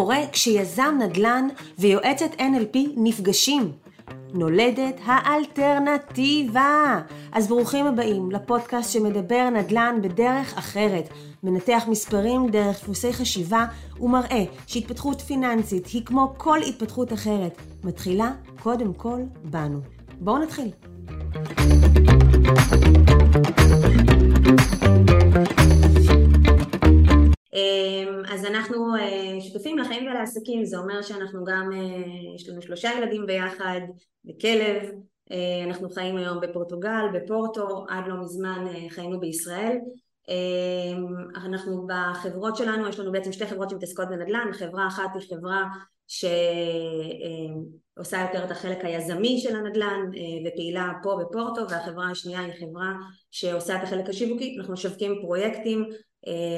קורה כשיזם נדל"ן ויועצת NLP נפגשים? נולדת האלטרנטיבה. אז ברוכים הבאים לפודקאסט שמדבר נדל"ן בדרך אחרת, מנתח מספרים דרך דפוסי חשיבה ומראה שהתפתחות פיננסית היא כמו כל התפתחות אחרת, מתחילה קודם כל בנו. בואו נתחיל. אז אנחנו אה, שותפים לחיים ולעסקים, זה אומר שאנחנו גם, אה, יש לנו שלושה ילדים ביחד, וכלב, אה, אנחנו חיים היום בפורטוגל, בפורטו, עד לא מזמן חיינו בישראל. אמ, אנחנו בחברות שלנו, יש לנו בעצם שתי חברות שמתעסקות בנדל"ן, חברה אחת היא חברה שעושה יותר את החלק היזמי של הנדל"ן ופעילה פה בפורטו והחברה השנייה היא חברה שעושה את החלק השיווקי, אנחנו משווקים פרויקטים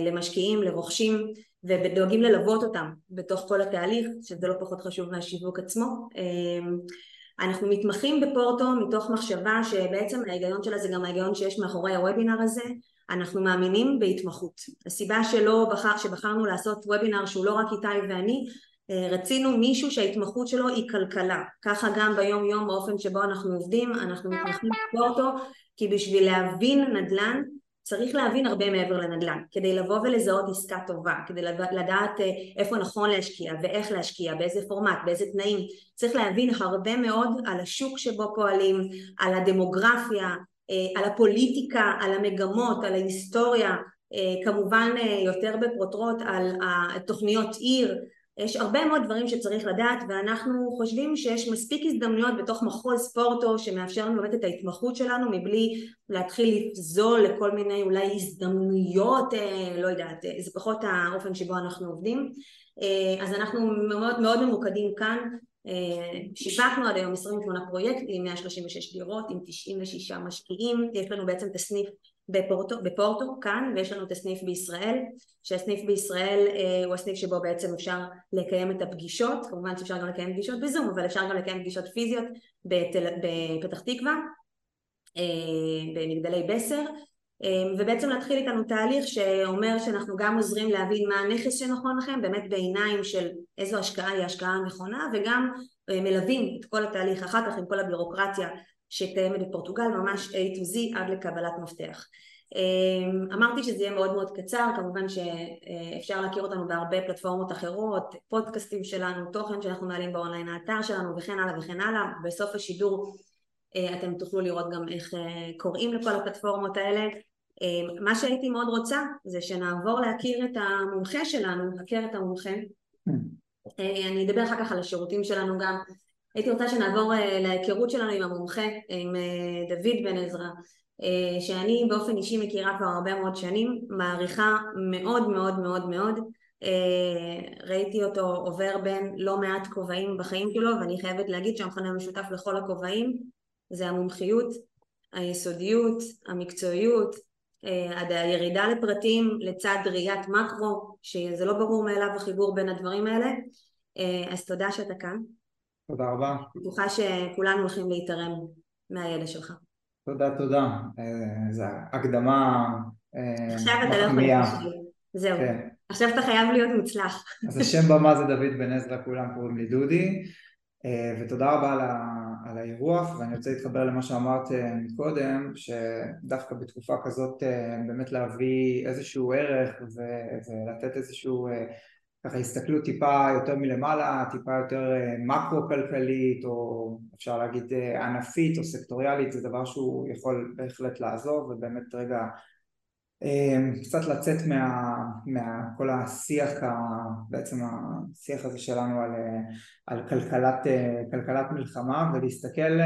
למשקיעים, לרוכשים ודואגים ללוות אותם בתוך כל התהליך שזה לא פחות חשוב מהשיווק עצמו. אה, אנחנו מתמחים בפורטו מתוך מחשבה שבעצם ההיגיון שלה זה גם ההיגיון שיש מאחורי הוובינר הזה. אנחנו מאמינים בהתמחות. הסיבה שלא בחר, שבחרנו לעשות וובינר שהוא לא רק איתי ואני אה, רצינו מישהו שההתמחות שלו היא כלכלה. ככה גם ביום יום באופן שבו אנחנו עובדים אנחנו מתמחים בפורטו כי בשביל להבין נדל"ן צריך להבין הרבה מעבר לנדל"ן. כדי לבוא ולזהות עסקה טובה, כדי לדעת אה, איפה נכון להשקיע ואיך להשקיע, באיזה פורמט, באיזה תנאים, צריך להבין הרבה מאוד על השוק שבו פועלים, על הדמוגרפיה, אה, על הפוליטיקה, על המגמות, על ההיסטוריה, אה, כמובן יותר בפרוטרוט על תוכניות עיר יש הרבה מאוד דברים שצריך לדעת ואנחנו חושבים שיש מספיק הזדמנויות בתוך מחוז ספורטו שמאפשר לנו באמת את ההתמחות שלנו מבלי להתחיל לפזול לכל מיני אולי הזדמנויות, אה, לא יודעת, זה פחות האופן שבו אנחנו עובדים. אה, אז אנחנו מאוד, מאוד ממוקדים כאן. אה, שיווקנו עד היום 28 פרויקטים, 136 דירות עם 96 משקיעים, יש לנו בעצם את הסניף בפורטו, בפורטו כאן ויש לנו את הסניף בישראל שהסניף בישראל אה, הוא הסניף שבו בעצם אפשר לקיים את הפגישות. כמובן שאפשר גם לקיים פגישות בזום אבל אפשר גם לקיים פגישות פיזיות בתל, בפתח תקווה אה, במגדלי בסר. אה, ובעצם להתחיל איתנו תהליך שאומר שאנחנו גם עוזרים להבין מה הנכס שנכון לכם באמת בעיניים של איזו השקעה היא ההשקעה הנכונה וגם אה, מלווים את כל התהליך אחר כך עם כל הבירוקרטיה שקיימת בפורטוגל ממש A to Z עד לקבלת מפתח. אמ, אמרתי שזה יהיה מאוד מאוד קצר, כמובן שאפשר להכיר אותנו בהרבה פלטפורמות אחרות, פודקאסטים שלנו, תוכן שאנחנו מעלים באונליין, האתר שלנו וכן הלאה וכן הלאה, בסוף השידור אה, אתם תוכלו לראות גם איך אה, קוראים לכל הפלטפורמות האלה. אמ, מה שהייתי מאוד רוצה זה שנעבור להכיר את המומחה שלנו, להכיר את המומחה. Mm. אה, אני אדבר אחר כך על השירותים שלנו גם הייתי רוצה שנעבור אה, להיכרות שלנו עם המומחה, עם אה, דוד בן עזרא, אה, שאני באופן אישי מכירה כבר הרבה מאוד שנים, מעריכה מאוד מאוד מאוד מאוד, ראיתי אותו עובר בין לא מעט כובעים בחיים שלו ואני חייבת להגיד שהמכנה המשותף לכל הכובעים זה המומחיות, היסודיות, המקצועיות, הירידה לפרטים לצד ראיית מקרו, שזה לא ברור מאליו החיבור בין הדברים האלה, אז תודה שאתה כאן. תודה רבה. בטוחה שכולנו הולכים להתערם מהידע שלך. תודה, תודה. אה, זו הקדמה מחמיאה. עכשיו אתה לא יכול להקשיב. זהו. כן. עכשיו אתה חייב להיות מוצלח. אז השם במה זה דוד בן עזרא, כולם קוראים לי דודי. אה, ותודה רבה על, האירוח, ואני רוצה להתחבר למה שאמרת אה, קודם, שדווקא בתקופה כזאת באמת להביא איזשהו ערך ולתת איזשהו ככה הסתכלות טיפה יותר מלמעלה, טיפה יותר אה, מקרו-כלכלית או אפשר להגיד אה, ענפית או סקטוריאלית, זה דבר שהוא יכול בהחלט לעזור ובאמת רגע אה, קצת לצאת מה, מה השיח, בעצם השיח הזה שלנו על, על כלכלת, כלכלת מלחמה ולהסתכל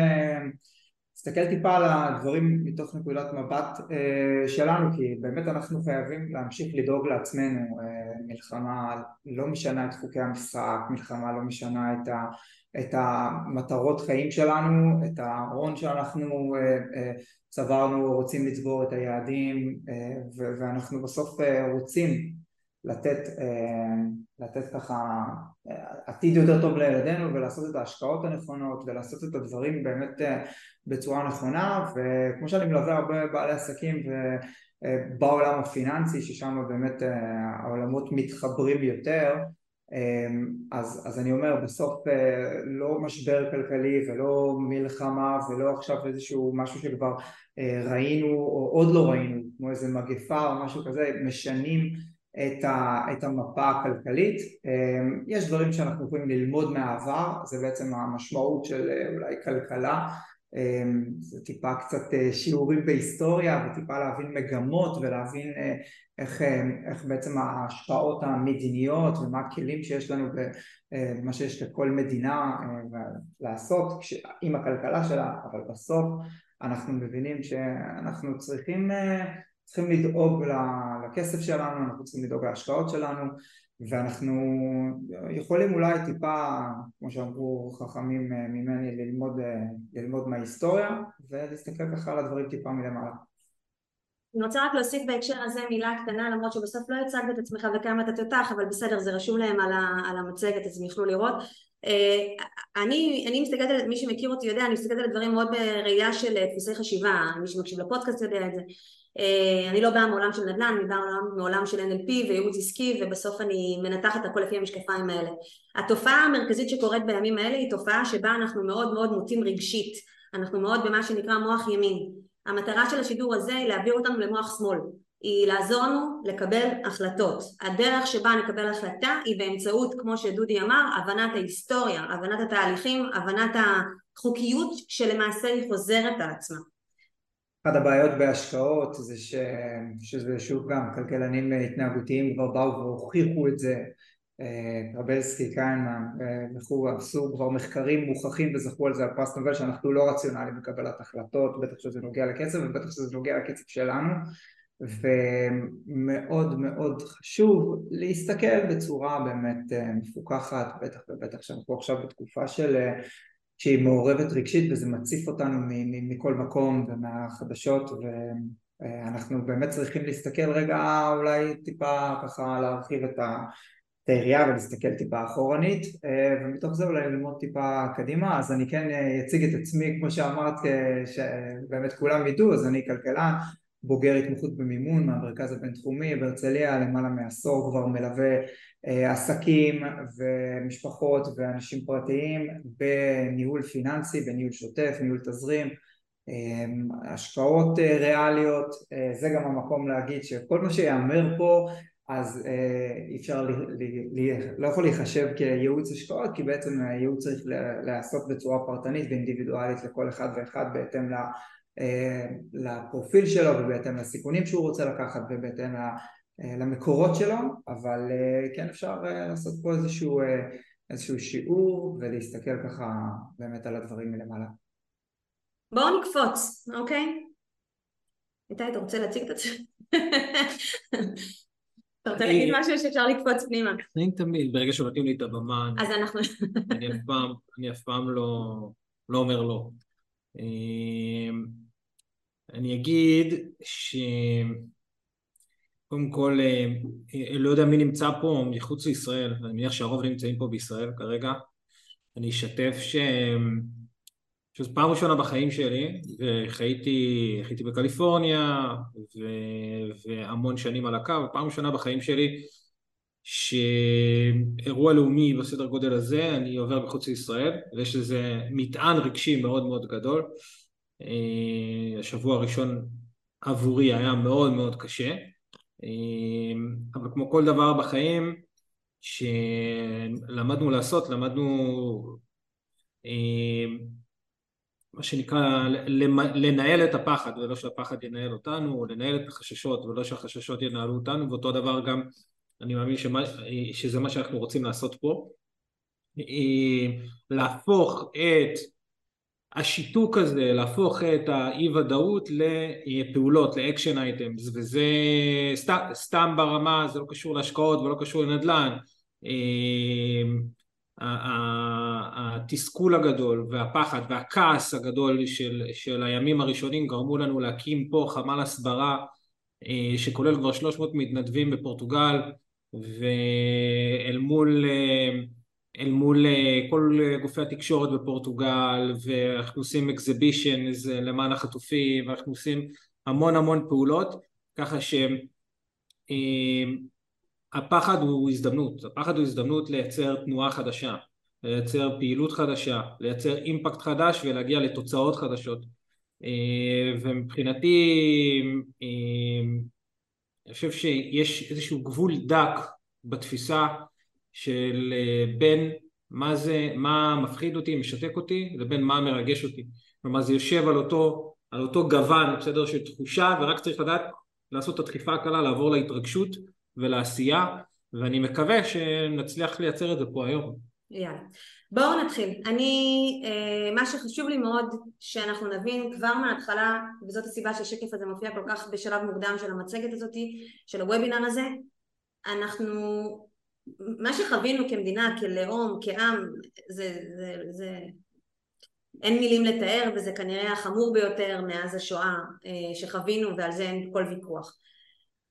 להסתכל טיפה על הדברים מתוך נקודת מבט אה, שלנו כי באמת אנחנו חייבים להמשיך לדאוג לעצמנו אה, מלחמה לא משנה את חוקי המשחק, מלחמה לא משנה את, ה, את המטרות חיים שלנו, את ההון שאנחנו אה, צברנו, רוצים לצבור את היעדים ואנחנו בסוף רוצים לתת, לתת ככה עתיד יותר טוב לילדינו ולעשות את ההשקעות הנכונות ולעשות את הדברים באמת בצורה נכונה וכמו שאני מלווה הרבה בעלי עסקים ובעולם הפיננסי ששם באמת העולמות מתחברים יותר אז, אז אני אומר בסוף לא משבר כלכלי ולא מלחמה ולא עכשיו איזשהו משהו שכבר ראינו או עוד לא ראינו כמו איזה מגפה או משהו כזה משנים את, ה, את המפה הכלכלית. יש דברים שאנחנו יכולים ללמוד מהעבר זה בעצם המשמעות של אולי כלכלה. אמ, זה טיפה קצת אה, שיעורים בהיסטוריה וטיפה להבין מגמות ולהבין אה, איך, אה, איך בעצם ההשפעות המדיניות ומה הכלים שיש לנו ומה שיש לכל מדינה לעשות עם הכלכלה שלה אבל בסוף אנחנו מבינים שאנחנו צריכים, צריכים לדאוג לכסף שלנו, אנחנו צריכים לדאוג להשקעות שלנו ואנחנו יכולים אולי טיפה, כמו שאמרו חכמים אה, ממני, ללמוד, אה, ללמוד מההיסטוריה ולהסתכל ככה על הדברים טיפה מלמעלה. אני רוצה רק להוסיף בהקשר הזה מילה קטנה למרות שבסוף לא הצגת את עצמך וכמה אתה תותח אבל בסדר זה רשום להם על, על המצגת אז הם יוכלו לראות אה, אני, אני מסתכלת על מי שמכיר אותי יודע אני מסתכלת על הדברים מאוד בראייה של דפוסי חשיבה מי שמקשיב לפודקאסט יודע את זה אני לא באה מעולם של נדל"ן, אני באה מעולם של NLP וייעוץ עסקי ובסוף אני מנתחת הכל לפי המשקפיים האלה. התופעה המרכזית שקורית בימים האלה היא תופעה שבה אנחנו מאוד מאוד מוטים רגשית, אנחנו מאוד במה שנקרא מוח ימין. המטרה של השידור הזה היא להעביר אותנו למוח שמאל, היא לעזור לנו לקבל החלטות. הדרך שבה נקבל החלטה היא באמצעות, כמו שדודי אמר, הבנת ההיסטוריה, הבנת התהליכים, הבנת החוקיות שלמעשה היא חוזרת על עצמה. אחת הבעיות בהשקעות זה ש... שזה שוב גם כלכלנים התנהגותיים כבר באו והוכיחו את זה. קרבלסקי, קיינמן וכו', עשו כבר מחקרים מוכחים וזכו על זה על פרס נובל שאנחנו לא רציונליים בקבלת החלטות, בטח שזה נוגע לקצב ובטח שזה נוגע לקצב שלנו. ומאוד מאוד חשוב להסתכל בצורה באמת מפוקחת, בטח ובטח שאנחנו עכשיו בתקופה של שהיא מעורבת רגשית וזה מציף אותנו מכל מקום ומהחדשות ואנחנו באמת צריכים להסתכל רגע אולי טיפה ככה להרחיב את היריעה ולהסתכל טיפה אחורנית ומתוך זה אולי ללמוד טיפה קדימה. אז אני כן אציג את עצמי כמו שאמרת שבאמת כולם ידעו אז אני כלכלן בוגר התמחות במימון מהמרכז הבינתחומי בהרצליה למעלה מעשור כבר מלווה אה, עסקים ומשפחות ואנשים פרטיים בניהול פיננסי, בניהול שוטף, ניהול תזרים, אה, השקעות אה, ריאליות, זה גם המקום להגיד שכל מה שיאמר פה אז אי אפשר, לא יכול להיחשב כייעוץ השקעות כי בעצם הייעוץ צריך להיעשות בצורה פרטנית ואינדיבידואלית לכל אחד ואחד בהתאם לפרופיל שלו ובהתאם לסיכונים שהוא רוצה לקחת ובהתאם אה, למקורות שלו, אבל אה, כן אפשר אה, לעשות פה איזשהו, איזשהו שיעור ולהסתכל ככה באמת על הדברים מלמעלה. בואו נקפוץ, אוקיי? איתי, אתה רוצה להציג את עצמך? אתה רוצה להגיד משהו שאפשר לקפוץ פנימה? אני תמיד, ברגע שנותנים לי את הבמה, אז אנחנו... אני אף פעם לא, לא אומר לא. אני אגיד ש... קודם כל, אה, אה, לא יודע מי נמצא פה מחוץ לישראל, אני מניח שהרוב נמצאים פה בישראל כרגע. אני אשתף ש... שזו פעם ראשונה בחיים שלי, וחייתי חייתי בקליפורניה ו... והמון שנים על הקו, פעם ראשונה בחיים שלי שאירוע לאומי בסדר גודל הזה אני עובר מחוץ לישראל ויש לזה מטען רגשי מאוד מאוד גדול. אה, השבוע הראשון עבורי היה מאוד מאוד קשה אבל כמו כל דבר בחיים שלמדנו לעשות, למדנו אמ, מה שנקרא לנהל את הפחד ולא שהפחד ינהל אותנו, או לנהל את החששות ולא שהחששות ינהלו אותנו, ואותו דבר גם אני מאמין שמה, שזה מה שאנחנו רוצים לעשות פה, אמ, להפוך את השיתוק הזה להפוך את האי ודאות לפעולות, לאקשן אייטמס וזה סתם, סתם ברמה, זה לא קשור להשקעות ולא קשור לנדל"ן. אמ, התסכול הגדול והפחד והכעס הגדול של, של הימים הראשונים גרמו לנו להקים פה חמ"ל הסברה אה, שכולל כבר 300 מתנדבים בפורטוגל ואל מול אה, אל מול אה, כל אה, גופי התקשורת בפורטוגל ואנחנו עושים exhibition למען החטופים ואנחנו עושים המון המון פעולות ככה שהמטרה הפחד הוא הזדמנות, הפחד הוא הזדמנות לייצר תנועה חדשה, לייצר פעילות חדשה, לייצר אימפקט חדש ולהגיע לתוצאות חדשות. אה, ומבחינתי אה, אני חושב שיש איזשהו גבול דק בתפיסה של אה, בין מה זה, מה מפחיד אותי, משתק אותי, לבין מה מרגש אותי. כלומר זה יושב על אותו, על אותו גוון, בסדר, של תחושה, ורק צריך לדעת לעשות את הדחיפה הקלה, לעבור להתרגשות ולעשייה, ואני מקווה שנצליח לייצר את זה פה היום. יאללה. בואו נתחיל. אני, אה, מה שחשוב לי מאוד שאנחנו נבין כבר מההתחלה, וזאת הסיבה שהשקף הזה מופיע כל כך בשלב מוקדם של המצגת הזאתי, של הוובינר הזה, אנחנו, מה שחווינו כמדינה, כלאום, כעם, זה, זה, זה, אין מילים לתאר וזה כנראה החמור ביותר מאז השואה אה, שחווינו ועל זה אין כל ויכוח.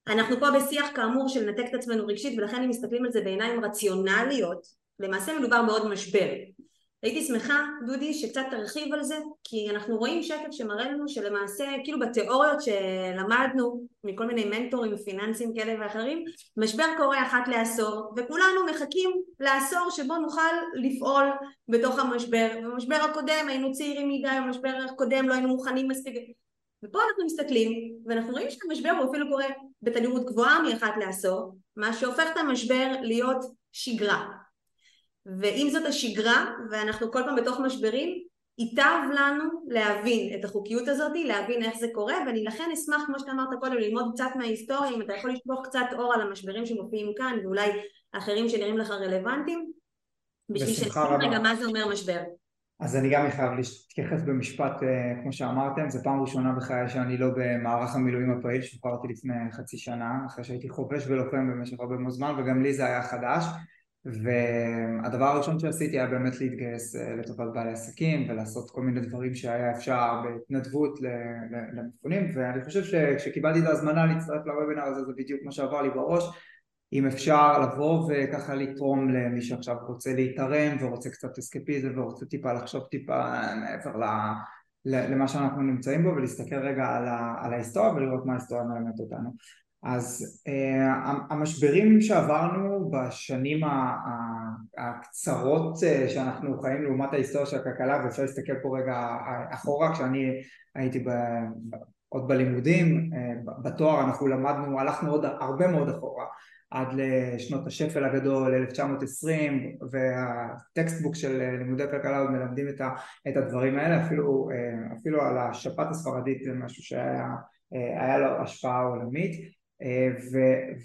אנחנו פה בשיח כאמור של לנתק את עצמנו רגשית ולכן אם מסתכלים על זה בעיניים רציונליות למעשה מדובר בעוד משבר. הייתי שמחה, דודי, שקצת תרחיב על זה, כי אנחנו רואים שקף שמראה לנו שלמעשה, כאילו בתיאוריות שלמדנו מכל מיני מנטורים פיננסיים כאלה ואחרים, משבר קורה אחת לעשור, וכולנו מחכים לעשור שבו נוכל לפעול בתוך המשבר. במשבר הקודם היינו צעירים מדי, במשבר הקודם לא היינו מוכנים מספיק. ופה אנחנו מסתכלים, ואנחנו רואים שהמשבר הוא אפילו קורה בתדירות גבוהה מאחת לעשור, מה שהופך את המשבר להיות שגרה. ואם זאת השגרה ואנחנו כל פעם בתוך משברים ייטב לנו להבין את החוקיות הזאת, להבין איך זה קורה ואני לכן אשמח כמו שאתה אמרת קודם ללמוד קצת מההיסטוריה אם אתה יכול לשפוך קצת אור על המשברים שמופיעים כאן ואולי אחרים שנראים לך רלוונטיים בשביל שנבין רגע מה זה אומר משבר. אז אני גם חייב להתייחס במשפט אה, כמו שאמרתם, זו פעם ראשונה בחיי שאני לא במערך המילואים הפעיל, שוחררתי לפני חצי שנה, אחרי שהייתי חובש ולוחם במשך הרבה מאוד זמן וגם לי זה היה חדש והדבר הראשון שעשיתי היה באמת להתגייס אה, לטובת בעלי עסקים ולעשות כל מיני דברים שהיה אפשר בהתנדבות למפונים ואני חושב שכשקיבלתי את ההזמנה להצטרף לוובינר הזה זה בדיוק מה שעבר לי בראש. אם אפשר לבוא וככה לתרום למי שעכשיו רוצה להתערם ורוצה קצת אסקפיזם ורוצה טיפה לחשוב טיפה מעבר למה שאנחנו נמצאים בו ולהסתכל רגע על ההיסטוריה ולראות מה ההיסטוריה מלמדת אותנו אז uh, המשברים שעברנו בשנים הקצרות uh, שאנחנו חיים לעומת ההיסטוריה של הכלכלה ואפשר להסתכל פה רגע אחורה כשאני הייתי ב, עוד בלימודים uh, בתואר אנחנו למדנו הלכנו עוד הרבה מאוד אחורה עד לשנות השפל הגדול 1920 והטקסטבוק של לימודי כלכלה עוד מלמדים את, ה, את הדברים האלה אפילו, אפילו על השפעת הספרדית זה משהו שהיה לו השפעה עולמית אה,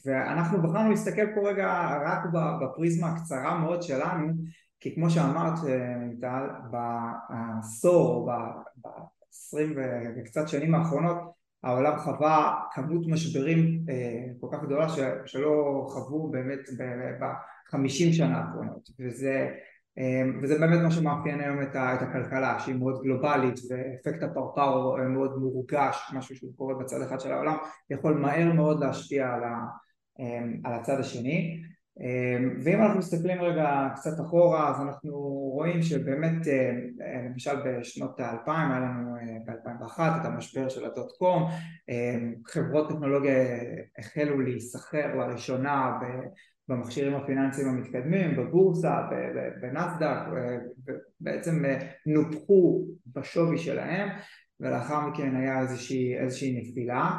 ואנחנו בחרנו להסתכל פה רגע רק בפריזמה הקצרה מאוד שלנו כי כמו שאמרת אה, טל בעשור, ב-20 וקצת שנים האחרונות העולם חווה כמות משברים אה, כל כך גדולה שלא חוו באמת בחמישים שנה האחרונות. וזה וזה באמת מה שמאפיין היום את, הכלכלה שהיא מאוד גלובלית ואפקט הפרפר מאוד מורגש משהו שקורה בצד אחד של העולם יכול מהר מאוד להשפיע על, ה, אמ, על הצד השני. אמ, ואם אנחנו מסתכלים רגע קצת אחורה אז אנחנו רואים שבאמת אה, למשל בשנות האלפיים היה לנו אה, ב-2001 את המשבר של הדוט קום חברות טכנולוגיה החלו להיסחר לראשונה במכשירים הפיננסיים המתקדמים, בבורסה, בנסדק, בעצם אה, נופחו בשווי שלהם ולאחר מכן היה איזושהי, איזושהי נפילה.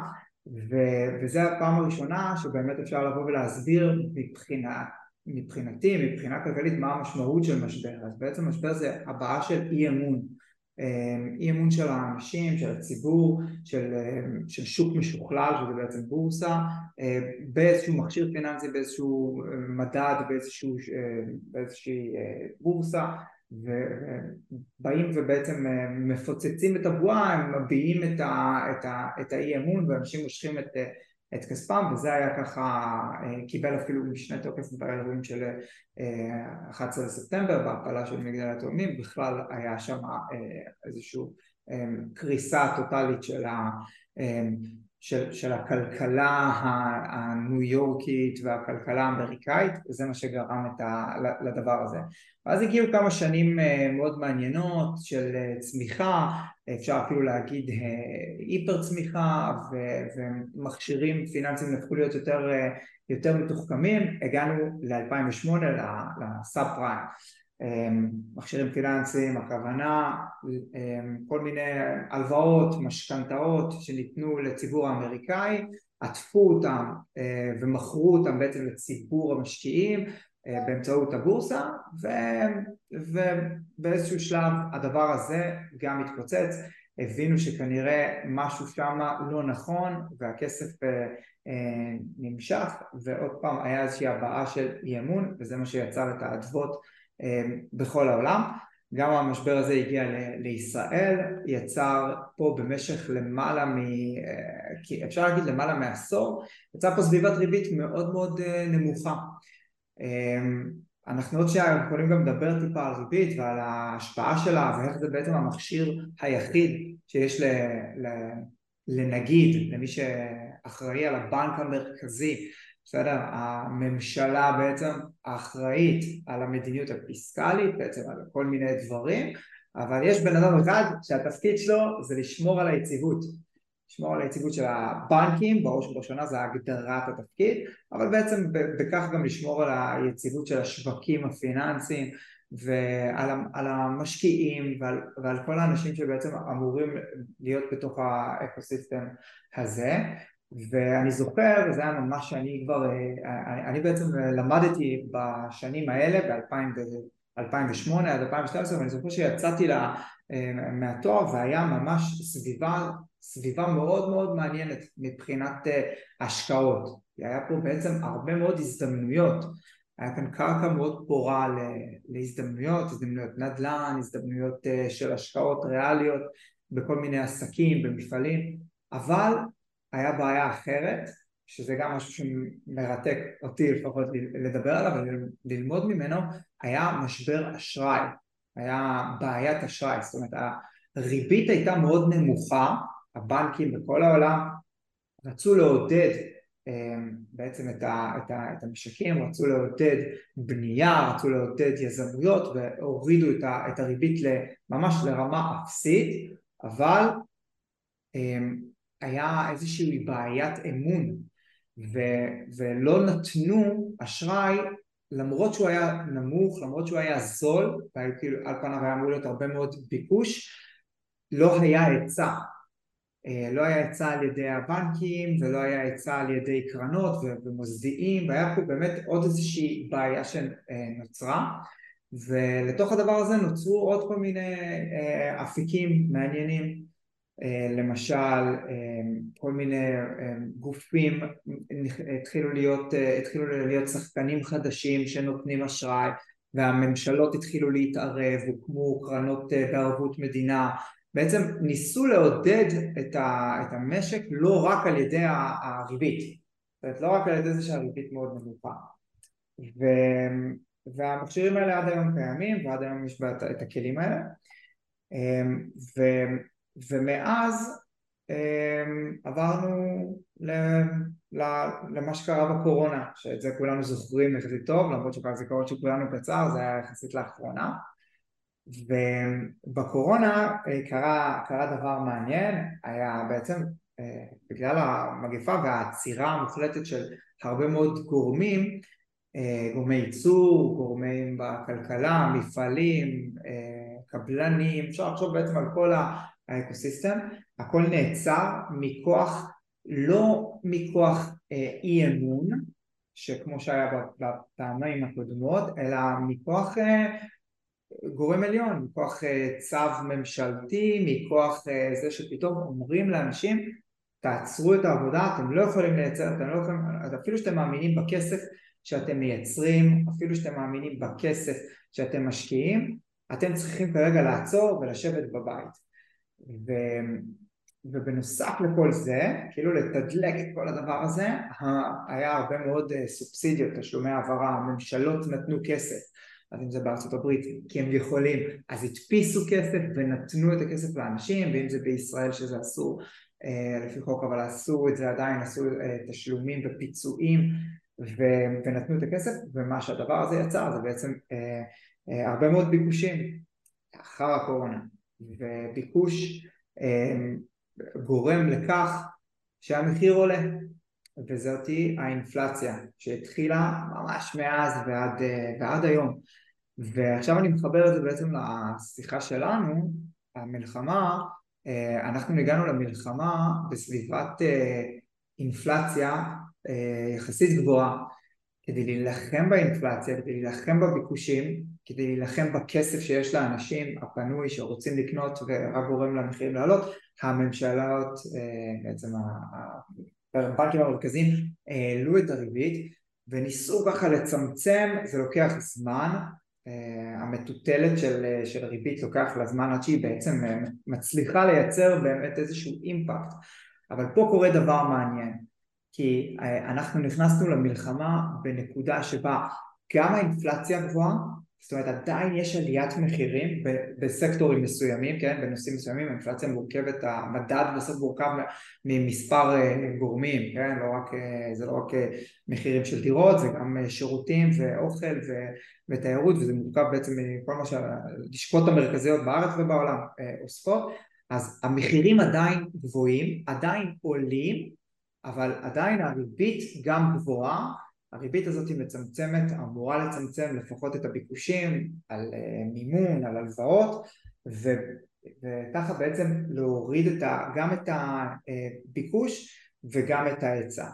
וזו הפעם הראשונה שבאמת אפשר לבוא ולהסביר מבחינה, מבחינתי, מבחינה כלכלית מה המשמעות של משבר. אז בעצם משבר זה הבעה של אי אמון אמ, אי אמון של האנשים, של הציבור, של, אמ, של שוק משוכלל שזה בעצם בורסה אמ, באיזשהו מכשיר פיננסי, באיזשהו מדד, באיזשהו, באיזושהי אה, בורסה ובאים ובעצם מפוצצים את הבועה, הם מביעים את, ה, את, ה, את האי אמון ואנשים מושכים את את כספם וזה היה ככה, אה, קיבל אפילו משנה תוקף באירועים של 11 אה, לספטמבר בהפלה של מגדל התאומים, בכלל היה שם אה, איזושהי קריסה טוטאלית של, ה, של, של הכלכלה הניו יורקית והכלכלה האמריקאית וזה מה שגרם את ה, לדבר הזה. ואז הגיעו כמה שנים מאוד מעניינות של צמיחה אפשר אפילו להגיד היפר צמיחה ומכשירים פיננסיים הפכו להיות יותר, יותר מתוחכמים, הגענו ל-2008 לסאב פריים. אמ, מכשירים פיננסיים, הכוונה כל מיני הלוואות, משכנתאות שניתנו לציבור האמריקאי, עטפו אותם אה, ומכרו אותם בעצם לציבור המשקיעים אה, באמצעות הבורסה ו... ובאיזשהו שלב הדבר הזה גם התפוצץ, הבינו שכנראה משהו שם לא נכון והכסף אה, נמשך ועוד פעם היה איזושהי הבעה של אי אמון וזה מה שיצר את האדוות בכל העולם. גם המשבר הזה הגיע לישראל, יצר פה במשך למעלה מ... אפשר להגיד למעלה מעשור, יצר פה סביבת ריבית מאוד מאוד נמוכה. אנחנו עוד שנייה יכולים גם לדבר טיפה על ריבית ועל ההשפעה שלה ואיך זה בעצם המכשיר היחיד שיש ל... לנגיד, למי שאחראי על הבנק המרכזי בסדר? הממשלה בעצם אחראית על המדיניות הפיסקלית, בעצם על כל מיני דברים, אבל יש בן אדם אחד שהתפקיד שלו זה לשמור על היציבות. לשמור על היציבות של הבנקים, בראש ובראשונה זה הגדרת התפקיד, אבל בעצם בכך גם לשמור על היציבות של השווקים הפיננסיים ועל המשקיעים ועל, ועל כל האנשים שבעצם אמורים להיות בתוך האקוסיסטם הזה. ואני זוכר, זה היה ממש שאני כבר, אני, אני בעצם למדתי בשנים האלה, ב-2008 עד 2012, ואני זוכר שיצאתי לה, מהתואר והיה ממש סביבה, סביבה מאוד מאוד מעניינת מבחינת השקעות. היה פה בעצם הרבה מאוד הזדמנויות, היה כאן קרקע מאוד פורה להזדמנויות, הזדמנויות נדל"ן, הזדמנויות של השקעות ריאליות בכל מיני עסקים, במפעלים, אבל היה בעיה אחרת, שזה גם משהו שמרתק אותי לפחות לדבר עליו וללמוד ממנו, היה משבר אשראי, היה בעיית אשראי, זאת אומרת הריבית הייתה מאוד נמוכה, הבנקים בכל העולם רצו לעודד אמ, בעצם את, ה, את, ה, את המשקים, רצו לעודד בנייה, רצו לעודד יזמויות והורידו את, ה, את הריבית ממש לרמה אפסית, אבל אמ, היה איזושהי בעיית אמון ו, ולא נתנו אשראי למרות שהוא היה נמוך, למרות שהוא היה זול, וכאילו על פניו היה אמור להיות הרבה מאוד ביקוש, לא היה היצע. אה, לא היה היצע על ידי הבנקים ולא היה היצע על ידי קרנות ומוסדיים והיה פה באמת עוד איזושהי בעיה שנוצרה. ולתוך הדבר הזה נוצרו עוד כל מיני אה, אפיקים מעניינים. אה, למשל כל מיני גופים התחילו להיות, התחילו להיות שחקנים חדשים שנותנים אשראי והממשלות התחילו להתערב, הוקמו קרנות בערבות מדינה, בעצם ניסו לעודד את, המשק לא רק על ידי הריבית, זאת אומרת לא רק על ידי זה שהריבית מאוד נמוכה. והמכשירים האלה עד היום קיימים ועד היום יש את הכלים האלה. ו, ומאז אמ, עברנו למה שקרה בקורונה, שאת זה כולנו זוכרים יחסית טוב, למרות שהזיכרון של כולנו קצר, זה היה יחסית לאחרונה. ובקורונה אה, קרה, קרה דבר מעניין, היה בעצם אה, בגלל המגפה והעצירה המוחלטת של הרבה מאוד גורמים, אה, גורמי ייצור, גורמים בכלכלה, מפעלים, קבלנים, אפשר לחשוב בעצם על כל האקוסיסטם, הכל נעצר מכוח, לא מכוח אי אמון, שכמו שהיה בפעמים הקודמות, אלא מכוח גורם עליון, מכוח אה, צו ממשלתי, מכוח אה, זה שפתאום אומרים לאנשים תעצרו את העבודה, אתם לא יכולים לייצר, אתם לא יכולים, אפילו שאתם מאמינים בכסף שאתם מייצרים, אפילו שאתם מאמינים בכסף שאתם משקיעים, אתם צריכים כרגע לעצור ולשבת בבית. ו... ובנוסף לכל זה, כאילו לתדלק את כל הדבר הזה, היה הרבה מאוד אה, סובסידיות, תשלומי העברה, הממשלות נתנו כסף, אז אם זה בארצות הברית, כי הם יכולים, אז הדפיסו כסף ונתנו את הכסף לאנשים, ואם זה בישראל שזה אסור אה, לפי חוק, אבל עשו את זה עדיין, עשו אה, תשלומים ופיצויים ו- ונתנו את הכסף, ומה שהדבר הזה יצר זה בעצם הרבה מאוד ביקושים אחר הקורונה. וביקוש גורם לכך שהמחיר עולה וזאתי האינפלציה שהתחילה ממש מאז ועד, ועד היום ועכשיו אני מחבר את זה בעצם לשיחה שלנו המלחמה אנחנו הגענו למלחמה בסביבת אינפלציה יחסית גבוהה. כדי להילחם באינפלציה, כדי להילחם בביקושים, כדי להילחם בכסף שיש לאנשים הפנוי שרוצים לקנות ורק גורם למחירים לעלות, הממשלות, אה, בעצם הבנקים המרכזיים העלו את הריבית וניסו ככה לצמצם, זה לוקח זמן, אה, המטוטלת של, של ריבית לוקח לה זמן עד שהיא בעצם אה, מצליחה לייצר באמת איזשהו אימפקט, אבל פה קורה דבר מעניין כי אה, אנחנו נכנסנו למלחמה בנקודה שבה גם האינפלציה גבוהה, זאת אומרת עדיין יש עליית מחירים בסקטורים מסוימים, כן, בנושאים מסוימים, האינפלציה מורכבת, המדד בסוף מורכב ממספר אה, גורמים, כן, לא רק, אה, זה לא רק מחירים של דירות, זה גם שירותים ואוכל ותיירות וזה מורכב בעצם מכל מה שהלשכות המרכזיות בארץ ובעולם אוספות, אז המחירים עדיין גבוהים, עדיין עולים אבל עדיין הריבית גם גבוהה, הריבית הזאת מצמצמת, אמורה לצמצם לפחות את הביקושים על אה, מימון, על הלוואות ו, וככה בעצם להוריד את ה, גם את הביקוש וגם את ההיצע.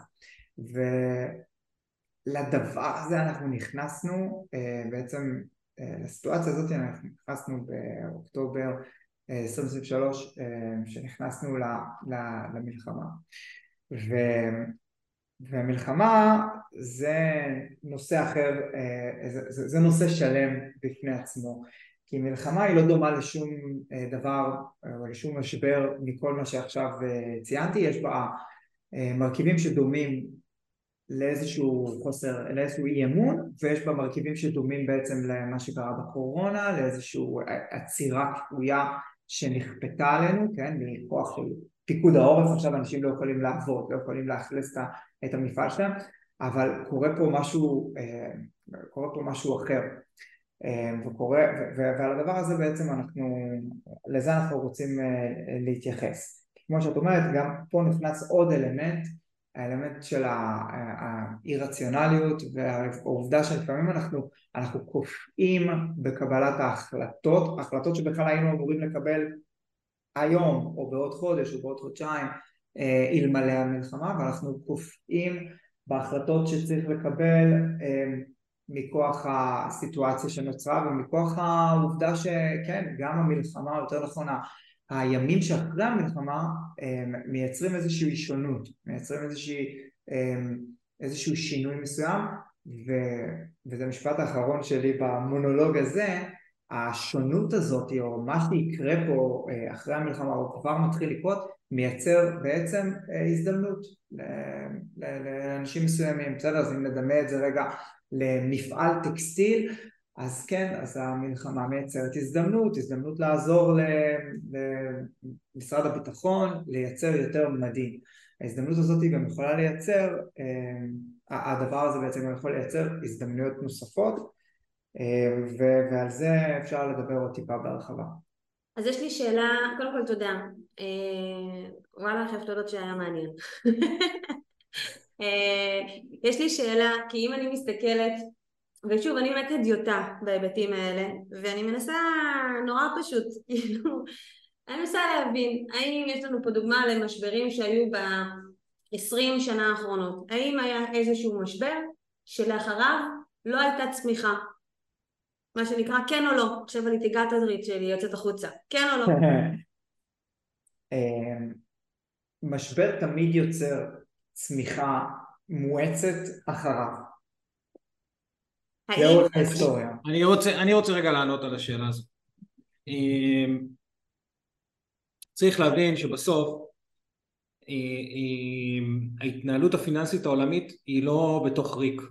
ולדבר הזה אנחנו נכנסנו אה, בעצם אה, לסיטואציה הזאת אנחנו נכנסנו באוקטובר 2023 שנכנסנו למלחמה. ו... והמלחמה זה נושא אחר, אה, זה, זה, זה נושא שלם בפני עצמו. כי מלחמה היא לא דומה לשום אה, דבר או לשום משבר מכל מה שעכשיו אה, ציינתי, יש בה מרכיבים שדומים לאיזשהו חוסר, לאיזשהו אי אמון ויש בה מרכיבים שדומים בעצם למה שקרה בקורונה, לאיזושהי עצירה כפויה שנכפתה עלינו, כן, מכוח של פיקוד העורף עכשיו אנשים לא יכולים לעבוד, לא יכולים לאכלס את המפעל שלהם, אבל קורה פה משהו, אה, קורה פה משהו אחר אה, וקורה, ועל הדבר הזה בעצם אנחנו, לזה אנחנו רוצים אה, להתייחס. כמו שאת אומרת, גם פה נכנס עוד אלמנט, האלמנט של האי רציונליות והעובדה שלפעמים אנחנו, אנחנו קופאים בקבלת ההחלטות, החלטות שבכלל היינו אמורים לקבל היום או בעוד חודש או בעוד חודשיים אה, אלמלא המלחמה ואנחנו קופאים בהחלטות שצריך לקבל אה, מכוח הסיטואציה שנוצרה ומכוח העובדה שכן גם המלחמה יותר נכון הימים שאחרי המלחמה אה, מייצרים איזושהי שונות מייצרים איזושהי, איזשהו שינוי מסוים ו, וזה המשפט האחרון שלי במונולוג הזה השונות הזאת או מה שיקרה פה אה, אחרי המלחמה או כבר מתחיל לקרות מייצר בעצם אה, הזדמנות לאנשים מסוימים. בסדר? אז אם נדמה את זה רגע למפעל טקסטיל אז כן אז המלחמה מייצרת הזדמנות הזדמנות לעזור למשרד הביטחון לייצר יותר מדים. ההזדמנות הזאת גם יכולה לייצר אה, הדבר הזה בעצם יכול לייצר הזדמנויות נוספות ועל זה אפשר לדבר עוד טיפה בהרחבה. אז יש לי שאלה, קודם כל תודה. אה, וואלה, חייב תודות שהיה מעניין. אה, יש לי שאלה, כי אם אני מסתכלת, ושוב, אני באמת הדיוטה בהיבטים האלה, ואני מנסה נורא פשוט, כאילו, אני מנסה להבין, האם יש לנו פה דוגמה למשברים שהיו ב-20 שנה האחרונות? האם היה איזשהו משבר שלאחריו לא הייתה צמיחה? מה שנקרא כן או לא, עכשיו אני תיגע תדרית שלי יוצאת החוצה, כן או לא? אמ, משבר תמיד יוצר צמיחה מואצת אחריו. לאורך ההיסטוריה. אני רוצה, אני רוצה רגע לענות על השאלה הזאת. אמ, צריך להבין שבסוף אמ, ההתנהלות הפיננסית העולמית היא לא בתוך ריק,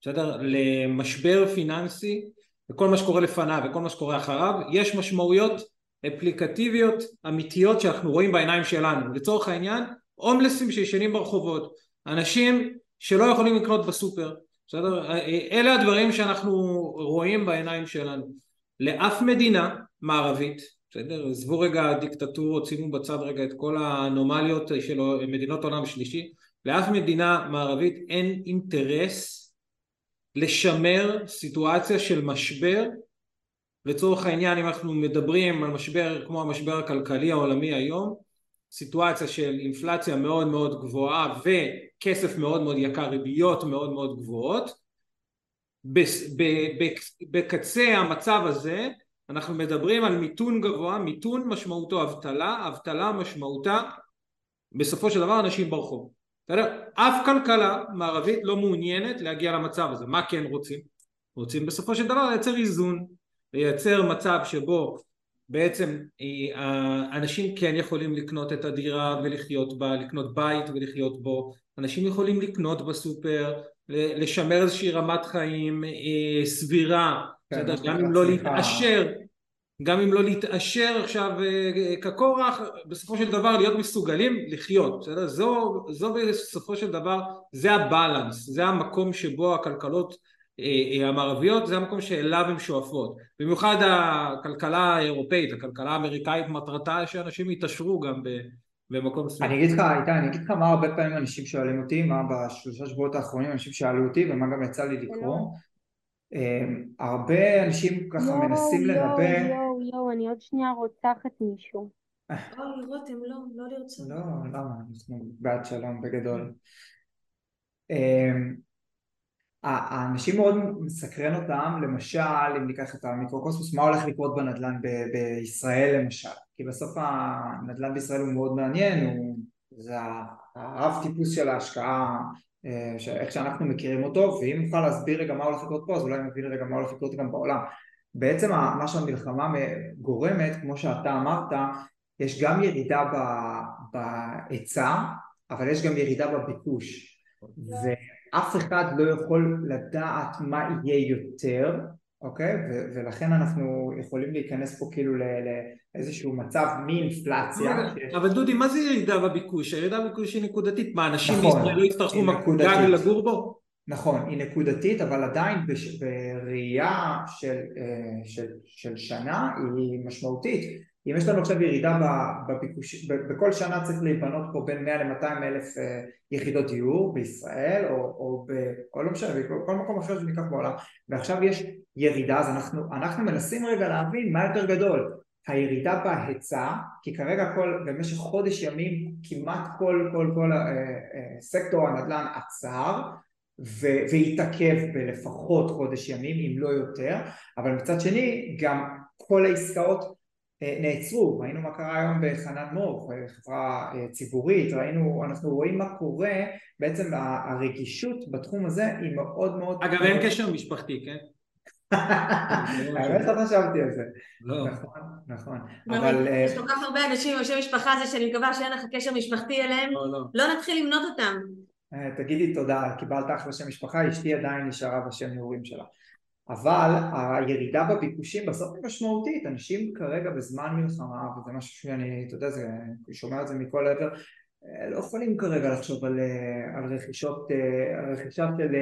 בסדר? למשבר פיננסי וכל מה שקורה לפניו וכל מה שקורה אחריו, יש משמעויות אפליקטיביות אמיתיות שאנחנו רואים בעיניים שלנו. לצורך העניין, הומלסים שישנים ברחובות, אנשים שלא יכולים לקנות בסופר, בסדר? אלה הדברים שאנחנו רואים בעיניים שלנו. לאף מדינה מערבית, בסדר? עזבו רגע דיקטטורות, שימו בצד רגע את כל האנומליות של מדינות עולם שלישי, לאף מדינה מערבית אין אינטרס לשמר סיטואציה של משבר לצורך העניין אם אנחנו מדברים על משבר כמו המשבר הכלכלי העולמי היום סיטואציה של אינפלציה מאוד מאוד גבוהה וכסף מאוד מאוד יקר, ריביות מאוד מאוד גבוהות בקצה המצב הזה אנחנו מדברים על מיתון גבוה, מיתון משמעותו אבטלה, אבטלה משמעותה בסופו של דבר אנשים ברחוב. בסדר? אף כלכלה מערבית לא מעוניינת להגיע למצב הזה. מה כן רוצים? רוצים בסופו של דבר לייצר איזון, לייצר מצב שבו בעצם אה, אנשים כן יכולים לקנות את הדירה ולחיות בה, לקנות בית ולחיות בו, אנשים יכולים לקנות בסופר, לשמר איזושהי רמת חיים אה, סבירה, כן, גם אם לא להתעשר, גם אם לא להתעשר עכשיו אה, כקורח, בסופו של דבר להיות מסוגלים לחיות, בסדר? זו, זו בסופו של דבר, זה הבלנס, זה המקום שבו הכלכלות אה, המערביות, זה המקום שאליו הן שואפות. במיוחד הכלכלה האירופאית, הכלכלה האמריקאית, מטרתה שאנשים יתעשרו גם ב... במקום מסוים. אני אגיד לך, איתי, אני אגיד לך מה הרבה פעמים אנשים שואלים אותי, מה בשלושה שבועות האחרונים אנשים שאלו אותי ומה גם יצא לי לקרוא. אמ, הרבה אנשים ככה מנסים לנבא... יואו, יואו, אני עוד שנייה רוצחת מישהו. אוי, רותם, לא, לא לרצות. לא, למה? אנחנו בעד שלום בגדול. אמ, האנשים מאוד מסקרן אותם, למשל, אם ניקח את המיקרוקוסמוס, מה הולך לקרות בנדל"ן ב- בישראל למשל, כי בסוף הנדל"ן בישראל הוא מאוד מעניין, הוא, זה הרב טיפוס של ההשקעה, אה, איך שאנחנו מכירים אותו, ואם נוכל להסביר רגע מה הולך לקרות פה, אז אולי נבין רגע מה הולך לקרות גם בעולם. בעצם מה שהמלחמה גורמת, כמו שאתה אמרת, יש גם ירידה בהיצע, אבל יש גם ירידה בביקוש. אף אחד לא יכול לדעת מה יהיה יותר, אוקיי? ו- ולכן אנחנו יכולים להיכנס פה כאילו לאיזשהו מצב מאינפלציה. אבל דודי, מה זה ירידה בביקוש? הירידה בביקוש היא נקודתית. מה, אנשים נכון, בישראל לא יצטרכו גג לגור בו? נכון, היא נקודתית, אבל עדיין בראייה של, אה, של, של שנה היא משמעותית. אם יש לנו עכשיו ירידה בביקוש, בכל שנה צריך להיבנות פה בין 100 ל-200 אלף אה, יחידות דיור בישראל או, או, ב, או לא משנה, בכל מקום אחר שניקח בעולם ועכשיו יש ירידה אז אנחנו, אנחנו מנסים רגע להבין מה יותר גדול הירידה בהיצע כי כרגע כל, במשך חודש ימים כמעט כל, כל, כל אה, אה, סקטור הנדל"ן עצר והתעכב בלפחות חודש ימים אם לא יותר אבל מצד שני גם כל העסקאות אה, נעצרו, ראינו מה קרה היום בחנן מור, חברה אה, ציבורית, ראינו, אנחנו רואים מה קורה, בעצם הרגישות בתחום הזה היא מאוד מאוד... אגב אין קשר משפחתי, כן? האמת לא חשבתי על זה. לא. נכון, נכון. אבל... יש כל כך הרבה אנשים עם שם משפחה הזה שאני מקווה שאין לך קשר משפחתי אליהם, לא, לא. לא נתחיל למנות אותם. אה, תגידי תודה, קיבלת אחלה שם משפחה, אשתי עדיין נשארה בשם נעורים שלה. אבל הירידה בביקושים בסוף היא משמעותית, אנשים כרגע בזמן מלחמה, וזה משהו שאני, אתה יודע, זה, אני שומע את זה מכל עבר, אה, לא יכולים כרגע לחשוב על, אה, על רכישות, על רכישה של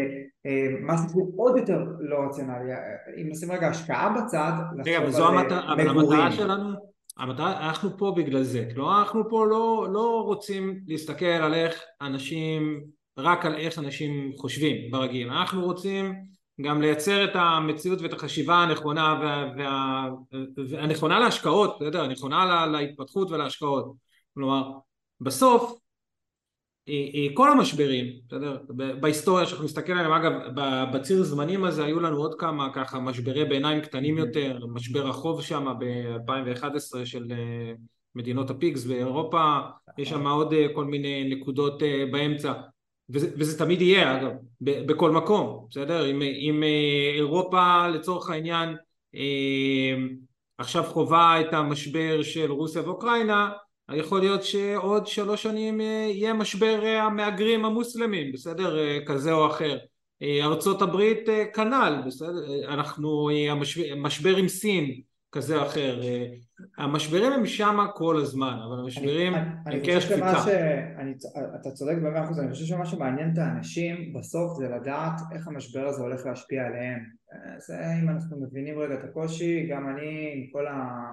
משהו שהוא עוד יותר לא רציונלי, אם נשים רגע השקעה בצד, רגע, אבל זו המטרה, אבל המטרה שלנו, המטרה, אנחנו פה בגלל זה, כלומר אנחנו פה לא, לא רוצים להסתכל על איך אנשים, רק על איך אנשים חושבים ברגיל, אנחנו רוצים גם לייצר את המציאות ואת החשיבה הנכונה וה, וה, והנכונה להשקעות, אתה יודע, הנכונה לה, להתפתחות ולהשקעות. כלומר, בסוף אה, אה, כל המשברים, בסדר, בהיסטוריה שאנחנו נסתכל עליהם, אגב בציר זמנים הזה היו לנו עוד כמה ככה משברי ביניים קטנים יותר, משבר החוב שם ב-2011 של אה, מדינות הפיגס באירופה, יש שם עוד כל מיני נקודות באמצע וזה, וזה תמיד יהיה אגב, בכל מקום, בסדר? אם, אם אה, אירופה לצורך העניין אה, עכשיו חווה את המשבר של רוסיה ואוקראינה, יכול להיות שעוד שלוש שנים אה, יהיה משבר המהגרים המוסלמים, בסדר? כזה או אחר. ארצות הברית כנ"ל, בסדר? אנחנו, המשבר עם סין כזה או אחר. אה, המשברים הם שם כל הזמן, אבל המשברים הם קרש קפיצה. אתה צודק במאה אחוז, אני חושב שמה שמעניין את האנשים בסוף זה לדעת איך המשבר הזה הולך להשפיע עליהם. זה אם אנחנו מבינים רגע את הקושי, גם אני עם כל ה...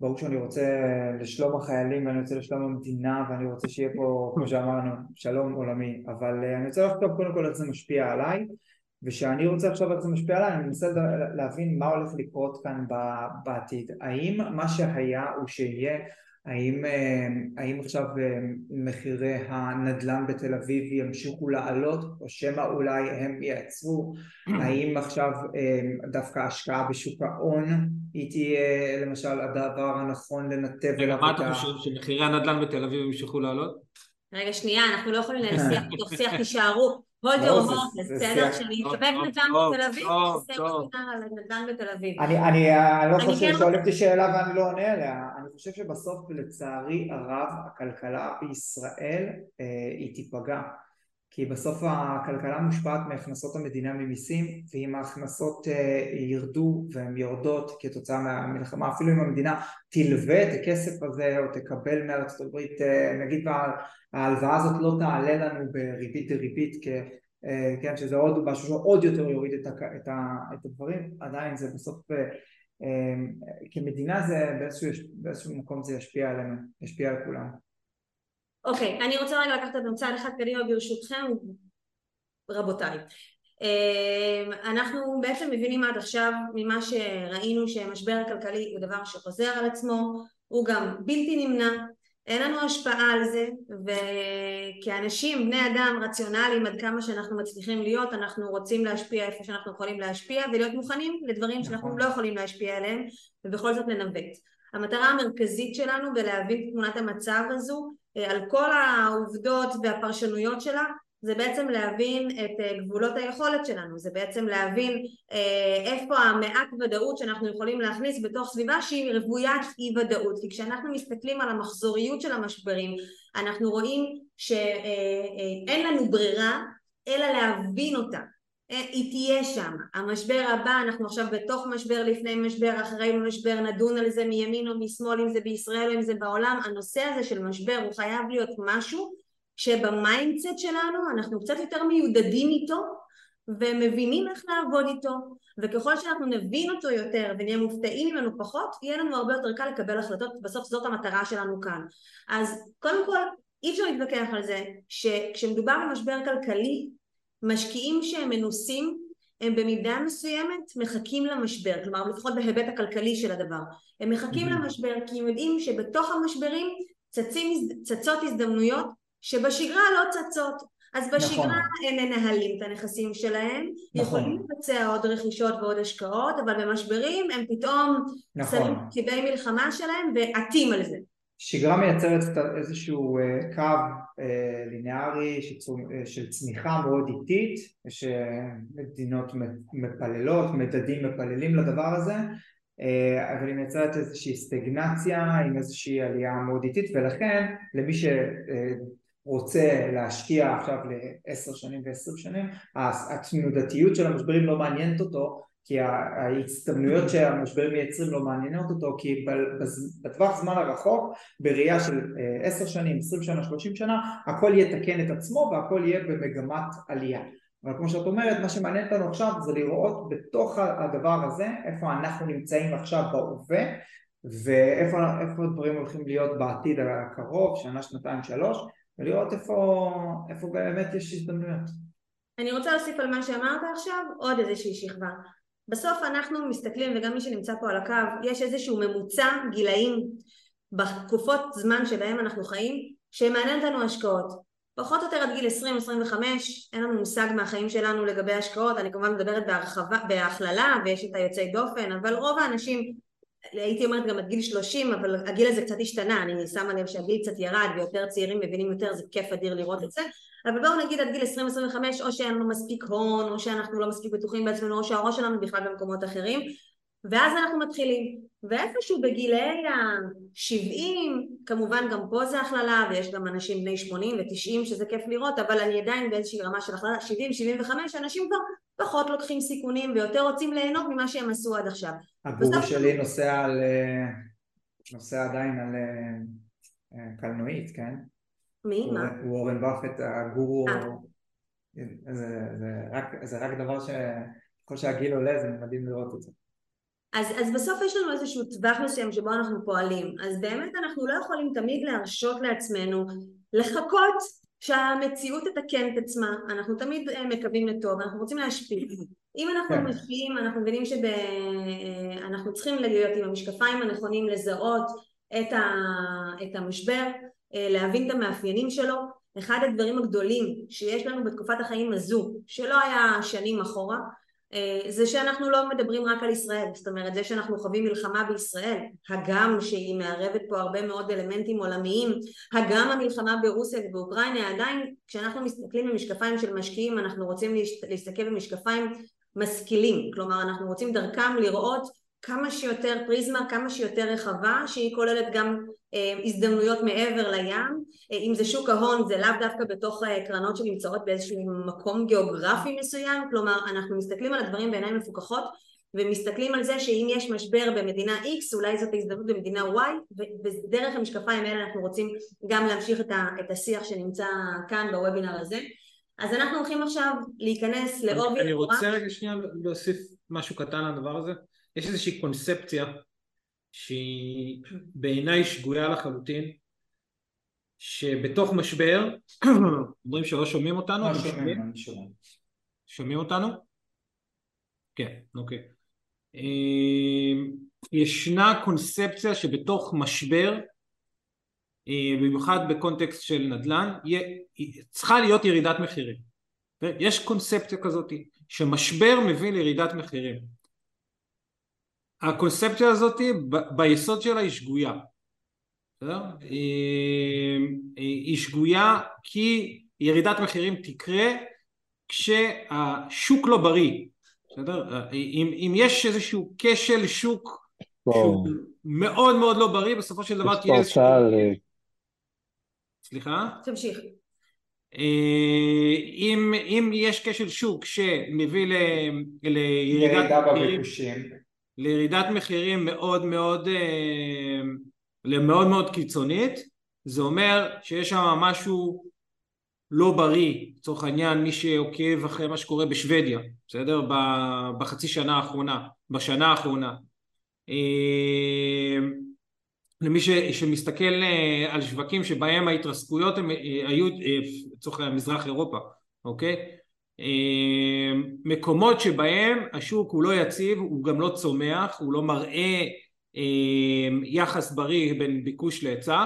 ברור שאני רוצה לשלום החיילים ואני רוצה לשלום המדינה ואני רוצה שיהיה פה, כמו שאמרנו, שלום עולמי, אבל אני רוצה לחשוב קודם כל איך זה משפיע עליי וכשאני רוצה לחשוב איך זה משפיע עליי אני מנסה להבין מה הולך לקרות כאן בעתיד. האם מה שהיה הוא שיהיה האם, האם עכשיו מחירי הנדל"ן בתל אביב ימשיכו לעלות או שמא אולי הם יעצרו? האם עכשיו דווקא השקעה בשוק ההון היא תהיה למשל הדבר הנכון לנתב רגע מה אתה חושב שמחירי הנדל"ן בתל אביב ימשיכו לעלות? רגע שנייה אנחנו לא יכולים להשיח בתוך שיח תישארו your horses, בסדר? שאני אקבל נדל"ן בתל אביב, על נדל"ן בתל אביב. אני לא חושב ששואלים אותי שאלה ואני לא עונה עליה, אני חושב שבסוף לצערי הרב הכלכלה בישראל היא תיפגע כי בסוף הכלכלה מושפעת מהכנסות המדינה ממיסים ואם ההכנסות ירדו והן יורדות כתוצאה מהמלחמה אפילו אם המדינה תלווה את הכסף הזה או תקבל מארצות הברית נגיד ההלוואה הזאת לא תעלה לנו בריבית דריבית כן, שזה עוד משהו שעוד יותר יוריד את הדברים עדיין זה בסוף כמדינה זה באיזשהו, באיזשהו מקום זה ישפיע עלינו, ישפיע על כולם אוקיי, okay, אני רוצה רגע לקחת את צעד אחד קדימה ברשותכם, רבותיי. אנחנו בעצם מבינים עד עכשיו ממה שראינו שהמשבר הכלכלי הוא דבר שחוזר על עצמו, הוא גם בלתי נמנע, אין לנו השפעה על זה, וכאנשים, בני אדם רציונליים עד כמה שאנחנו מצליחים להיות, אנחנו רוצים להשפיע איפה שאנחנו יכולים להשפיע ולהיות מוכנים לדברים שאנחנו לא יכולים להשפיע עליהם ובכל זאת לנווט. המטרה המרכזית שלנו בלהבין את תמונת המצב הזו על כל העובדות והפרשנויות שלה זה בעצם להבין את גבולות היכולת שלנו, זה בעצם להבין איפה המעט ודאות שאנחנו יכולים להכניס בתוך סביבה שהיא רוויית אי ודאות כי כשאנחנו מסתכלים על המחזוריות של המשברים אנחנו רואים שאין לנו ברירה אלא להבין אותה היא תהיה שם, המשבר הבא, אנחנו עכשיו בתוך משבר, לפני משבר, אחרי משבר, נדון על זה מימין או משמאל, אם זה בישראל או אם זה בעולם, הנושא הזה של משבר הוא חייב להיות משהו שב mindset שלנו אנחנו קצת יותר מיודדים איתו ומבינים איך לעבוד איתו וככל שאנחנו נבין אותו יותר ונהיה מופתעים ממנו פחות יהיה לנו הרבה יותר קל לקבל החלטות. בסוף זאת המטרה שלנו כאן. אז קודם כל אי אפשר להתווכח על זה שכשמדובר במשבר כלכלי משקיעים שהם מנוסים הם במידה מסוימת מחכים למשבר, כלומר לפחות בהיבט הכלכלי של הדבר, הם מחכים mm-hmm. למשבר כי הם יודעים שבתוך המשברים צצים, צצות הזדמנויות שבשגרה לא צצות, אז בשגרה נכון. הם מנהלים את הנכסים שלהם, נכון. יכולים לבצע עוד רכישות ועוד השקעות, אבל במשברים הם פתאום נכון. שמים כיבי מלחמה שלהם ועטים על זה. שגרה מייצרת איזשהו קו ליניארי של צמיחה מאוד איטית, יש מדינות מפללות, מדדים מפללים לדבר הזה, אבל היא מייצרת איזושהי סטגנציה עם איזושהי עלייה מאוד איטית ולכן למי שרוצה להשקיע עכשיו לעשר שנים ועשר שנים התנודתיות של המשברים לא מעניינת אותו כי ההצטמנויות שהמשברים מייצרים לא מעניינות אותו כי בטווח זמן הרחוק בראייה של עשר שנים, עשרים שנה, שלושים שנה הכל יתקן את עצמו והכל יהיה במגמת עלייה. אבל כמו שאת אומרת מה שמעניין אותנו עכשיו זה לראות בתוך הדבר הזה איפה אנחנו נמצאים עכשיו בהווה ואיפה הדברים הולכים להיות בעתיד הקרוב, שנה, שנתיים, שלוש ולראות איפה, איפה באמת יש הזדמנויות. אני רוצה להוסיף על מה שאמרת עכשיו עוד איזושהי שכבה בסוף אנחנו מסתכלים וגם מי שנמצא פה על הקו יש איזשהו ממוצע גילאים בתקופות זמן שבהם אנחנו חיים שמעניין אותנו השקעות פחות או יותר עד גיל 20-25 אין לנו מושג מהחיים שלנו לגבי השקעות אני כמובן מדברת בהרחבה, בהכללה ויש את היוצאי דופן אבל רוב האנשים הייתי אומרת גם עד גיל 30 אבל הגיל הזה קצת השתנה. אני שמה לב שהגיל קצת ירד ויותר צעירים מבינים יותר זה כיף אדיר לראות את זה אבל בואו נגיד עד גיל 20-25 או שאין לנו מספיק הון או שאנחנו לא מספיק בטוחים בעצמנו או שהראש שלנו בכלל במקומות אחרים ואז אנחנו מתחילים. ואיפשהו בגילי ה-70 כמובן גם פה זה הכללה ויש גם אנשים בני 80 ו-90 שזה כיף לראות אבל אני עדיין באיזושהי רמה של הכללה. 70-75 אנשים כבר פחות לוקחים סיכונים ויותר רוצים ליהנות ממה שהם עשו עד עכשיו. הגורו שלי נוסע על נוסע עדיין על קלנועית כן? מי? מה? וורן באפט הגורו זה, זה, רק, זה רק דבר שככל שהגיל עולה זה מדהים לראות את זה אז, אז בסוף יש לנו איזשהו טווח מסוים שבו אנחנו פועלים, אז באמת אנחנו לא יכולים תמיד להרשות לעצמנו לחכות שהמציאות תתקן את עצמה, אנחנו תמיד אה, מקווים לטוב, אנחנו רוצים להשפיע. אם אנחנו כן. משפיעים, אנחנו מבינים שאנחנו אה, צריכים להיות עם המשקפיים הנכונים לזהות את, ה, את המשבר, אה, להבין את המאפיינים שלו. אחד הדברים הגדולים שיש לנו בתקופת החיים הזו, שלא היה שנים אחורה, אה, זה שאנחנו לא מדברים רק על ישראל, זאת אומרת זה שאנחנו חווים מלחמה בישראל, הגם שהיא מערבת פה הרבה מאוד אלמנטים עולמיים, הגם המלחמה ברוסיה ובאוקראינה, עדיין כשאנחנו מסתכלים במשקפיים של משקיעים אנחנו רוצים להסתכל במשקפיים משכילים, כלומר אנחנו רוצים דרכם לראות כמה שיותר פריזמה, כמה שיותר רחבה, שהיא כוללת גם אה, הזדמנויות מעבר לים, אה, אם זה שוק ההון זה לאו דווקא בתוך אה, קרנות שנמצאות באיזשהו מקום גיאוגרפי מסוים, כלומר אנחנו מסתכלים על הדברים בעיניים מפוקחות ומסתכלים על זה שאם יש משבר במדינה X אולי זאת הזדמנות במדינה Y ודרך המשקפיים האלה אנחנו רוצים גם להמשיך את השיח שנמצא כאן בוובינר הזה. אז אנחנו הולכים עכשיו להיכנס לעובי... אני רוצה רגע שנייה להוסיף משהו קטן לדבר הזה. יש איזושהי קונספציה שהיא בעיניי שגויה לחלוטין שבתוך משבר אומרים שלא שומעים אותנו? לא שומעים, שומעים. שומעים אותנו? כן, אוקיי. אה, ישנה קונספציה שבתוך משבר אה, במיוחד בקונטקסט של נדל"ן צריכה להיות ירידת מחירים יש קונספציה כזאת שמשבר מביא לירידת מחירים הקונספציה הזאת ביסוד שלה היא שגויה בסדר? היא שגויה כי ירידת מחירים תקרה כשהשוק לא בריא בסדר? אם, אם יש איזשהו כשל שוק שהוא מאוד מאוד לא בריא בסופו של דבר תהיה איזשהו... סליחה? תמשיך. אם, אם יש כשל שוק שמביא ל, לירידת מחירים לירידת מחירים מאוד מאוד אה, למאוד מאוד קיצונית זה אומר שיש שם משהו לא בריא לצורך העניין מי שעוקב אחרי מה שקורה בשוודיה בסדר? בחצי שנה האחרונה בשנה האחרונה. אה, למי ש, שמסתכל אה, על שווקים שבהם ההתרסקויות הם היו לצורך מזרח אירופה אוקיי מקומות שבהם השוק הוא לא יציב, הוא גם לא צומח, הוא לא מראה אמ, יחס בריא בין ביקוש להיצע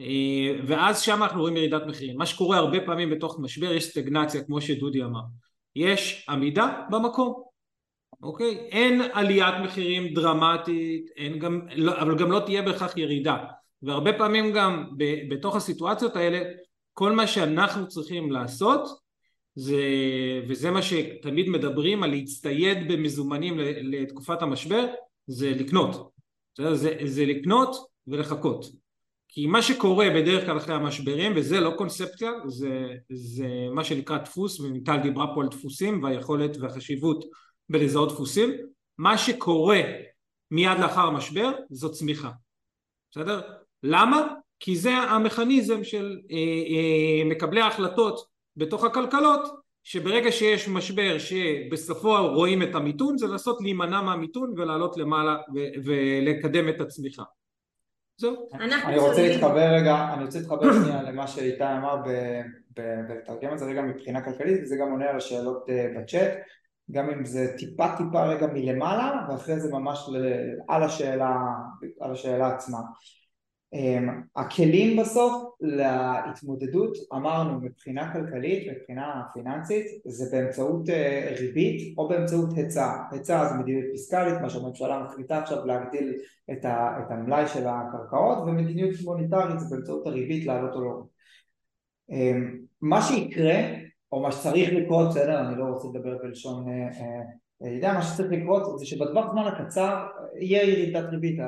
אמ, ואז שם אנחנו רואים ירידת מחירים. מה שקורה הרבה פעמים בתוך משבר יש סטגנציה כמו שדודי אמר. יש עמידה במקום, אוקיי? אין עליית מחירים דרמטית, אין גם, לא, אבל גם לא תהיה בהכרח ירידה. והרבה פעמים גם בתוך הסיטואציות האלה כל מה שאנחנו צריכים לעשות זה, וזה מה שתמיד מדברים על להצטייד במזומנים לתקופת המשבר זה לקנות זה, זה, לקנות ולחכות כי מה שקורה בדרך כלל אחרי המשברים וזה לא קונספציה זה, זה מה שנקרא דפוס ומיטל דיברה פה על דפוסים והיכולת והחשיבות בלזהות דפוסים מה שקורה מיד לאחר המשבר זו צמיחה בסדר? למה? כי זה המכניזם של אה, אה, מקבלי ההחלטות בתוך הכלכלות שברגע שיש משבר שבסופו רואים את המיתון זה לנסות להימנע מהמיתון ולעלות למעלה ולקדם את הצמיחה. זהו. אני רוצה להתחבר רגע, אני רוצה להתחבר שנייה למה שאיתי אמר ולתרגם את זה רגע מבחינה כלכלית וזה גם עונה על השאלות אה, בצ'אט. גם אם זה טיפה טיפה רגע מלמעלה ואחרי זה ממש על השאלה, על השאלה עצמה הכלים בסוף להתמודדות אמרנו מבחינה כלכלית מבחינה פיננסית זה באמצעות אה, ריבית או באמצעות היצע. היצע זה מדיניות פיסקלית מה שהממשלה מחליטה עכשיו להגדיל את, המלאי של הקרקעות ומדיניות מוניטרית זה באמצעות הריבית לעלות או לא. אמ, מה שיקרה או מה שצריך לקרות בסדר? אני לא רוצה לדבר בלשון אה, יודע מה שצריך לקרות זה שבטווח זמן הקצר יהיה ירידת ריבית,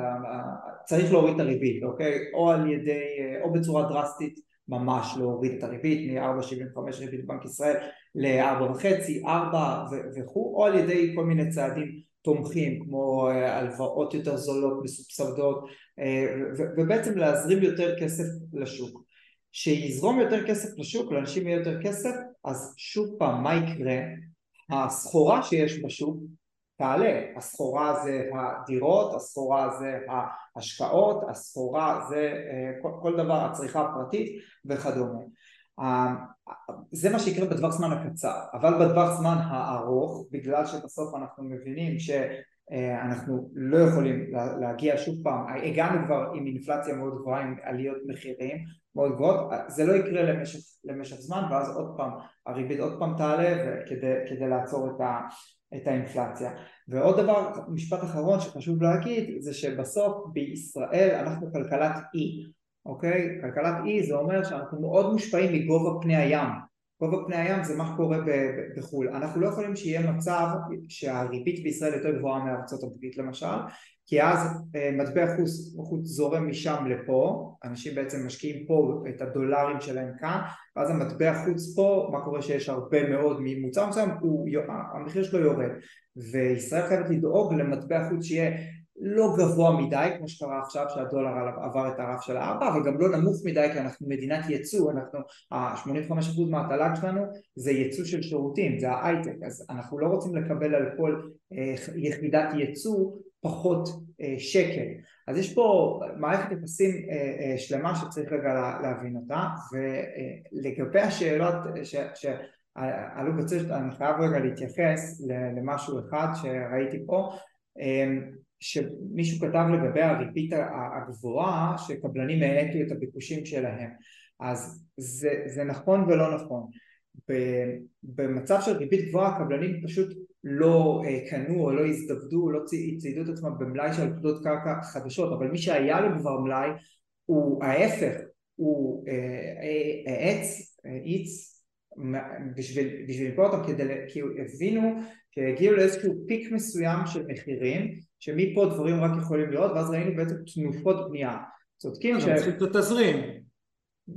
צריך להוריד את הריבית, אוקיי? או על ידי, או בצורה דרסטית ממש להוריד את הריבית מ-4.75 ריבית בנק ישראל ל-4.5, 4 וכו', או על ידי כל מיני צעדים תומכים כמו אה, הלוואות יותר זולות, מסובסדות, אה, ובעצם להזרים יותר כסף לשוק. שיזרום יותר כסף לשוק, לאנשים יהיה יותר כסף, אז שוב פעם, מה יקרה? הסחורה שיש בשוק תעלה, הסחורה זה הדירות, הסחורה זה ההשקעות, הסחורה זה כל, כל דבר, הצריכה הפרטית וכדומה. זה מה שיקרה בטווח זמן הקצר, אבל בטווח זמן הארוך, בגלל שבסוף אנחנו מבינים ש... אה, אנחנו לא יכולים להגיע שוב פעם, הגענו כבר עם אינפלציה מאוד גבוהה, עם עליות מחירים מאוד גבוהות, זה לא יקרה למשך, למשך זמן ואז עוד פעם הריבית עוד פעם תעלה כדי, כדי לעצור את, ה, את האינפלציה. ועוד דבר, משפט אחרון שחשוב להגיד זה שבסוף בישראל אנחנו כלכלת אי, אוקיי? כלכלת אי זה אומר שאנחנו מאוד מושפעים מגובה פני הים גובה פני הים זה מה שקורה בחו"ל. אנחנו לא יכולים שיהיה מצב שהריבית בישראל יותר גבוהה מארצות הברית למשל, כי אז אה, מטבע חוץ, חוץ זורם משם לפה, אנשים בעצם משקיעים פה את הדולרים שלהם כאן, ואז המטבע חוץ פה, מה קורה שיש הרבה מאוד ממוצר מסוים, המחיר שלו יורד. וישראל חייבת לדאוג למטבע חוץ שיהיה לא גבוה מדי כמו שקרה עכשיו שהדולר עבר את הרף של הארבע אבל גם לא נמוך מדי כי אנחנו מדינת ייצוא אנחנו ה-85% מהתל"ג שלנו זה ייצוא של שירותים זה ההייטק. אז אנחנו לא רוצים לקבל על כל אה, יחידת ייצוא פחות אה, שקל. אז יש פה מערכת יחסים אה, שלמה שצריך רגע להבין אותה ולגבי השאלות שעלו בצוות אני חייב רגע להתייחס למשהו אחד שראיתי פה שמישהו כתב לגבי הריבית הגבוהה שקבלנים האטו את הביקושים שלהם. אז זה, זה נכון ולא נכון. במצב של ריבית גבוהה הקבלנים פשוט לא אה, קנו או לא הזדוודו, לא הציידו את עצמם במלאי של פקודות קרקע חדשות. אבל מי שהיה לו כבר מלאי הוא ההפך הוא האץ, אה, האיץ בשביל, לקרוא אותם כדי, כי הבינו שהגיעו לאיזשהו פיק מסוים של מחירים שמפה דברים רק יכולים להיות ואז ראינו בעצם תנופות בנייה. צודקים ש... צריכים את התזרים.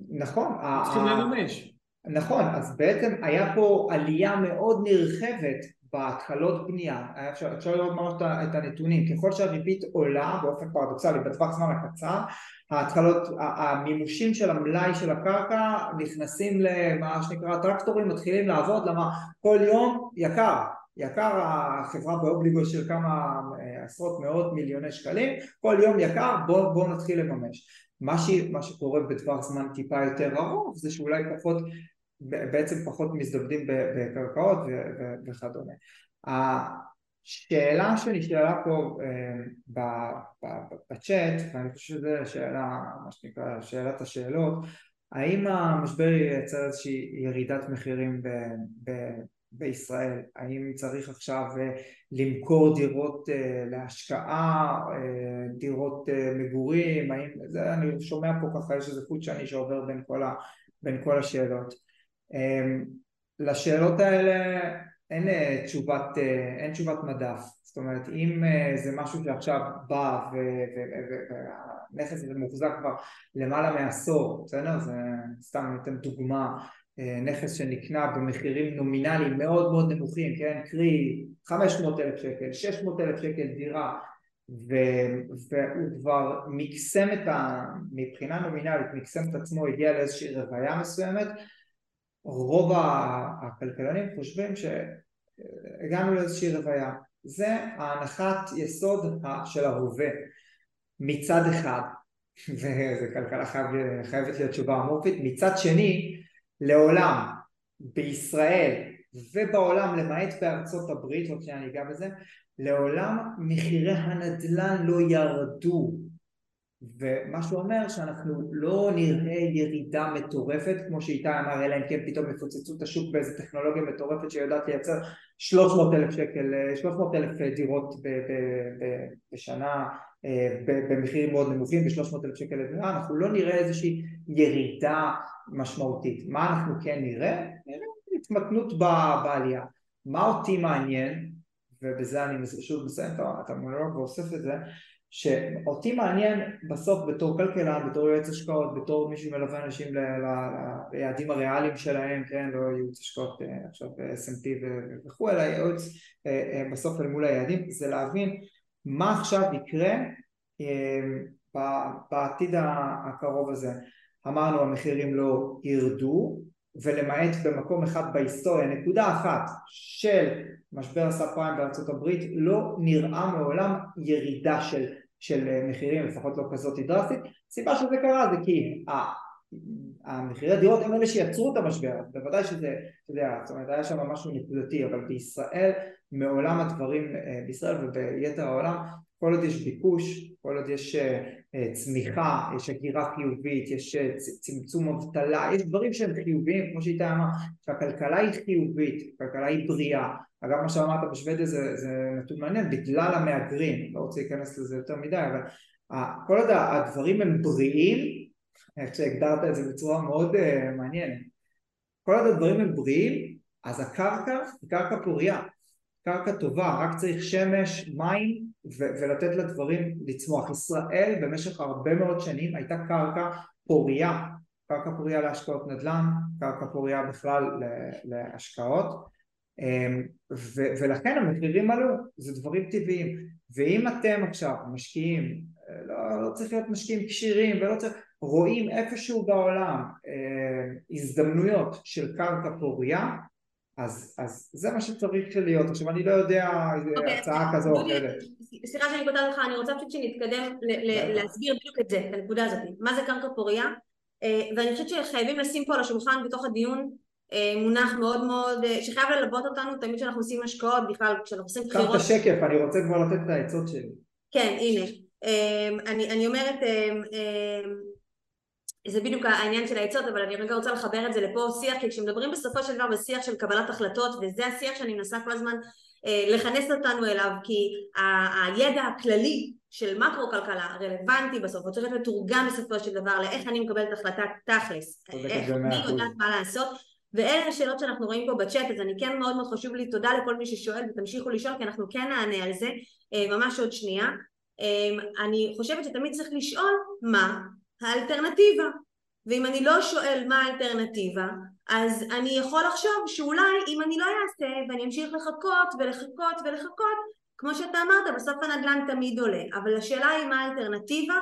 נכון צריכים לממש. נכון אז בעצם היה פה עלייה מאוד נרחבת בהתחלות בנייה. אפשר, אפשר לראות ממש את הנתונים. ככל שהריבית עולה באופן פרדוקסלי בטווח זמן הקצר ההתחלות, המימושים של המלאי של הקרקע נכנסים למה שנקרא טרקטורים מתחילים לעבוד. למה? כל יום יקר. יקר החברה באובליגו של כמה עשרות מאות מיליוני שקלים כל יום יקר בואו בוא נתחיל לממש. מה, ש, מה שקורה בטווח זמן טיפה יותר ארוך זה שאולי פחות בעצם פחות מזדוודים בקרקעות וכדומה. השאלה שנשאלה פה אה, בצ'אט ואני חושב שזו שאלה מה שנקרא שאלת השאלות האם המשבר ייצר איזושהי ירידת מחירים ב, ב, בישראל, האם צריך עכשיו אה, למכור דירות אה, להשקעה, אה, דירות מגורים, האם, זה אני שומע פה ככה יש איזה חוט שני שעובר בין כל, ה, בין כל השאלות. לשאלות האלה אין תשובת, אין תשובת מדף, זאת אומרת אם זה משהו שעכשיו בא והנכס הזה מוחזק כבר למעלה מעשור, בסדר? זה סתם ניתן דוגמה נכס שנקנה במחירים נומינליים מאוד מאוד נמוכים, כן, קרי 500 אלף שקל, 600 אלף שקל דירה ו, והוא כבר מקסם את ה... מבחינה נומינלית מקסם את עצמו, הגיע לאיזושהי רוויה מסוימת. רוב הכלכלנים חושבים שהגענו לאיזושהי רוויה. זה ההנחת יסוד של ההווה מצד אחד. וזו כלכלה חייבת להיות תשובה אמורפית. מצד שני לעולם בישראל ובעולם למעט בארצות הברית, עוד שניה אני אגע בזה, לעולם מחירי הנדל"ן לא ירדו ומה שהוא אומר שאנחנו לא נראה ירידה מטורפת כמו שאיתי אמר אלא אם כן פתאום יפוצצו את השוק באיזה טכנולוגיה מטורפת שיודעת לייצר 300 אלף שקל, 300 אלף דירות בשנה אה, במחירים מאוד נמוכים ב-300 אלף שקל לדירה אנחנו לא נראה איזושהי ירידה משמעותית. מה אנחנו כן נראה? נראה התמתנות בעלייה. מה אותי מעניין, ובזה אני שוב מסיים את המונולוג ואוסף את זה, שאותי מעניין בסוף בתור כלכלן, בתור יועץ השקעות, בתור מי שמלווה אנשים ליעדים הריאליים שלהם, כן, לא ייעוץ השקעות אה, עכשיו ב-S&P וכו', אלא ייעוץ אה, אה, בסוף אל מול היעדים, זה להבין מה עכשיו יקרה בעתיד הקרוב הזה. אמרנו המחירים לא ירדו ולמעט במקום אחד בהיסטוריה, נקודה אחת של משבר הסאב פריים בארצות הברית, לא נראה מעולם ירידה של, של מחירים, לפחות לא כזאת דרסטית. הסיבה שזה קרה זה כי המחירי הדירות הם אלה שיצרו את המשבר, בוודאי שזה, אתה יודע, זאת אומרת היה שם משהו נקודתי, אבל בישראל מעולם הדברים, אה, בישראל וביתר העולם, כל עוד יש ביקוש, כל עוד יש אה, אה, צמיחה, יש הגירה חיובית, יש צמצום אבטלה, יש דברים שהם חיוביים, כמו שאיתה אמרה, שהכלכלה היא חיובית, הכלכלה היא בריאה, אגב מה שאמרת בשוודיה זה, זה נתון מעניין, בגלל המהגרים, לא רוצה להיכנס לזה יותר מדי, אבל כל עוד הדברים הם בריאים איך שהגדרת את זה בצורה מאוד uh, מעניינת. כל עוד הדברים הם בריאים, אז הקרקע היא קרקע פוריה, קרקע טובה, רק צריך שמש, מים ו- ולתת לדברים לצמוח. ישראל במשך הרבה מאוד שנים הייתה קרקע פוריה, קרקע פוריה להשקעות נדל"ן, קרקע פוריה בכלל להשקעות אמ, ו- ולכן המחירים עלו, זה דברים טבעיים ואם אתם עכשיו משקיעים, לא, לא צריך להיות משקיעים כשירים ולא צריך רואים איפשהו בעולם אה, הזדמנויות של קרקע פוריה אז, אז זה מה שצריך להיות. עכשיו אני לא יודע okay, אוקיי, הצעה כזו או אחרת. סליחה שאני קוטעת אותך, אני רוצה פשוט שנתקדם להסביר בדיוק את זה, את הנקודה הזאת. מה זה קרקע פוריה? אה, ואני חושבת שחייבים לשים פה על השולחן בתוך הדיון אה, מונח מאוד מאוד, שחייב ללוות אותנו תמיד כשאנחנו עושים השקעות, בכלל כשאנחנו עושים בחירות. קח את השקף, אני רוצה כבר לתת את העצות שלי. כן, הנה. אני, אני אומרת, זה בדיוק העניין של העצות, אבל אני רגע רוצה לחבר את זה לפה שיח, כי כשמדברים בסופו של דבר בשיח של קבלת החלטות, וזה השיח שאני מנסה כל הזמן אה, לכנס אותנו אליו, כי ה- הידע הכללי של מקרו כלכלה רלוונטי בסוף, הוא צריך להיות מתורגם בסופו של דבר לאיך אני מקבלת החלטה תכלס, איך אני יודעת מה לעשות, ואלה השאלות שאנחנו רואים פה בצ'אט, אז אני כן מאוד מאוד חשוב לי, תודה לכל מי ששואל ותמשיכו לשאול, כי אנחנו כן נענה על זה אה, ממש עוד שנייה. אה, אני חושבת שתמיד צריך לשאול מה האלטרנטיבה. ואם אני לא שואל מה האלטרנטיבה, אז אני יכול לחשוב שאולי אם אני לא אעשה ואני אמשיך לחכות ולחכות ולחכות, כמו שאתה אמרת, בסוף הנדל"ן תמיד עולה. אבל השאלה היא מה האלטרנטיבה,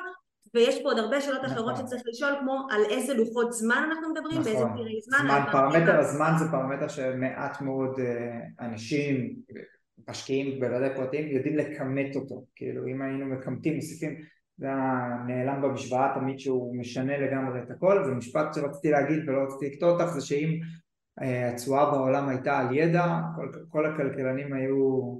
ויש פה עוד הרבה שאלות נכון. אחרות שצריך לשאול, כמו על איזה לוחות זמן אנחנו מדברים, נכון. באיזה פרעי זמן. זמן, פרמטר הזמן זה פרמטר שמעט מאוד אה, אנשים, משקיעים בוודאי פרטיים, יודעים לכמת אותו. כאילו אם היינו מכמתים, מוסיפים זה הנעלם במשוואה תמיד שהוא משנה לגמרי את הכל ומשפט שרציתי להגיד ולא רציתי לקטוע אותך זה שאם אה, התשואה בעולם הייתה על ידע כל, כל הכלכלנים היו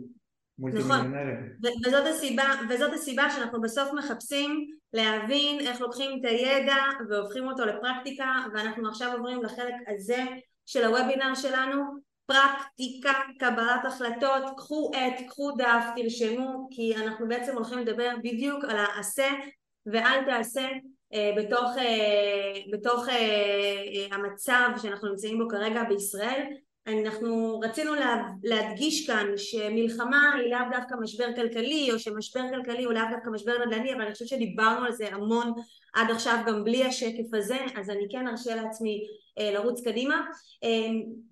מולטי-מיליונרים. נכון, וזאת הסיבה, וזאת הסיבה שאנחנו בסוף מחפשים להבין איך לוקחים את הידע והופכים אותו לפרקטיקה ואנחנו עכשיו עוברים לחלק הזה של הוובינר שלנו פרקטיקה, קבלת החלטות, קחו עט, קחו דף, תרשמו, כי אנחנו בעצם הולכים לדבר בדיוק על העשה ואל תעשה אה, בתוך, אה, בתוך אה, המצב שאנחנו נמצאים בו כרגע בישראל. אנחנו רצינו לה, להדגיש כאן שמלחמה היא לאו דווקא משבר כלכלי או שמשבר כלכלי הוא לאו דווקא משבר נדל"ני אבל אני חושבת שדיברנו על זה המון עד עכשיו גם בלי השקף הזה אז אני כן ארשה לעצמי לרוץ קדימה. אה,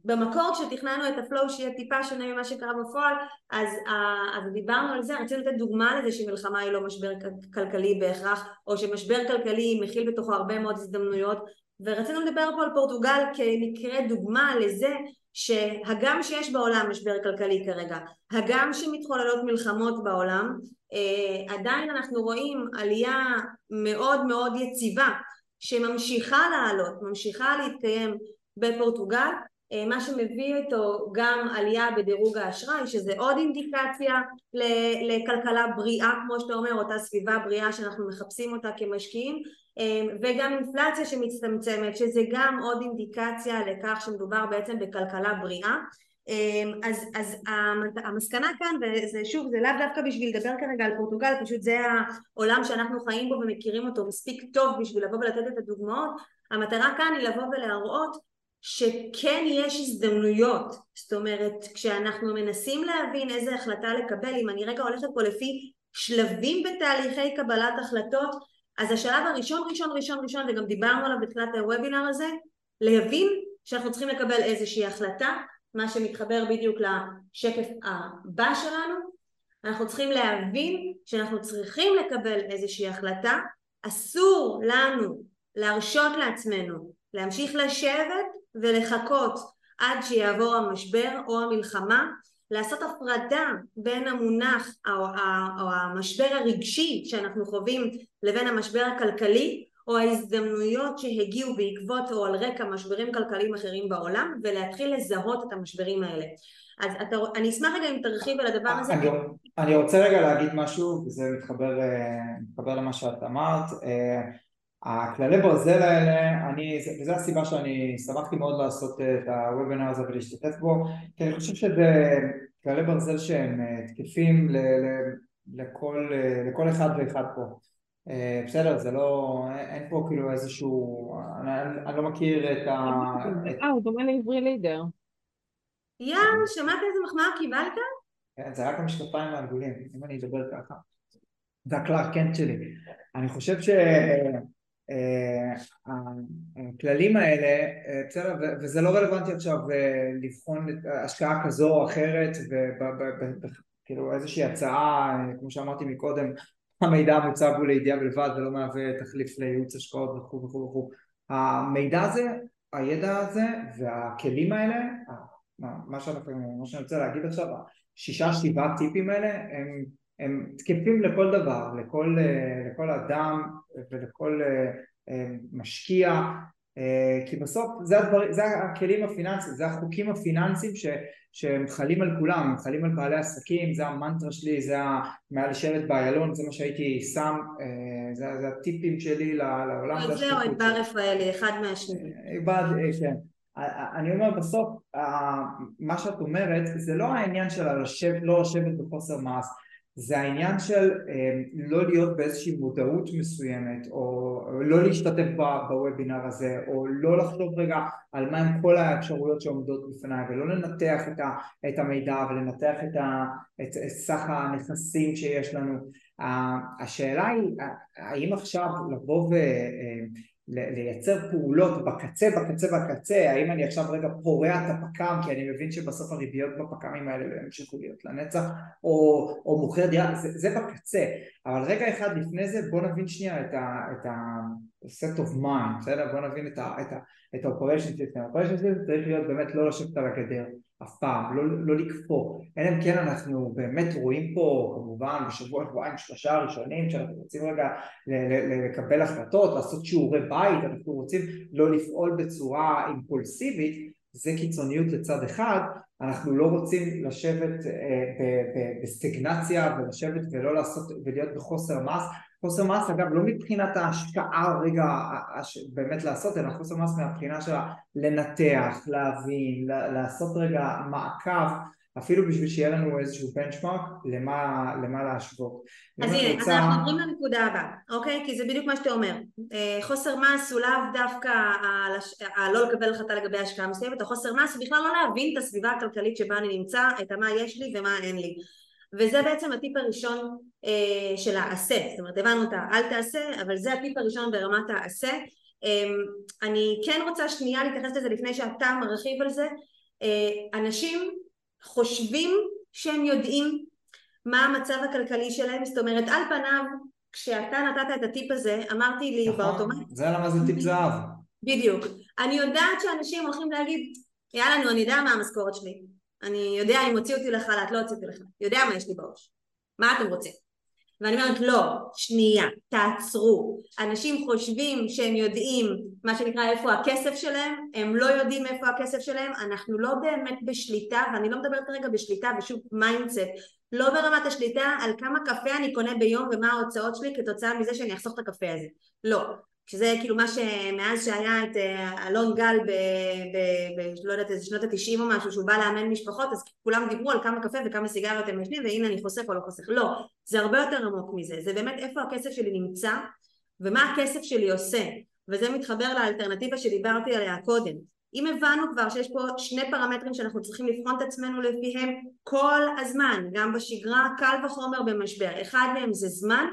במקור כשתכננו את הפלואו שיהיה טיפה שונה ממה שקרה בפועל אז, אה, אז דיברנו על זה, רצינו לתת דוגמה לזה שמלחמה היא לא משבר כלכלי בהכרח או שמשבר כלכלי מכיל בתוכו הרבה מאוד הזדמנויות ורצינו לדבר פה על פורטוגל כמקרה דוגמה לזה שהגם שיש בעולם משבר כלכלי כרגע, הגם שמתחוללות מלחמות בעולם, עדיין אנחנו רואים עלייה מאוד מאוד יציבה שממשיכה לעלות, ממשיכה להתקיים בפורטוגל, אה, מה שמביא איתו גם עלייה בדירוג האשראי, שזה עוד אינדיקציה לכלכלה בריאה, כמו שאתה אומר, אותה סביבה בריאה שאנחנו מחפשים אותה כמשקיעים, אה, וגם אינפלציה שמצטמצמת, שזה גם עוד אינדיקציה לכך שמדובר בעצם בכלכלה בריאה. אמ, אז, אז המסקנה כאן, וזה שוב, זה לאו דווקא בשביל לדבר כרגע על פורטוגל, פשוט זה העולם שאנחנו חיים בו ומכירים אותו מספיק טוב בשביל לבוא ולתת את הדוגמאות, המטרה כאן היא לבוא ולהראות שכן יש הזדמנויות, זאת אומרת כשאנחנו מנסים להבין איזה החלטה לקבל, אם אני רגע הולכת פה לפי שלבים בתהליכי קבלת החלטות, אז השלב הראשון ראשון ראשון ראשון, וגם דיברנו עליו בתחילת הוובינר הזה, להבין שאנחנו צריכים לקבל איזושהי החלטה מה שמתחבר בדיוק לשקף הבא שלנו, אנחנו צריכים להבין שאנחנו צריכים לקבל איזושהי החלטה, אסור לנו להרשות לעצמנו להמשיך לשבת ולחכות עד שיעבור המשבר או המלחמה, לעשות הפרדה בין המונח או, או המשבר הרגשי שאנחנו חווים לבין המשבר הכלכלי או ההזדמנויות שהגיעו בעקבות או על רקע משברים כלכליים אחרים בעולם ולהתחיל לזהות את המשברים האלה. אז אתה, אני אשמח רגע אם תרחיב על הדבר הזה. אני, אני רוצה רגע להגיד משהו וזה מתחבר, אה, מתחבר למה שאת אמרת. אה, הכללי ברזל האלה, אני, וזו הסיבה שאני שמחתי מאוד לעשות את הוובינר הזה ולהשתתף בו, כי אני חושב שזה כללי ברזל שהם אה, תקפים ל, ל, לכל, לכל אחד ואחד פה. אה, בסדר, זה לא, אין פה כאילו איזשהו, אני, אני לא מכיר את ה... אה, הוא דומה לעברי לידר. יא, שמעת איזה מחמאה קיבלת? כן, זה רק המשקפיים העגולים, אם אני אדבר ככה. זה הקלארק קנט שלי. אני חושב שהכללים אה, האלה, בסדר, וזה לא רלוונטי עכשיו לבחון השקעה כזו או אחרת, וכאילו איזושהי הצעה, כמו שאמרתי מקודם, המידע המוצג הוא לידיעה בלבד ולא מהווה תחליף לייעוץ השקעות וכו' וכו' וכו'. המידע הזה, הידע הזה והכלים האלה, מה, שאנחנו, מה שאני רוצה להגיד עכשיו, השישה שבעה טיפים האלה הם, הם תקפים לכל דבר, לכל, לכל אדם ולכל אה, משקיע אה, כי בסוף זה, הדבר, זה הכלים הפיננסיים, זה החוקים הפיננסיים ש, שהם חלים על כולם, הם חלים על בעלי עסקים, זה המנטרה שלי, זה מעל לשלט באיילון, זה מה שהייתי שם, אה, זה, זה הטיפים שלי לעולם. זה זהו, את בר רפאלי, אחד מהשני. אה, כן. אני אומר בסוף, מה שאת אומרת זה לא העניין של לא לשבת בחוסר מעש זה העניין של אה, לא להיות באיזושהי מודעות מסוימת או לא להשתתף בוובינר הזה או לא לחשוב רגע על מה הם כל האפשרויות שעומדות בפניי ולא לנתח את, את המידע ולנתח את, ה, את, את סך הנכסים שיש לנו השאלה היא האם עכשיו לבוא. אה, לייצר פעולות בקצה, בקצה, בקצה, האם אני עכשיו רגע פורע את הפק"ם כי אני מבין שבסוף הריביות בפק"מים האלה לא ימשיכו להיות לנצח או, או מוכר דירה, זה, זה בקצה, אבל רגע אחד לפני זה בוא נבין שנייה את ה-set of mind, בסדר? בוא נבין את ה-operation system, ה-operation system צריך להיות באמת לא לשבת על הגדר אף פעם, לא, לא לקפוא, אלא אם כן אנחנו באמת רואים פה כמובן בשבוע, שבועיים, שלושה הראשונים שאנחנו רוצים רגע לקבל החלטות, לעשות שיעורי בית, אנחנו רוצים לא לפעול בצורה אימפולסיבית, זה קיצוניות לצד אחד, אנחנו לא רוצים לשבת אה, בסטגנציה ולשבת ולא לעשות ולהיות בחוסר מס חוסר מס אגב לא מבחינת ההשקעה רגע באמת לעשות אלא חוסר מס מהבחינה של לנתח, להבין, לעשות רגע מעקב אפילו בשביל שיהיה לנו איזשהו בנצ'מארק למה, למה להשוות. אז הנה, רוצה... אז אנחנו עוברים לנקודה הבאה, אוקיי? כי זה בדיוק מה שאתה אומר. אה, חוסר מס הוא לאו דווקא הלא לקבל החלטה לגבי השקעה מסוימת, החוסר מס הוא בכלל לא להבין את הסביבה הכלכלית שבה אני נמצא, את מה יש לי ומה אין לי. וזה בעצם הטיפ הראשון אה, של העשה, זאת אומרת הבנו את האל תעשה, אבל זה הטיפ הראשון ברמת העשה. אה, אני כן רוצה שנייה להתייחס לזה לפני שאתה מרחיב על זה. אה, אנשים חושבים שהם יודעים מה המצב הכלכלי שלהם, זאת אומרת על פניו כשאתה נתת את הטיפ הזה אמרתי לי נכון, באוטומט זה למה זה טיפ זהב. בדיוק. אני יודעת שאנשים הולכים להגיד יאללה נו אני יודע מה המשכורת שלי אני יודע אם הוציאו אותי לחל"ת, לא הוציאו אותי לחל"ת, יודע מה יש לי בראש, מה אתם רוצים? ואני אומרת לא, שנייה, תעצרו, אנשים חושבים שהם יודעים מה שנקרא איפה הכסף שלהם, הם לא יודעים איפה הכסף שלהם, אנחנו לא באמת בשליטה, ואני לא מדברת רגע בשליטה ושוב mindset, לא ברמת השליטה על כמה קפה אני קונה ביום ומה ההוצאות שלי כתוצאה מזה שאני אחסוך את הקפה הזה, לא, שזה כאילו מה שמאז שהיה את אה, אלון גל ב... ב, ב לא יודעת איזה שנות התשעים או משהו שהוא בא לאמן משפחות אז כולם דיברו על כמה קפה וכמה סיגריות הם משנים והנה אני חוסך או לא חוסך לא זה הרבה יותר עמוק מזה. זה באמת איפה הכסף שלי נמצא ומה הכסף שלי עושה. וזה מתחבר לאלטרנטיבה שדיברתי עליה קודם. אם הבנו כבר שיש פה שני פרמטרים שאנחנו צריכים לבחון את עצמנו לפיהם כל הזמן גם בשגרה קל וחומר במשבר. אחד מהם זה זמן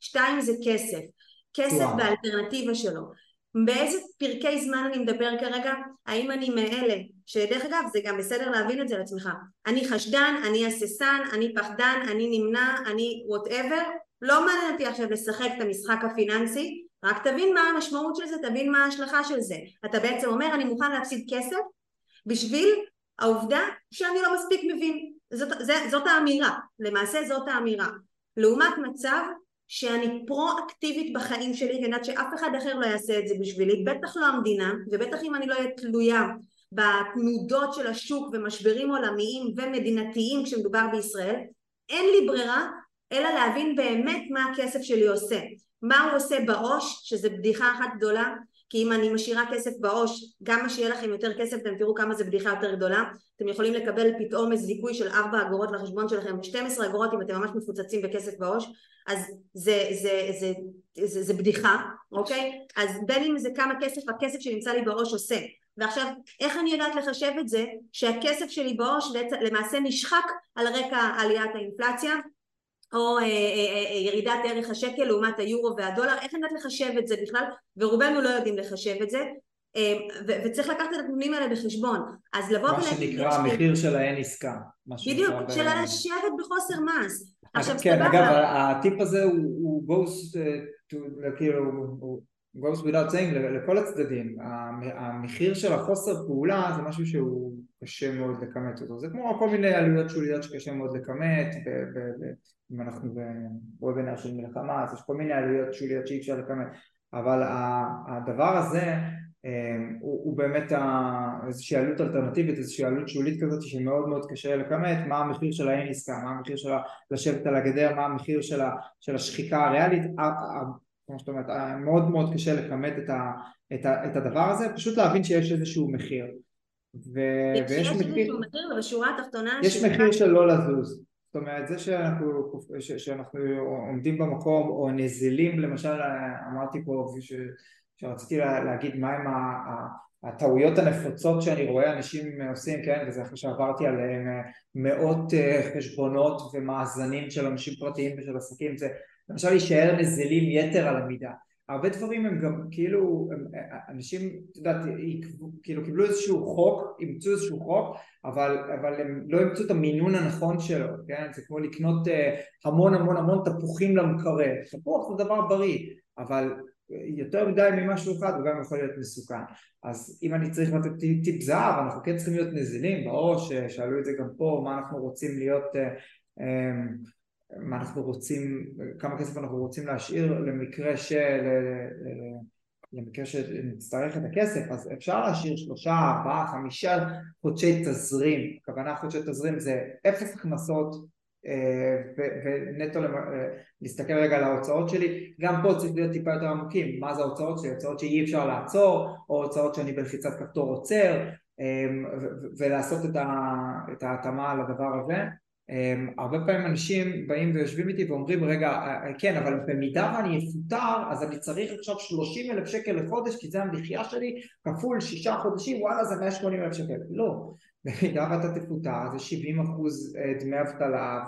שתיים זה כסף כסף באלטרנטיבה שלו. באיזה פרקי זמן אני מדבר כרגע? האם אני מאלה, שדרך אגב זה גם בסדר להבין את זה לעצמך, אני חשדן, אני הססן, אני פחדן, אני נמנע, אני whatever, לא מעניין אותי עכשיו לשחק את המשחק הפיננסי, רק תבין מה המשמעות של זה, תבין מה ההשלכה של זה. אתה בעצם אומר אני מוכן להפסיד כסף בשביל העובדה שאני לא מספיק מבין. זאת, זה, זאת האמירה, למעשה זאת האמירה. לעומת מצב שאני פרו-אקטיבית בחיים שלי, כי אני יודעת שאף אחד אחר לא יעשה את זה בשבילי, בטח לא המדינה, ובטח אם אני לא אהיה תלויה בתנודות של השוק ומשברים עולמיים ומדינתיים כשמדובר בישראל, אין לי ברירה אלא להבין באמת מה הכסף שלי עושה. מה הוא עושה בעו"ש, שזה בדיחה אחת גדולה, כי אם אני משאירה כסף בעו"ש, גם מה שיהיה לכם יותר כסף, אתם תראו כמה זה בדיחה יותר גדולה. אתם יכולים לקבל פתאום איזה זיכוי של 4 אגורות לחשבון שלכם, 12 אגורות אם אתם ממש מפוצצים בכסף בעו"ש, אז זה, זה, זה, זה, זה, זה בדיחה, אוקיי? אז בין אם זה כמה כסף הכסף שנמצא לי בעו"ש עושה. ועכשיו, איך אני יודעת לחשב את זה שהכסף שלי בעו"ש למעשה נשחק על רקע עליית האינפלציה? או אה, אה, אה, ירידת ערך השקל לעומת היורו והדולר, איך יודעת לחשב את זה בכלל, ורובנו לא יודעים לחשב את זה, וצריך לקחת את הנתונים האלה בחשבון. אז לבוא ולהגיד... מה שנקרא המחיר של האין עסקה. בדיוק, של לשבת בחוסר מס. עכשיו כן. אגב, הטיפ הזה הוא goes to, כאילו, הוא goes without saying לכל הצדדים. המחיר של החוסר פעולה זה משהו שהוא קשה מאוד לכמת אותו. זה כמו כל מיני עלויות שוליות שקשה מאוד לכמת, אם אנחנו בוובינר של מלחמה, אז יש כל מיני עלויות שוליות שאי אפשר לכמת, אבל הדבר הזה אמ, הוא, הוא באמת איזושהי עלות אלטרנטיבית, איזושהי עלות שולית כזאת שמאוד מאוד קשה לכמת, מה המחיר של האין עסקה, מה המחיר של לשבת על הגדר, מה המחיר של, של השחיקה הריאלית, כמו שאת אומרת, מאוד מאוד קשה לכמת את, ה, את, ה, את הדבר הזה, פשוט להבין שיש איזשהו מחיר. ו... ויש מחיר, מחיר ובשורה התחתונה... יש מחיר של לא לזוז. זאת אומרת, זה שאנחנו, ש, שאנחנו עומדים במקום או נזילים, למשל אמרתי פה ש, שרציתי להגיד מהם הטעויות הנפוצות שאני רואה אנשים עושים, כן, וזה אחרי שעברתי על מאות אה, חשבונות ומאזנים של אנשים פרטיים ושל עסקים, זה למשל להישאר נזילים יתר על המידה הרבה דברים הם גם כאילו הם, אנשים את יודעת כאילו קיבלו איזשהו חוק אימצו איזשהו חוק אבל, אבל הם לא אימצו את המינון הנכון שלו כן? זה כמו לקנות uh, המון המון המון תפוחים למקרר. תפוח זה דבר בריא אבל יותר מדי ממשהו אחד הוא גם יכול להיות מסוכן. אז אם אני צריך לתת טיפ זהב אנחנו כן צריכים להיות נזילים בראש שאלו את זה גם פה מה אנחנו רוצים להיות מה אנחנו רוצים, כמה כסף אנחנו רוצים להשאיר למקרה של... למקרה שנצטרך את הכסף, אז אפשר להשאיר שלושה, ארבעה, חמישה חודשי תזרים, הכוונה חודשי תזרים זה אפס הכנסות אה, ונטו אה, להסתכל רגע על ההוצאות שלי, גם פה צריך להיות טיפה יותר עמוקים, מה זה ההוצאות שלי, הוצאות שאי אפשר לעצור, או הוצאות שאני בלחיצת כפתור עוצר, אה, ולעשות את ההתאמה על הדבר הזה הרבה פעמים אנשים באים ויושבים איתי ואומרים רגע אה, אה, כן אבל במידה ואני אפוטר אז אני צריך עכשיו 30 אלף שקל לחודש כי זה המחיה שלי כפול שישה חודשים וואלה זה 180 אלף שקל. לא. במידה ואתה תפוטר זה 70 אחוז אה, דמי אבטלה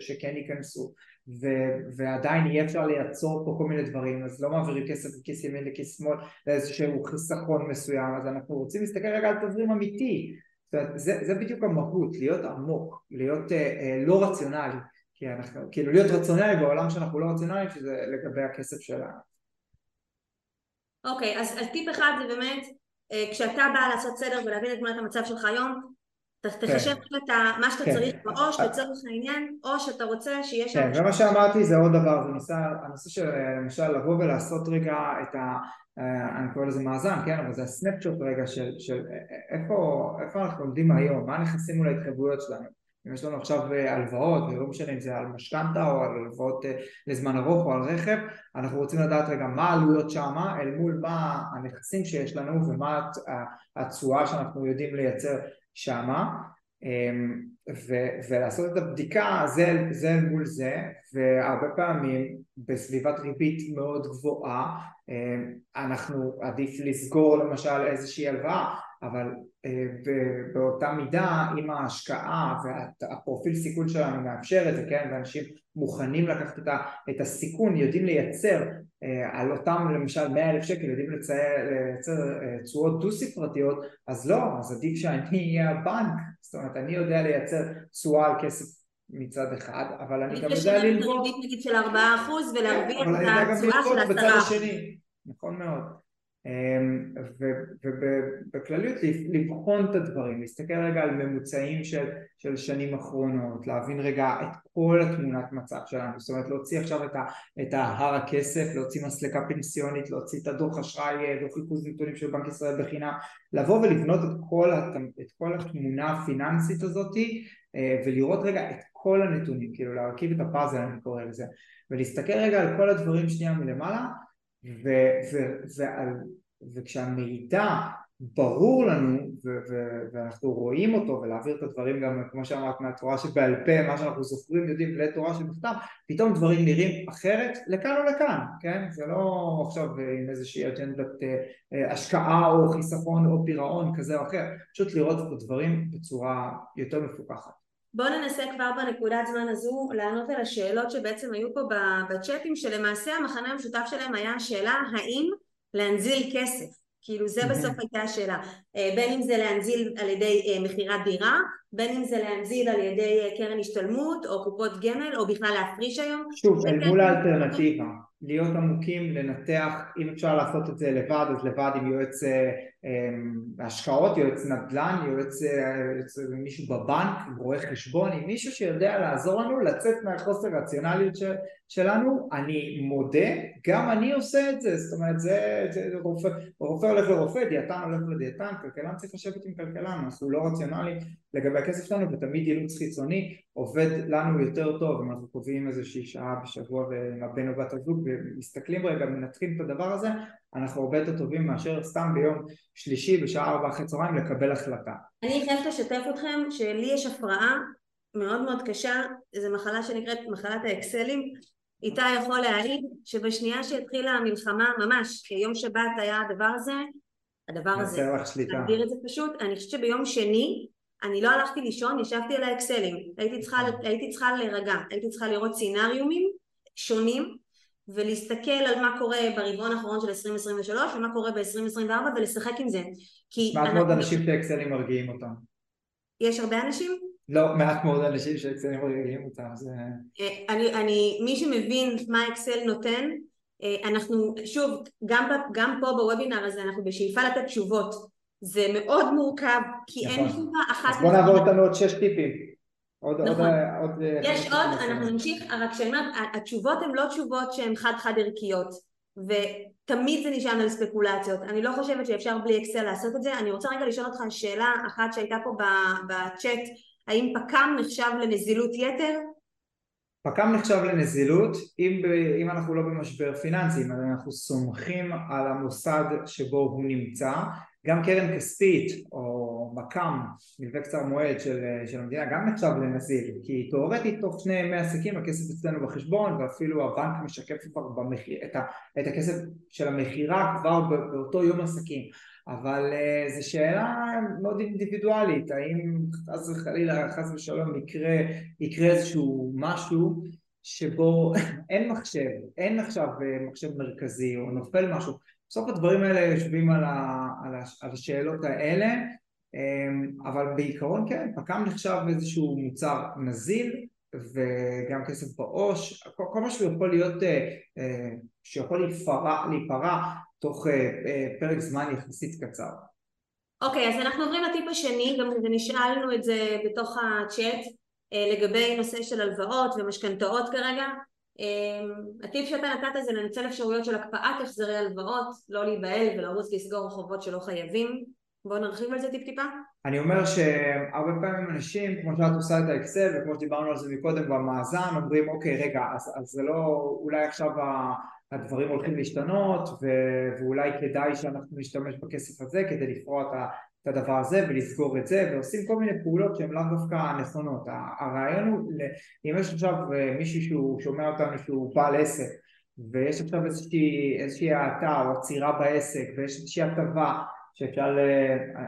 שכן ייכנסו ו- ועדיין אי אפשר לייצור פה כל מיני דברים אז לא מעבירים כסף מכיס ימין לכיס שמאל לאיזשהו חיסכון מסוים אז אנחנו רוצים להסתכל רגע על תזרים אמיתי זה, זה בדיוק המהות, להיות עמוק, להיות אה, אה, לא רציונלי, כי אנחנו, כאילו להיות רציונלי בעולם שאנחנו לא רציונליים, שזה לגבי הכסף שלנו. אוקיי, okay, אז, אז טיפ אחד זה באמת, אה, כשאתה בא לעשות סדר ולהבין את תמונת המצב שלך היום, תחשב כן. את מה שאתה כן. צריך בעו"ש לצורך העניין, או שאתה רוצה שם... כן, ומה שאמרתי זה עוד דבר, זה נושא, הנושא של למשל לבוא ולעשות רגע את ה... אה, אני קורא לזה מאזן, כן, אבל זה הסנפצ'וט רגע של, של איפה, איפה אנחנו עומדים היום, מה נכנסים מול ההתחייבויות שלנו? אם יש לנו עכשיו אה, הלוואות, ולא משנה אם זה על משכנתה או על הלוואות אה, לזמן ארוך או על רכב, אנחנו רוצים לדעת רגע מה העלויות שמה, אל מול מה הנכסים שיש לנו ומה התשואה שאנחנו יודעים לייצר שמה אמ, ו- ולעשות את הבדיקה זה, זה מול זה והרבה פעמים בסביבת ריבית מאוד גבוהה אמ, אנחנו עדיף לסגור למשל איזושהי הלוואה אבל אה, באותה מידה אם ההשקעה והפרופיל סיכון שלנו מאפשר את זה כן ואנשים מוכנים לקחת את הסיכון יודעים לייצר על אותם למשל מאה אלף שקל יודעים לייצר אה, תשואות דו ספרתיות אז לא אז עדיף שאני אהיה הבנק. זאת אומרת אני יודע לייצר תשואה על כסף מצד אחד אבל אני גם יודע ללמוד. נגיד של ארבעה אחוז ולהרוויח את התשואה של עשרה נכון מאוד. אמ, ובכלליות לבחון את הדברים, להסתכל רגע על ממוצעים של, של שנים אחרונות, להבין רגע את כל התמונת מצב שלנו, זאת אומרת להוציא עכשיו את, ה, את ההר הכסף, להוציא מסלקה פנסיונית, להוציא את הדוח אשראי, דוח ריכוז נתונים של בנק ישראל בחינם, לבוא ולבנות את כל, את כל התמונה הפיננסית הזאתי אה, ולראות רגע את כל הנתונים, כאילו להרכיב את הפאזל אני קורא לזה, ולהסתכל רגע על כל הדברים שנייה מלמעלה ו- ו- ועל, וכשהמידע ברור לנו ו- ו- ואנחנו רואים אותו ולהעביר את הדברים גם כמו שאמרת מהתורה שבעל פה מה שאנחנו זוכרים יודעים לתורה שבכתב פתאום דברים נראים אחרת לכאן או לכאן כן? זה לא עכשיו עם איזושהי אג'נדת אה, אה, השקעה או חיסכון או פירעון כזה או אחר. פשוט לראות את הדברים בצורה יותר מפוקחת בואו ננסה כבר בנקודת זמן הזו לענות על השאלות שבעצם היו פה בצ'אטים שלמעשה המחנה המשותף שלהם היה השאלה האם להנזיל כסף? כאילו זה בסוף הייתה השאלה. אה, בין אם זה להנזיל על ידי אה, מכירת דירה בין אם זה להנזיל על ידי אה, קרן השתלמות או קופות גמל או בכלל להפריש היום. שוב אל מול האלטרנטיבה. להיות עמוקים לנתח אם אפשר לעשות את זה לבד אז לבד עם יועץ השקעות, יועץ נדל"ן, יועץ, יועץ מישהו בבנק, רואה חשבון, עם מישהו שיודע לעזור לנו לצאת מהחוסר רציונליות של, שלנו, אני מודה, גם אני עושה את זה, זאת אומרת זה, זה רופא, רופא הולך לרופא, דיאטן הולך לדיאטן, כלכלן צריך לשבת עם כלכלן, אנחנו לא רציונליים לגבי הכסף שלנו ותמיד ייעוץ חיצוני עובד לנו יותר טוב. אם אנחנו קובעים איזושהי שעה בשבוע עם הבן או בת הזוג ומסתכלים רגע, מנתחים את הדבר הזה אנחנו הרבה יותר טובים מאשר סתם ביום שלישי בשעה ארבע אחרי צהריים לקבל החלטה. אני חייבת לשתף אתכם שלי יש הפרעה מאוד מאוד קשה, זו מחלה שנקראת מחלת האקסלים, איתה יכול להעיד שבשנייה שהתחילה המלחמה ממש כיום שבת היה הדבר הזה, הדבר הזה, להגדיר את זה פשוט, אני חושבת שביום שני אני לא הלכתי לישון, ישבתי על האקסלים, הייתי צריכה, הייתי צריכה להירגע, הייתי צריכה לראות סינריומים שונים ולהסתכל על מה קורה ברבעון האחרון של 2023 ומה קורה ב-2024 ולשחק עם זה. מעט מאוד אנשים שאקסלים מרגיעים אותם. יש הרבה אנשים? לא, מעט מאוד אנשים שאקסלים מרגיעים אותם. זה... אה, אני, אני, מי שמבין מה אקסל נותן, אה, אנחנו, שוב, גם, גם פה בוובינר הזה אנחנו בשאיפה לתת תשובות. זה מאוד מורכב, כי אין נכון. תשובה אחת... אז בוא נעבור אותנו עוד שש טיפים. עוד, נכון. עוד, עוד, יש עוד, אנחנו נמשיך, רק שאני אומרת, התשובות הן לא תשובות שהן חד חד ערכיות ותמיד זה נשען על ספקולציות, אני לא חושבת שאפשר בלי אקסל לעשות את זה, אני רוצה רגע לשאול אותך שאלה אחת שהייתה פה בצ'אט, האם פק"ם נחשב לנזילות יתר? פק"ם נחשב לנזילות אם, ב, אם אנחנו לא במשבר פיננסי, אם אנחנו סומכים על המוסד שבו הוא נמצא גם קרן כספית או מק"מ, מלווה קצר מועד של, של המדינה, גם נחשב לנזיל, כי תאורטית תוך שני ימי עסקים הכסף אצלנו בחשבון ואפילו הבנק משקף כבר במחיר, את, ה, את הכסף של המכירה כבר באותו יום עסקים, אבל uh, זו שאלה מאוד אינדיבידואלית, האם חס וחלילה, חס ושלום יקרה, יקרה איזשהו משהו שבו אין מחשב, אין עכשיו אה, מחשב מרכזי או נופל משהו בסוף הדברים האלה יושבים על, ה, על, הש, על השאלות האלה אמ, אבל בעיקרון כן, פק"ם נחשב איזשהו מוצר נזיל וגם כסף בעו"ש, כל, כל מה שהוא יכול להיות, אה, אה, שיכול להיפרע, להיפרע תוך אה, פרק זמן יחסית קצר. אוקיי, okay, אז אנחנו עוברים לטיפ השני, גם נשאלנו את זה בתוך הצ'אט לגבי נושא של הלוואות ומשכנתאות כרגע הטיפ שאתה נתת זה לנצל אפשרויות של הקפאת החזרי הלוואות, לא להיבהל ולרוץ לסגור חובות שלא חייבים. בואו נרחיב על זה טיפ טיפה. אני אומר שהרבה פעמים אנשים, כמו שאת עושה את האקסל וכמו שדיברנו על זה מקודם במאזן, אומרים אוקיי רגע אז, אז זה לא, אולי עכשיו הדברים הולכים להשתנות ואולי כדאי שאנחנו נשתמש בכסף הזה כדי לפרוע את את הדבר הזה ולסגור את זה ועושים כל מיני פעולות שהן לאו דווקא נכונות הרעיון הוא אם יש עכשיו אה, מישהו שהוא שומע אותנו שהוא בעל עסק ויש עכשיו איזושהי, האטה או עצירה בעסק ויש איזושהי הטבה שאפשר,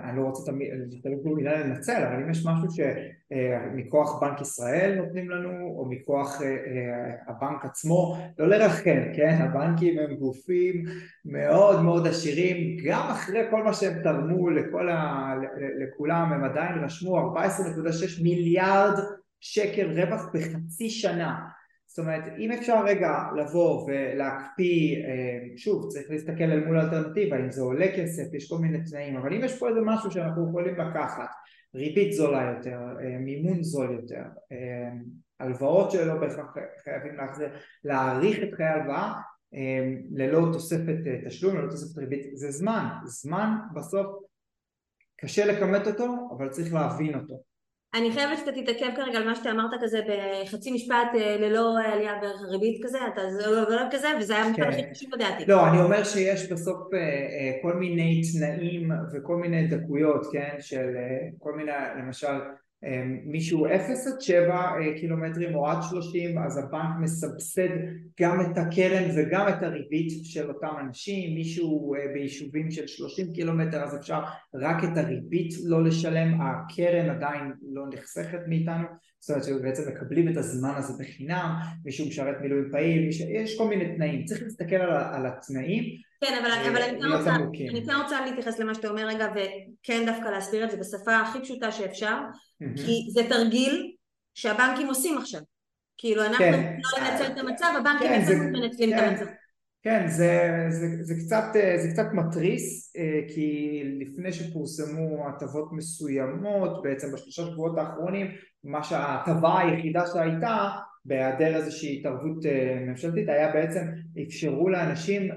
אני לא רוצה להשתמש במילה לנצל, אבל אם יש משהו שמכוח בנק ישראל נותנים לנו, או מכוח אה, אה, הבנק עצמו, לא לרחם, כן? הבנקים הם גופים מאוד מאוד עשירים, גם אחרי כל מה שהם תרמו לכל ה... לכולם, הם עדיין רשמו 14.6 מיליארד שקל רווח בחצי שנה. זאת אומרת אם אפשר רגע לבוא ולהקפיא, שוב צריך להסתכל על מול האלטרנטיבה אם זה עולה כסף, יש כל מיני תנאים, אבל אם יש פה איזה משהו שאנחנו יכולים לקחת, ריבית זולה יותר, מימון זול יותר, הלוואות שלא בהכרח חייבים להחזיר, להאריך את חיי ההלוואה ללא תוספת תשלום, ללא תוספת ריבית, זה זמן, זמן בסוף קשה לכמת אותו אבל צריך להבין אותו אני חייבת שאתה תתעכב כרגע על מה שאתה אמרת כזה בחצי משפט אה, ללא עלייה בערך הריבית כזה, אתה לא, לא כזה, וזה היה המשפט הכי חשוב לדעתי. לא, אני אומר שיש בסוף אה, אה, כל מיני תנאים וכל מיני דקויות, כן, של כל מיני, למשל מישהו 0 עד 7 אה, קילומטרים או עד 30 אז הבנק מסבסד גם את הקרן וגם את הריבית של אותם אנשים. מישהו אה, ביישובים של 30 קילומטר אז אפשר רק את הריבית לא לשלם. הקרן עדיין לא נחסכת מאיתנו. זאת אומרת שבעצם מקבלים את הזמן הזה בחינם מישהו משרת מילואים פעיל יש כל מיני תנאים. צריך להסתכל על, על התנאים כן, אבל, אבל אני, כן רוצה, אני כן רוצה להתייחס למה שאתה אומר רגע וכן דווקא להסביר את זה בשפה הכי פשוטה שאפשר mm-hmm. כי זה תרגיל שהבנקים עושים עכשיו כאילו אנחנו כן. לא לנצל את המצב, הבנקים כן, זה, מנצלים כן, את המצב כן, זה, זה, זה, קצת, זה קצת מתריס כי לפני שפורסמו הטבות מסוימות בעצם בשלושה שבועות האחרונים מה שההטבה היחידה שהייתה בהיעדר איזושהי התערבות ממשלתית היה בעצם אפשרו לאנשים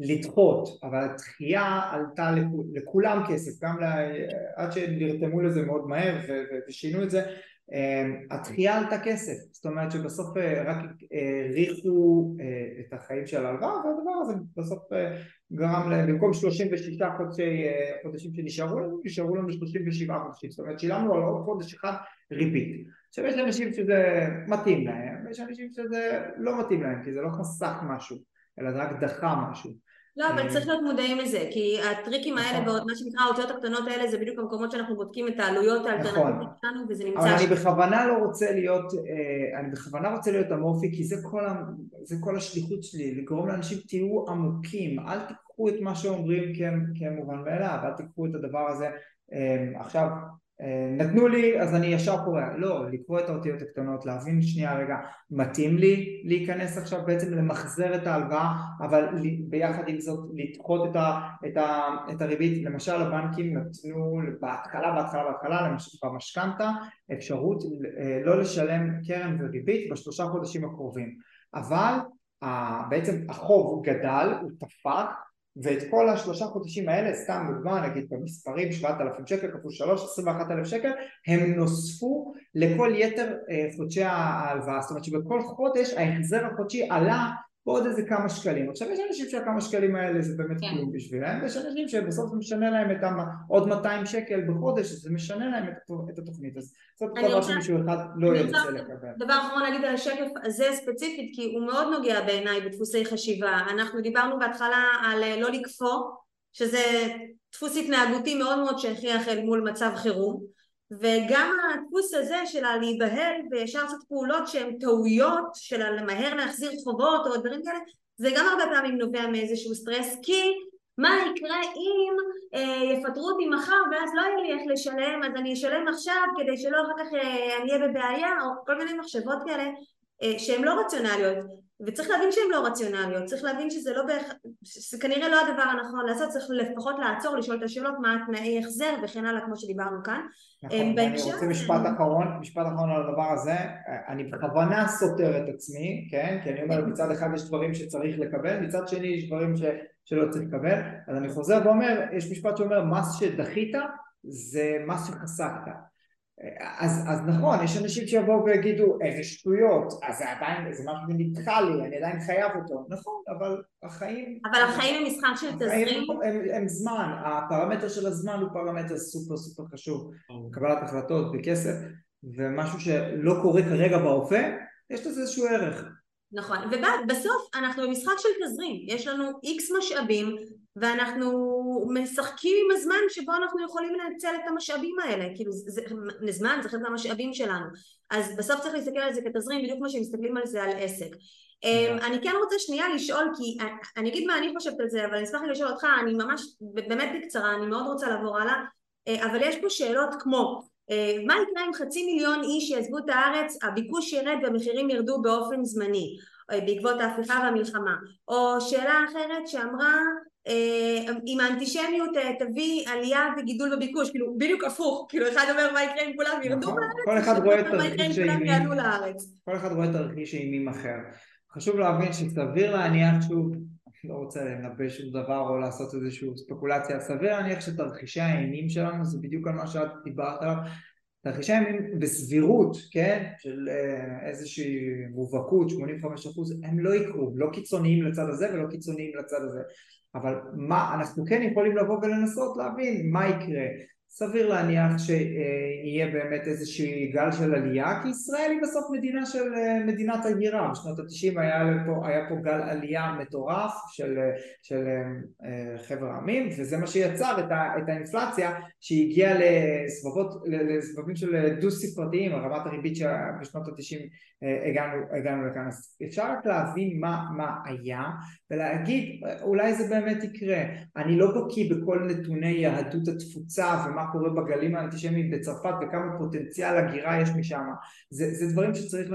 לדחות, אבל הדחייה עלתה לכולם כסף, גם לה, עד שנרתמו לזה מאוד מהר ושינו את זה, אמ, הדחייה עלתה כסף, זאת אומרת שבסוף אה, רק האריכו אה, את החיים של ההלוואה והדבר הזה בסוף אה, גרם להם, במקום 36 חודשי, חודשים שנשארו לנו, נשארו לנו 37 חודשים, זאת אומרת שילמנו על עוד חודש אחד ריבית. עכשיו יש אנשים שזה מתאים להם, ויש אנשים שזה לא מתאים להם כי זה לא חסך משהו, אלא זה רק דחה משהו. לא, אבל צריך להיות מודעים לזה, כי הטריקים האלה, נכון. מה שנקרא האותיות הקטנות האלה, זה בדיוק המקומות שאנחנו בודקים את העלויות האלטרנטיביות נכון. שלנו, וזה נמצא... אבל אני בכוונה לא רוצה להיות, אה, אני בכוונה רוצה להיות אמורפי, כי זה כל, השליחות שלי, לגרום לאנשים תהיו עמוקים, אל תיקחו את מה שאומרים כמובן מאליו, אל תיקחו את הדבר הזה אה, עכשיו אה, נתנו לי אז אני ישר קורא, לא, לקרוא את האותיות הקטנות, להבין שנייה רגע, מתאים לי להיכנס עכשיו בעצם למחזר את ההלוואה אבל ביחד עם זאת לדחות את, ה, את, ה, את הריבית, למשל הבנקים נתנו בהתחלה, בהתחלה, בהתחלה, למשל במשכנתה אפשרות אה, לא לשלם קרן וריבית בשלושה חודשים הקרובים. אבל בעצם החוב גדל, הוא תפק ואת כל השלושה חודשים האלה, סתם דוגמה נגיד במספרים 7,000 שקל כפול 3, 21,000 שקל, הם נוספו לכל יתר אה, חודשי ההלוואה, זאת אומרת שבכל חודש ההחזר החודשי עלה בעוד איזה כמה שקלים. עכשיו יש אנשים שהכמה שקלים האלה זה באמת כן. כלום בשבילם, ויש אנשים שבסוף זה משנה להם את המ... עוד 200 שקל בחודש, זה משנה להם את, את התוכנית. אז זאת דבר שמישהו אחד לא ירצה לקבל. דבר אחרון להגיד על השקף הזה ספציפית, כי הוא מאוד נוגע בעיניי בדפוסי חשיבה. אנחנו דיברנו בהתחלה על אה, לא לקפוא, שזה דפוס התנהגותי מאוד מאוד שכיח אל מול מצב חירום. וגם הדפוס הזה של הלהיבהל וישר לעשות פעולות שהן טעויות של למהר להחזיר חובות או דברים כאלה זה גם הרבה פעמים נובע מאיזשהו סטרס כי מה יקרה אם אה, יפטרו אותי מחר ואז לא יהיה לי איך לשלם אז אני אשלם עכשיו כדי שלא אחר כך אה, אני אהיה בבעיה או כל מיני מחשבות כאלה אה, שהן לא רציונליות וצריך להבין שהן לא רציונליות, צריך להבין שזה לא בהכ... שזה כנראה לא הדבר הנכון לעשות, צריך לפחות לעצור, לשאול את השאלות מה התנאי החזר וכן הלאה כמו שדיברנו כאן. נכון, אה, ואני רוצה משפט אחרון, משפט אחרון על הדבר הזה, אני בכוונה סותר את עצמי, כן? כי אני אומר. מצד אחד יש דברים שצריך לקבל, מצד שני יש דברים ש... שלא צריך לקבל, אז אני חוזר ואומר, יש משפט שאומר מס שדחית זה מס שחסכת אז, אז נכון, יש אנשים שיבואו ויגידו איזה שטויות, אז זה עדיין, זה משהו שנדחה לי, אני עדיין חייב אותו, נכון, אבל החיים... אבל החיים הם משחק של תזרים? הם, הם, הם זמן, הפרמטר של הזמן הוא פרמטר סופר סופר חשוב, קבלת החלטות בכסף, ומשהו שלא קורה כרגע בהווה, יש לזה איזשהו ערך. נכון, ובסוף אנחנו במשחק של תזרים, יש לנו איקס משאבים ואנחנו משחקים עם הזמן שבו אנחנו יכולים לנצל את המשאבים האלה, כאילו זה, זה זמן זה חלק מהמשאבים שלנו, אז בסוף צריך להסתכל על זה כתזרים בדיוק כמו שמסתכלים על זה על עסק. אמ, אני כן רוצה שנייה לשאול כי אני אגיד מה אני חושבת על זה אבל אני אשמח לשאול אותך, אני ממש באמת בקצרה, אני מאוד רוצה לעבור הלאה, אה, אבל יש פה שאלות כמו מה יקרה אם חצי מיליון איש יעזבו את הארץ, הביקוש ירד והמחירים ירדו באופן זמני בעקבות ההפיכה והמלחמה? או שאלה אחרת שאמרה אם האנטישמיות תביא עלייה וגידול בביקוש, כאילו בדיוק הפוך, כאילו אחד אומר מה יקרה אם כולם ירדו לארץ, כל אחד רואה תרחיש אימים אחר. חשוב להבין שסביר להניח שוב, לא רוצה לנבא שום דבר או לעשות איזושהי ספקולציה, סביר להניח שתרחישי האימים שלנו זה בדיוק על מה שאת דיברת עליו, תרחישי האימים בסבירות, כן, של איזושהי מובהקות, 85% הם לא יקרו, לא קיצוניים לצד הזה ולא קיצוניים לצד הזה אבל מה, אנחנו כן יכולים לבוא ולנסות להבין מה יקרה סביר להניח שיהיה באמת איזשהו גל של עלייה כי ישראל היא בסוף מדינה של מדינת הגירה בשנות התשעים היה, היה פה גל עלייה מטורף של, של חבר העמים וזה מה שיצר את, ה, את האינפלציה שהגיעה לסבבות, לסבבים של דו ספרתיים רמת הריבית שבשנות התשעים הגענו, הגענו לכאן. אז אפשר רק להבין מה, מה היה ולהגיד אולי זה באמת יקרה. אני לא בקיא בכל נתוני יהדות התפוצה ומה קורה בגלים האנטישמיים בצרפת וכמה פוטנציאל הגירה יש משם. זה, זה דברים שצריך,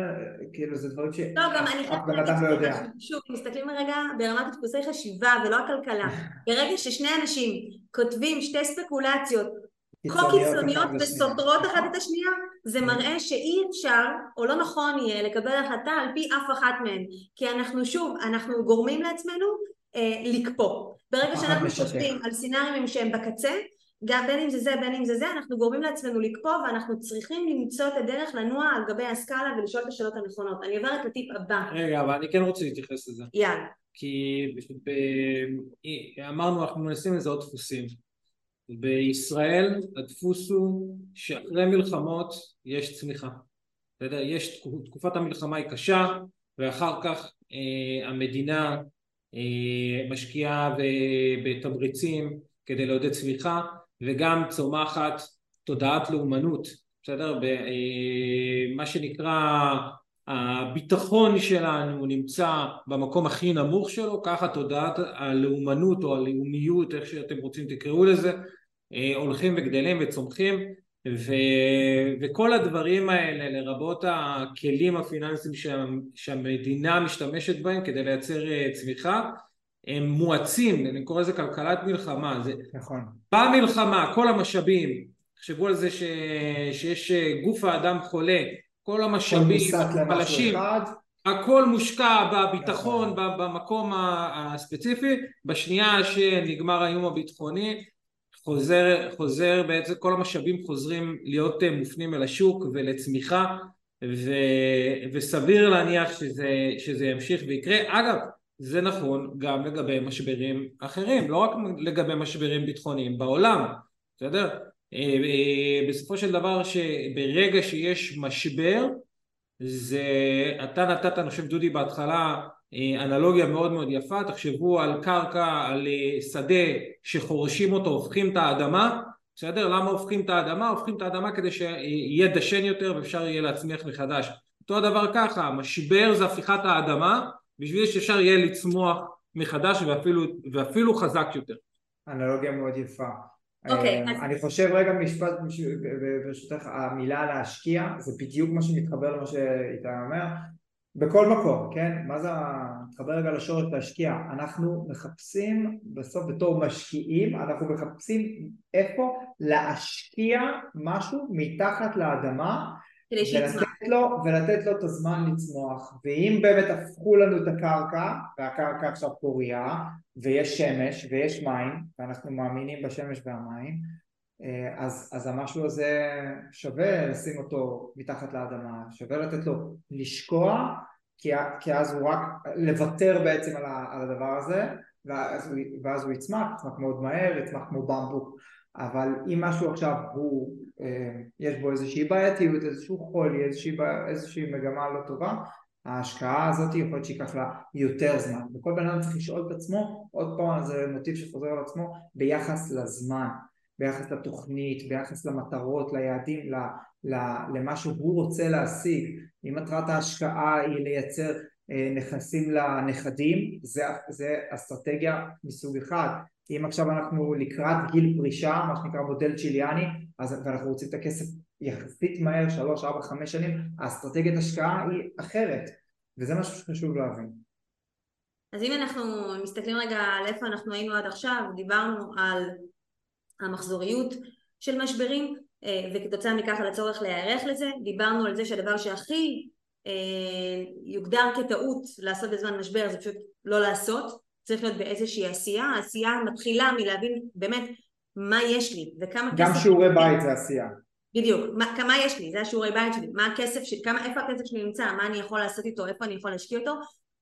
כאילו זה דברים שאף בן אדם לא יודע. שוב, מסתכלים רגע ברמת דפוסי חשיבה ולא הכלכלה. ברגע ששני אנשים כותבים שתי ספקולציות כה קיצוניות וסותרות אחת את השנייה זה מראה שאי אפשר או לא נכון יהיה לקבל החלטה על פי אף אחת מהן. כי אנחנו שוב, אנחנו גורמים לעצמנו אה, לקפוא. ברגע שאנחנו חושבים על סינארימים שהם בקצה גם בין אם זה זה בין אם זה זה אנחנו גורמים לעצמנו לקפוא ואנחנו צריכים למצוא את הדרך לנוע על גבי הסקאלה ולשאול את השאלות הנכונות. אני עוברת לטיפ הבא. רגע אבל אני כן רוצה להתייחס לזה. יאללה. כי ב... אמרנו אנחנו מנסים לזהות דפוסים. בישראל הדפוס הוא שאחרי מלחמות יש צמיחה. בסדר? יש תקופת המלחמה היא קשה ואחר כך אה, המדינה אה, משקיעה בתמריצים כדי לעודד צמיחה וגם צומחת תודעת לאומנות, בסדר? מה שנקרא הביטחון שלנו נמצא במקום הכי נמוך שלו, ככה תודעת הלאומנות או הלאומיות, איך שאתם רוצים תקראו לזה, הולכים וגדלים וצומחים ו... וכל הדברים האלה לרבות הכלים הפיננסיים שה... שהמדינה משתמשת בהם כדי לייצר צמיחה הם מואצים, אני קורא לזה כלכלת מלחמה, זה נכון. במלחמה כל המשאבים, תחשבו על זה ש... שיש גוף האדם חולה, כל המשאבים, החלשים, הכל מושקע בביטחון נכון. במקום הספציפי, בשנייה שנגמר האיום הביטחוני חוזר, חוזר בעצם כל המשאבים חוזרים להיות מופנים אל השוק ולצמיחה ו... וסביר להניח שזה, שזה ימשיך ויקרה, אגב זה נכון גם לגבי משברים אחרים, לא רק לגבי משברים ביטחוניים בעולם, בסדר? אה, אה, בסופו של דבר שברגע שיש משבר זה אתה נתת אני חושב דודי בהתחלה אה, אנלוגיה מאוד מאוד יפה תחשבו על קרקע על שדה שחורשים אותו הופכים את האדמה בסדר? למה הופכים את האדמה? הופכים את האדמה כדי שיהיה דשן יותר ואפשר יהיה להצמיח מחדש אותו הדבר ככה משבר זה הפיכת האדמה בשביל שאפשר יהיה לצמוח מחדש ואפילו, ואפילו חזק יותר. אנלוגיה מאוד יפה. אוקיי. Okay, אה, אני חושב רגע משפט ברשותך המילה להשקיע זה בדיוק מה שמתחבר למה שאיתי אומר בכל מקום כן מה זה מתחבר רגע לשורש להשקיע אנחנו מחפשים בסוף בתור משקיעים אנחנו מחפשים איפה להשקיע משהו מתחת לאדמה כדי שיצמח. לו, ולתת לו את הזמן לצמוח. ואם באמת הפכו לנו את הקרקע והקרקע עכשיו פוריה ויש שמש ויש מים ואנחנו מאמינים בשמש והמים אה, אז, אז המשהו הזה שווה לשים אותו מתחת לאדמה שווה לתת לו לשקוע כי, כי אז הוא רק לוותר בעצם על, ה, על הדבר הזה ואז הוא, ואז הוא יצמח, יצמח מאוד מהר, יצמח כמו במבוק. אבל אם משהו עכשיו הוא, יש בו איזושהי בעייתיות, איזשהו חולי, איזושהי, איזושהי מגמה לא טובה, ההשקעה הזאת יכול להיות שייקח לה יותר זמן. וכל בן אדם צריך לשאול את עצמו, עוד פעם זה מוטיב שחוזר על עצמו, ביחס לזמן, ביחס לתוכנית, ביחס למטרות, ליעדים, למה שהוא רוצה להשיג. אם מטרת ההשקעה היא לייצר אה, נכסים לנכדים, זה, זה אסטרטגיה מסוג אחד. אם עכשיו אנחנו לקראת גיל פרישה, מה שנקרא מודל צ'יליאני, אז ואנחנו רוצים את הכסף יחסית מהר, שלוש, ארבע, חמש שנים, האסטרטגיית השקעה היא אחרת, וזה משהו שחשוב להבין. אז אם אנחנו מסתכלים רגע על איפה אנחנו היינו עד עכשיו, דיברנו על המחזוריות של משברים, אה, וכתוצאה מכך על הצורך להיערך לזה, דיברנו על זה שהדבר שהכי אה, יוגדר כטעות לעשות בזמן משבר זה פשוט לא לעשות, צריך להיות באיזושהי עשייה, העשייה מתחילה מלהבין באמת מה יש לי וכמה גם כסף... שיעורי בית זה עשייה. בדיוק, מה, כמה יש לי, זה השיעורי בית שלי, מה הכסף שלי, כמה, איפה הכסף שלי נמצא, מה אני יכול לעשות איתו, איפה אני יכול להשקיע אותו,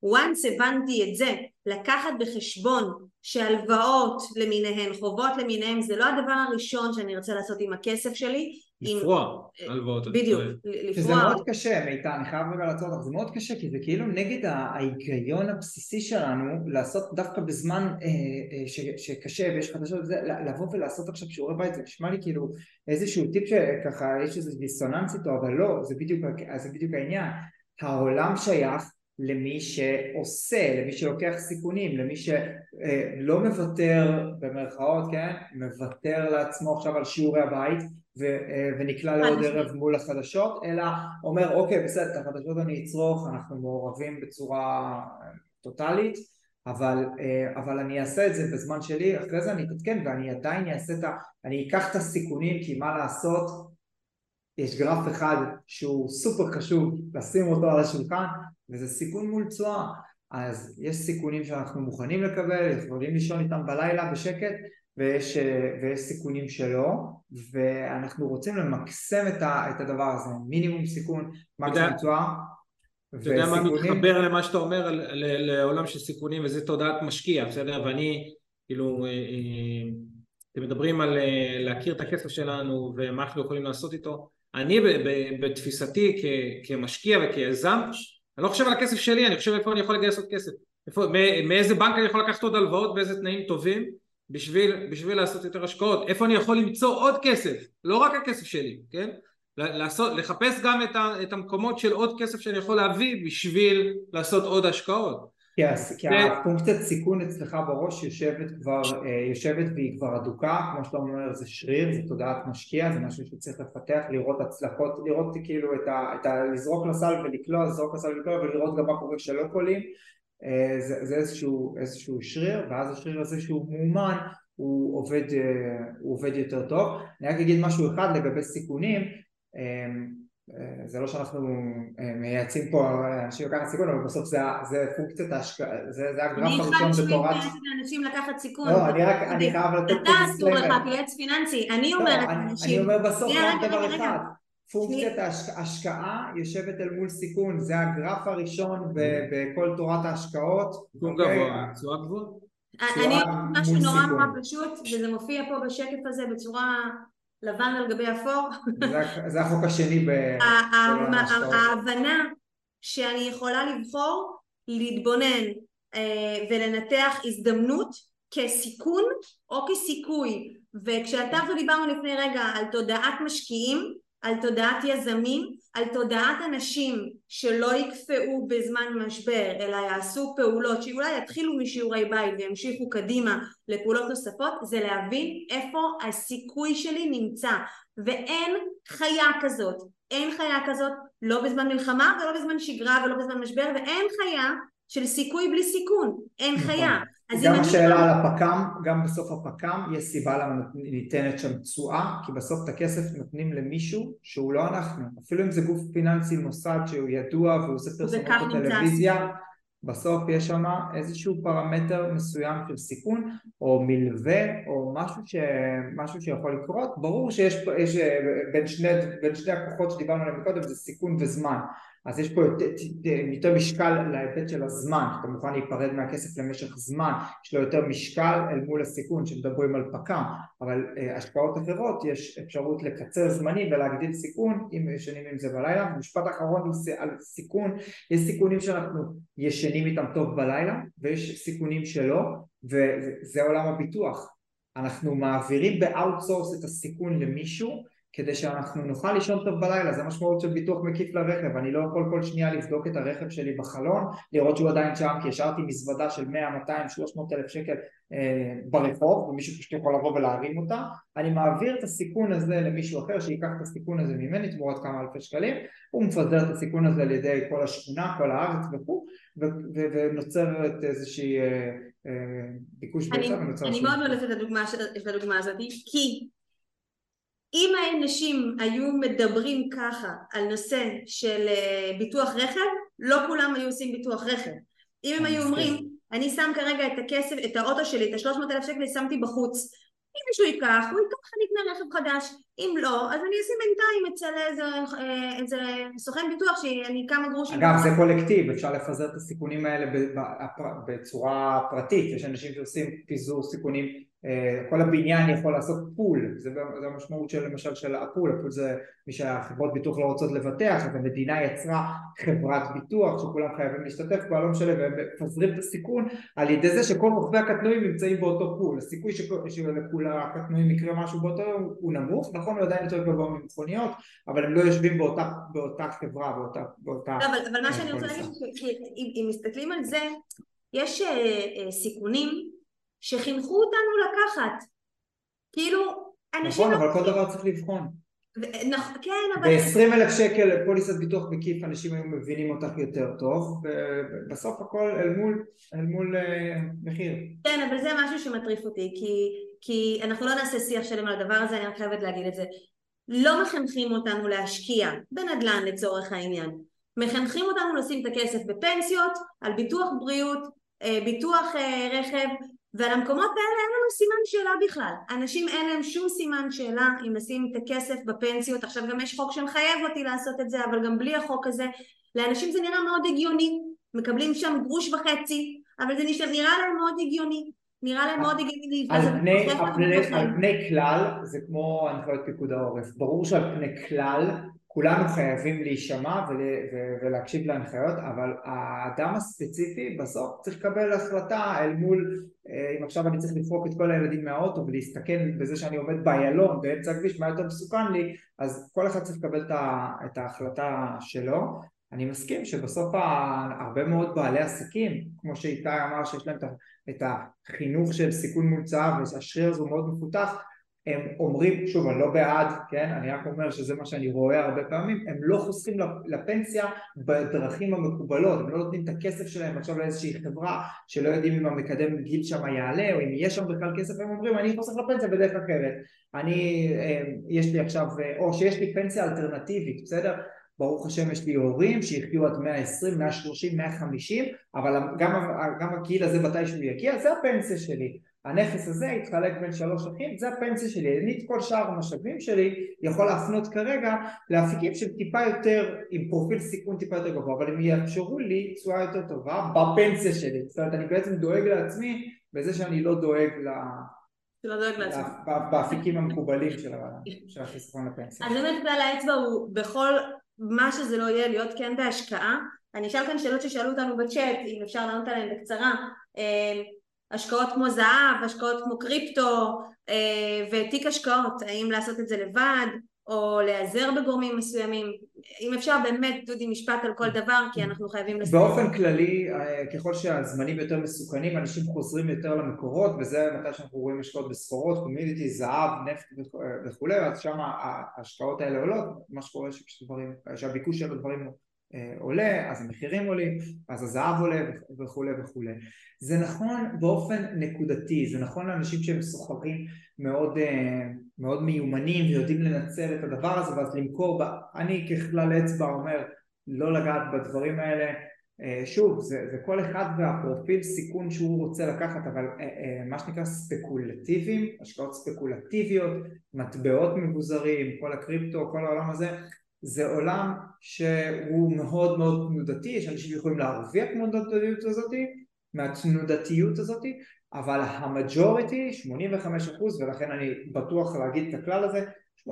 once הבנתי את זה, לקחת בחשבון שהלוואות למיניהן, חובות למיניהן, זה לא הדבר הראשון שאני רוצה לעשות עם הכסף שלי. לפרוע הלוואות. בדיוק, לפרוע. שזה מאוד קשה, מיטל, אני חייב רגע לעצור אותך, זה מאוד קשה, כי זה כאילו נגד ההיגיון הבסיסי שלנו לעשות דווקא בזמן אה, אה, ש, שקשה ויש חדשות וזה, לבוא ולעשות עכשיו שיעורי בית, זה נשמע לי כאילו איזשהו טיפ שככה יש איזה דיסוננס איתו, אבל לא, זה בדיוק, זה בדיוק העניין. העולם שייך למי שעושה, למי שלוקח סיכונים, למי שלא מוותר במרכאות, כן, מוותר לעצמו עכשיו על שיעורי הבית ונקלע לעוד ערב מול החדשות, אלא אומר אוקיי בסדר, את החדשות אני אצרוך, אנחנו מעורבים בצורה טוטאלית, אבל, אבל אני אעשה את זה בזמן שלי, אחרי זה אני אתעדכן ואני עדיין אעשה את ה... אני אקח את הסיכונים כי מה לעשות, יש גרף אחד שהוא סופר חשוב לשים אותו על השולחן וזה סיכון מול תשואה. אז יש סיכונים שאנחנו מוכנים לקבל, יכולים לישון איתם בלילה בשקט ויש, ויש סיכונים שלא ואנחנו רוצים למקסם את, ה, את הדבר הזה, מינימום סיכון, מקסימום תשואה אתה יודע מה מתחבר למה שאתה אומר לעולם של סיכונים וזה תודעת משקיע, בסדר? ואני כאילו אה, אה, אתם מדברים על אה, להכיר את הכסף שלנו ומה אנחנו יכולים לעשות איתו. אני בתפיסתי כמשקיע וכיזם אני לא חושב על הכסף שלי, אני חושב איפה אני יכול לגייס עוד כסף. איפה, מאיזה בנק אני יכול לקחת עוד הלוואות באיזה תנאים טובים בשביל, בשביל לעשות יותר השקעות איפה אני יכול למצוא עוד כסף? לא רק הכסף שלי, כן? לעשות, לחפש גם את, ה, את המקומות של עוד כסף שאני יכול להביא בשביל לעשות עוד השקעות. כי הפונקציית סיכון אצלך בראש יושבת כבר, אה, יושבת והיא כבר אדוקה, כמו שאתה אומר זה שריר, זה תודעת משקיע, זה משהו שצריך לפתח, לראות הצלחות, לראות כאילו את ה... את ה לזרוק לסל ולקלוע, לזרוק לסל ולקלוע ולראות גם מה קורה כשלא קולים, זה, זה איזשהו, איזשהו שריר, ואז השריר הזה שהוא מאומן הוא עובד, אה, הוא עובד יותר טוב. אני רק אגיד משהו אחד לגבי סיכונים, זה לא שאנחנו אה, מייעצים פה אנשים לקחת סיכון, אבל בסוף זה, זה פונקציית ההשקעה, זה, זה הגרף הראשון בתורת... אני אחד לאנשים לקחת סיכון. לא, אני רק, אני חייב לתת פה דיסקלמר. אתה אסור לך כיועץ פיננסי, אני לא, אומרת לאנשים... אני אומר בסוף רק דבר אחד, פונקציית ההשקעה יושבת אל מול סיכון, זה הגרף הראשון בכל תורת ההשקעות. סיכון גבוה, תשואה גבוהה. אני משהו נורא נורא פשוט, וזה מופיע פה בשקף הזה בצורה לבן על גבי אפור. זה החוק השני ב... ההבנה שאני יכולה לבחור להתבונן אה, ולנתח הזדמנות כסיכון או כסיכוי וכשאתה ודיברנו לפני רגע על תודעת משקיעים על תודעת יזמים, על תודעת אנשים שלא יקפאו בזמן משבר אלא יעשו פעולות שאולי יתחילו משיעורי בית וימשיכו קדימה לפעולות נוספות זה להבין איפה הסיכוי שלי נמצא ואין חיה כזאת, אין חיה כזאת לא בזמן מלחמה ולא בזמן שגרה ולא בזמן משבר ואין חיה של סיכוי בלי סיכון, אין נכון. חיה. גם השאלה על הפק"ם, גם בסוף הפק"ם יש סיבה למה ניתנת שם תשואה, כי בסוף את הכסף נותנים למישהו שהוא לא אנחנו, אפילו אם זה גוף פיננסי מוסד שהוא ידוע והוא עושה פרסומות בטלוויזיה, בסוף יש שם איזשהו פרמטר מסוים של סיכון או מלווה או משהו, ש... משהו שיכול לקרות, ברור שיש יש, בין, שני, בין שני הכוחות שדיברנו עליהם קודם זה סיכון וזמן אז יש פה יותר, יותר משקל להיבט של הזמן, שאתה מוכן להיפרד מהכסף למשך זמן, יש לו יותר משקל אל מול הסיכון שמדברים על פק"ם, אבל אה, השקעות אחרות יש אפשרות לקצר זמנים ולהגדיל סיכון אם ישנים עם זה בלילה. משפט אחרון על סיכון, יש סיכונים שאנחנו ישנים איתם טוב בלילה ויש סיכונים שלא וזה עולם הביטוח, אנחנו מעבירים ב outsource את הסיכון למישהו כדי שאנחנו נוכל לישון טוב בלילה, זה המשמעות של ביטוח מקיף לרכב, אני לא יכול כל שנייה לבדוק את הרכב שלי בחלון, לראות שהוא עדיין שם כי השארתי מזוודה של 100, 200, 300 אלף שקל אה, ברחוב ומישהו פשוט יכול לבוא ולהרים אותה, אני מעביר את הסיכון הזה למישהו אחר שייקח את הסיכון הזה ממני תמורת כמה אלפי שקלים, הוא מפזר את הסיכון הזה על ידי כל השכונה, כל הארץ וכו', ונוצרת איזושהי אה, אה, ביקוש ונוצר... אני מאוד אוהבת את הדוגמה הזאת כי אם האנשים היו מדברים ככה על נושא של אה, ביטוח רכב, לא כולם היו עושים ביטוח רכב. אם הם היו אומרים, אני שם כרגע את הכסף, את האוטו שלי, את השלוש מאות אלף שקל, שמתי בחוץ. אם מישהו ייקח, הוא ייקח, אני אקנה רכב חדש. אם לא, אז אני אשים בינתיים אצל איזה, אה, איזה סוכן ביטוח שאני כמה גרושים. אגב, זה collective, אפשר לפזר את הסיכונים האלה בצורה פרטית. יש אנשים שעושים פיזור סיכונים כל הבניין יכול לעשות pool, זה, זה המשמעות של למשל של ה pool, ה pool זה מי שהחברות ביטוח לא רוצות לבטח, אז המדינה יצרה חברת ביטוח שכולם חייבים להשתתף בה, לא משנה, והם מפזרים את הסיכון על ידי זה שכל רוכבי הקטנועים נמצאים באותו pool, הסיכוי שלכל הקטנועים יקרה משהו באותו יום הוא נמוך, נכון הוא עדיין יותר גבוה ממכוניות, אבל הם לא יושבים באותה, באותה חברה, באותה... באותה לא, אבל, אבל מה שאני רוצה להגיד, אם מסתכלים על זה, יש אה, אה, סיכונים שחינכו אותנו לקחת. כאילו, אנשים... נכון, לא... אבל כל דבר צריך לבחון. ו... נכ... כן, אבל... ב-20 אלף שקל פוליסת ביטוח מקיף אנשים היו מבינים אותך יותר טוב, ובסוף הכל אל מול, אל מול uh, מחיר. כן, אבל זה משהו שמטריף אותי, כי, כי אנחנו לא נעשה שיח שלם על הדבר הזה, אני רק חייבת להגיד את זה. לא מחנכים אותנו להשקיע בנדל"ן לצורך העניין. מחנכים אותנו לשים את הכסף בפנסיות, על ביטוח בריאות, אה, ביטוח אה, רכב, ועל המקומות האלה אין לנו סימן שאלה בכלל. אנשים אין להם שום סימן שאלה אם לשים את הכסף בפנסיות. עכשיו גם יש חוק שמחייב אותי לעשות את זה, אבל גם בלי החוק הזה, לאנשים זה נראה מאוד הגיוני. מקבלים שם גרוש וחצי, אבל זה נראה להם מאוד הגיוני. נראה להם מאוד הגיוני על פני, על פני כלל זה כמו הנחיות פיקוד העורף. ברור שעל פני כלל כולנו חייבים להישמע ולהקשיב להנחיות, אבל האדם הספציפי בסוף צריך לקבל החלטה אל מול, אה, אם עכשיו אני צריך לפרוק את כל הילדים מהאוטו ולהסתכן בזה שאני עומד באיילון באמצע הכביש, מה יותר מסוכן לי, אז כל אחד צריך לקבל את ההחלטה שלו. אני מסכים שבסוף הרבה מאוד בעלי עסקים, כמו שאיתי אמר שיש להם את החינוך של סיכון מול צהר והשריר הזה הוא מאוד מפותח, הם אומרים, שוב אני לא בעד, כן, אני רק אומר שזה מה שאני רואה הרבה פעמים, הם לא חוסכים לפנסיה בדרכים המקובלות, הם לא נותנים את הכסף שלהם עכשיו לאיזושהי חברה שלא יודעים אם המקדם גיל שם יעלה או אם יש שם בכלל כסף, הם אומרים אני חוסך לפנסיה בדרך אחרת, אני, אה, יש לי עכשיו, אה, או שיש לי פנסיה אלטרנטיבית, בסדר? ברוך השם יש לי הורים שיחיו עד 120, 130, 150 אבל גם, גם הגיל הזה מתישהו יגיע זה הפנסיה שלי הנכס הזה יתחלק בין שלוש אחים, זה הפנסיה שלי, אני את כל שאר המשאבים שלי יכול להפנות כרגע לאפיקים של טיפה יותר, עם פרופיל סיכון טיפה יותר גבוה, אבל הם יאפשרו לי תשואה יותר טובה בפנסיה שלי, זאת אומרת אני בעצם דואג לעצמי בזה שאני לא דואג ל... שלא דואג לעצמי. באפיקים המקובלים של החיסכון לפנסיה. אז באמת כלל האצבע הוא בכל מה שזה לא יהיה להיות כן בהשקעה. אני אשאל כאן שאלות ששאלו אותנו בצ'אט, אם אפשר לענות עליהן בקצרה. אה, השקעות כמו זהב, השקעות כמו קריפטו אה, ותיק השקעות, האם לעשות את זה לבד או להיעזר בגורמים מסוימים, אם אפשר באמת דודי משפט על כל דבר כי אנחנו חייבים לסיים. באופן כללי אה, ככל שהזמנים יותר מסוכנים אנשים חוזרים יותר למקורות וזה מתי שאנחנו רואים השקעות בסחורות, קומיוניטי, זהב, נפט וכולי אז שם ההשקעות האלה עולות, מה שקורה שהביקוש של הדברים אה, עולה, אז המחירים עולים, אז הזהב עולה וכולי וכולי. זה נכון באופן נקודתי, זה נכון לאנשים שהם סוחרים מאוד, אה, מאוד מיומנים ויודעים לנצל את הדבר הזה ואז למכור, אני ככלל אצבע אומר לא לגעת בדברים האלה, אה, שוב זה, זה כל אחד והפרופיל סיכון שהוא רוצה לקחת אבל מה שנקרא ספקולטיביים, השקעות ספקולטיביות, מטבעות מבוזרים, כל הקריפטו, כל העולם הזה זה עולם שהוא מאוד מאוד תנודתי, יש אנשים שיכולים להרוויח מהתנודתיות הזאת, מהתנודתיות הזאת, אבל המג'וריטי 85% ולכן אני בטוח להגיד את הכלל הזה, 85%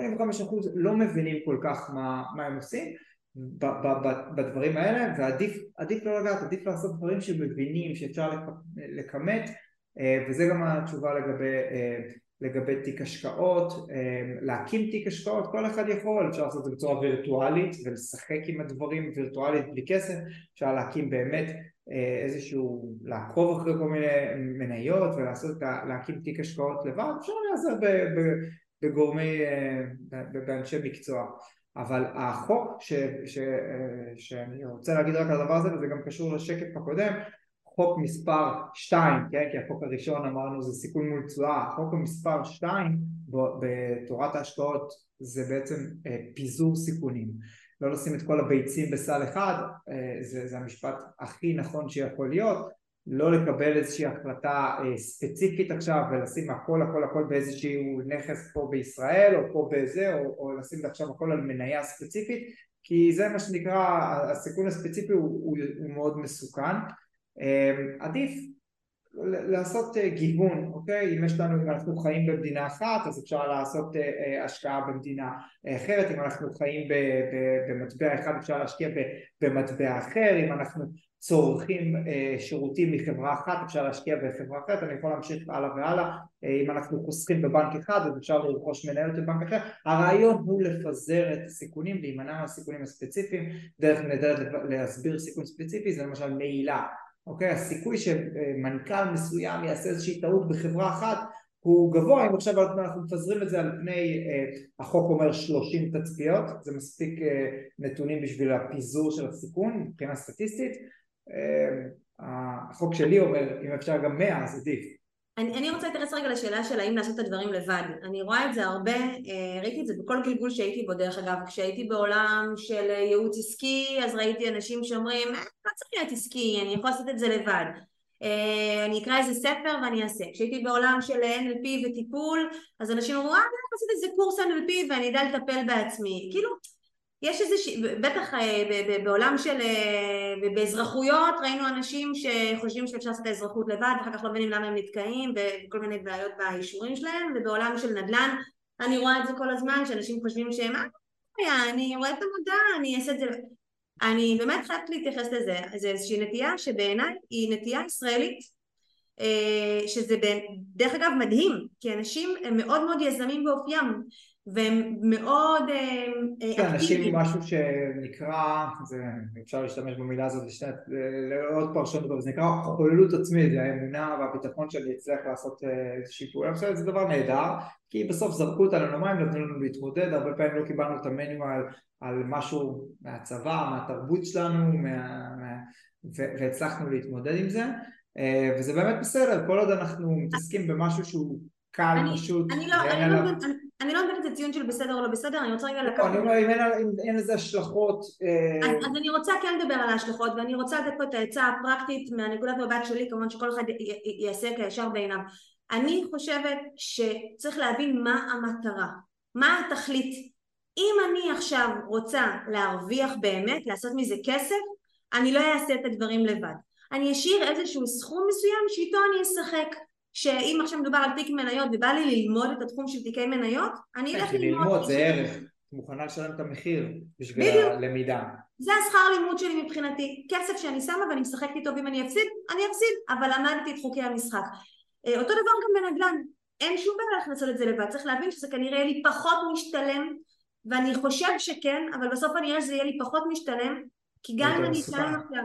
לא מבינים כל כך מה, מה הם עושים בדברים האלה ועדיף לא לגעת, עדיף לעשות דברים שמבינים שאפשר לכמת אה, וזה גם התשובה לגבי אה, לגבי תיק השקעות, להקים תיק השקעות, כל אחד יכול, אפשר לעשות את זה בצורה וירטואלית ולשחק עם הדברים וירטואלית בלי כסף, אפשר להקים באמת איזשהו, לעקוב אחרי כל מיני מניות ולעשות, להקים תיק השקעות לבד, אפשר להיעזר בגורמי, באנשי מקצוע. אבל החוק ש, ש, שאני רוצה להגיד רק על הדבר הזה וזה גם קשור לשקף הקודם חוק מספר 2, כן? כי החוק הראשון אמרנו זה סיכון מול תשואה, החוק המספר 2 בתורת ההשקעות זה בעצם אה, פיזור סיכונים. לא לשים את כל הביצים בסל אחד, אה, זה, זה המשפט הכי נכון שיכול להיות. לא לקבל איזושהי החלטה אה, ספציפית עכשיו ולשים הכל הכל הכל באיזשהו נכס פה בישראל או פה בזה או, או לשים עכשיו הכל על מניה ספציפית כי זה מה שנקרא הסיכון הספציפי הוא, הוא, הוא מאוד מסוכן עדיף לעשות אה, גיוון, אוקיי? אם יש לנו, אם אנחנו חיים במדינה אחת אז אפשר לעשות השקעה במדינה אחרת, אם אנחנו חיים במטבע אחד אפשר להשקיע במטבע אחר, אם אנחנו צורכים אה, שירותים מחברה אחת אפשר להשקיע בחברה אחרת. אני יכול להמשיך הלאה והלאה. אה, אם אנחנו חוסכים בבנק אחד אז אפשר לרכוש מנהלת בבנק אחר. הרעיון הוא לפזר את הסיכונים להימנע מהסיכונים הספציפיים. דרך נהדרת להסביר סיכון ספציפי זה למשל מעילה אוקיי? הסיכוי שמנכ"ל מסוים יעשה איזושהי טעות בחברה אחת הוא גבוה, אם עכשיו אנחנו מפזרים את זה על פני, אה, החוק אומר 30 תצפיות, זה מספיק אה, נתונים בשביל הפיזור של הסיכון מבחינה סטטיסטית, אמ, החוק שלי אומר אם אפשר גם מאה אז עדיף אני, אני רוצה להתייחס רגע לשאלה של האם לעשות את הדברים לבד. אני רואה את זה הרבה, אה, ראיתי את זה בכל גלגול שהייתי בו דרך אגב, כשהייתי בעולם של ייעוץ עסקי אז ראיתי אנשים שאומרים אה, לא צריך להיות עסקי, אני יכול לעשות את זה לבד. אה, אני אקרא איזה ספר ואני אעשה. כשהייתי בעולם של NLP וטיפול אז אנשים אמרו אה אני יכול לעשות איזה קורס NLP ואני אדע לטפל בעצמי. כאילו יש איזה, ש... בטח אה, בעולם של, אה, באזרחויות ראינו אנשים שחושבים שאפשר לעשות את האזרחות לבד ואחר כך לא מבינים למה הם נתקעים וכל מיני בעיות באישורים שלהם ובעולם של נדל"ן אני רואה את זה כל הזמן שאנשים חושבים שהם אה, אני רואה את המודע אני אעשה את זה. אני באמת חייבת להתייחס לזה זה איזושהי נטייה שבעיניי היא נטייה ישראלית שזה דרך אגב מדהים כי אנשים הם מאוד מאוד יזמים באופיים והם מאוד אה, אה, אקטיביים. אנשים עם משהו שנקרא, זה, אפשר להשתמש במילה הזאת לשנת, לעוד פרשנות, זה נקרא חוללות עצמית, זה האמונה והביטחון שאני אצליח לעשות אה, איזושהי פעולה, אני חושב שזה דבר נהדר, כי בסוף זרקו אותנו למים, נתנו לנו להתמודד, הרבה פעמים לא קיבלנו את המניואל על משהו מהצבא, מהתרבות שלנו, מה, מה, והצלחנו להתמודד עם זה, וזה באמת בסדר, כל עוד אנחנו מתעסקים במשהו שהוא קל, פשוט, אני לא, אני לא, אני לא נותנת את הציון של בסדר או לא בסדר, אני רוצה רגע לקחת... אני אומר, אם אין לזה השלכות... אה, אז אני רוצה כן לדבר על ההשלכות, ואני רוצה לתת פה את העצה הפרקטית מהנקודת מבט שלי, כמובן שכל אחד יעשה כישר בעיניו. אני חושבת שצריך להבין מה המטרה, מה התכלית. אם אני עכשיו רוצה להרוויח באמת, לעשות מזה כסף, אני לא אעשה את הדברים לבד. אני אשאיר איזשהו סכום מסוים שאיתו אני אשחק. שאם עכשיו מדובר על תיק מניות ובא לי ללמוד את התחום של תיקי מניות, אני אלך ללמוד. ללמוד זה ערך, את מוכנה לשלם את המחיר בשביל. הלמידה. זה השכר לימוד שלי מבחינתי, כסף שאני שמה ואני משחקת איתו ואם אני אפסיד, אני אפסיד, אבל למדתי את חוקי המשחק. אה, אותו דבר גם בנדל"ן, אין שום בעיה לעשות את זה לבד, צריך להבין שזה כנראה יהיה לי פחות משתלם ואני חושב שכן, אבל בסוף אני אראה שזה יהיה לי פחות משתלם כי גם אם אני אשלם עכשיו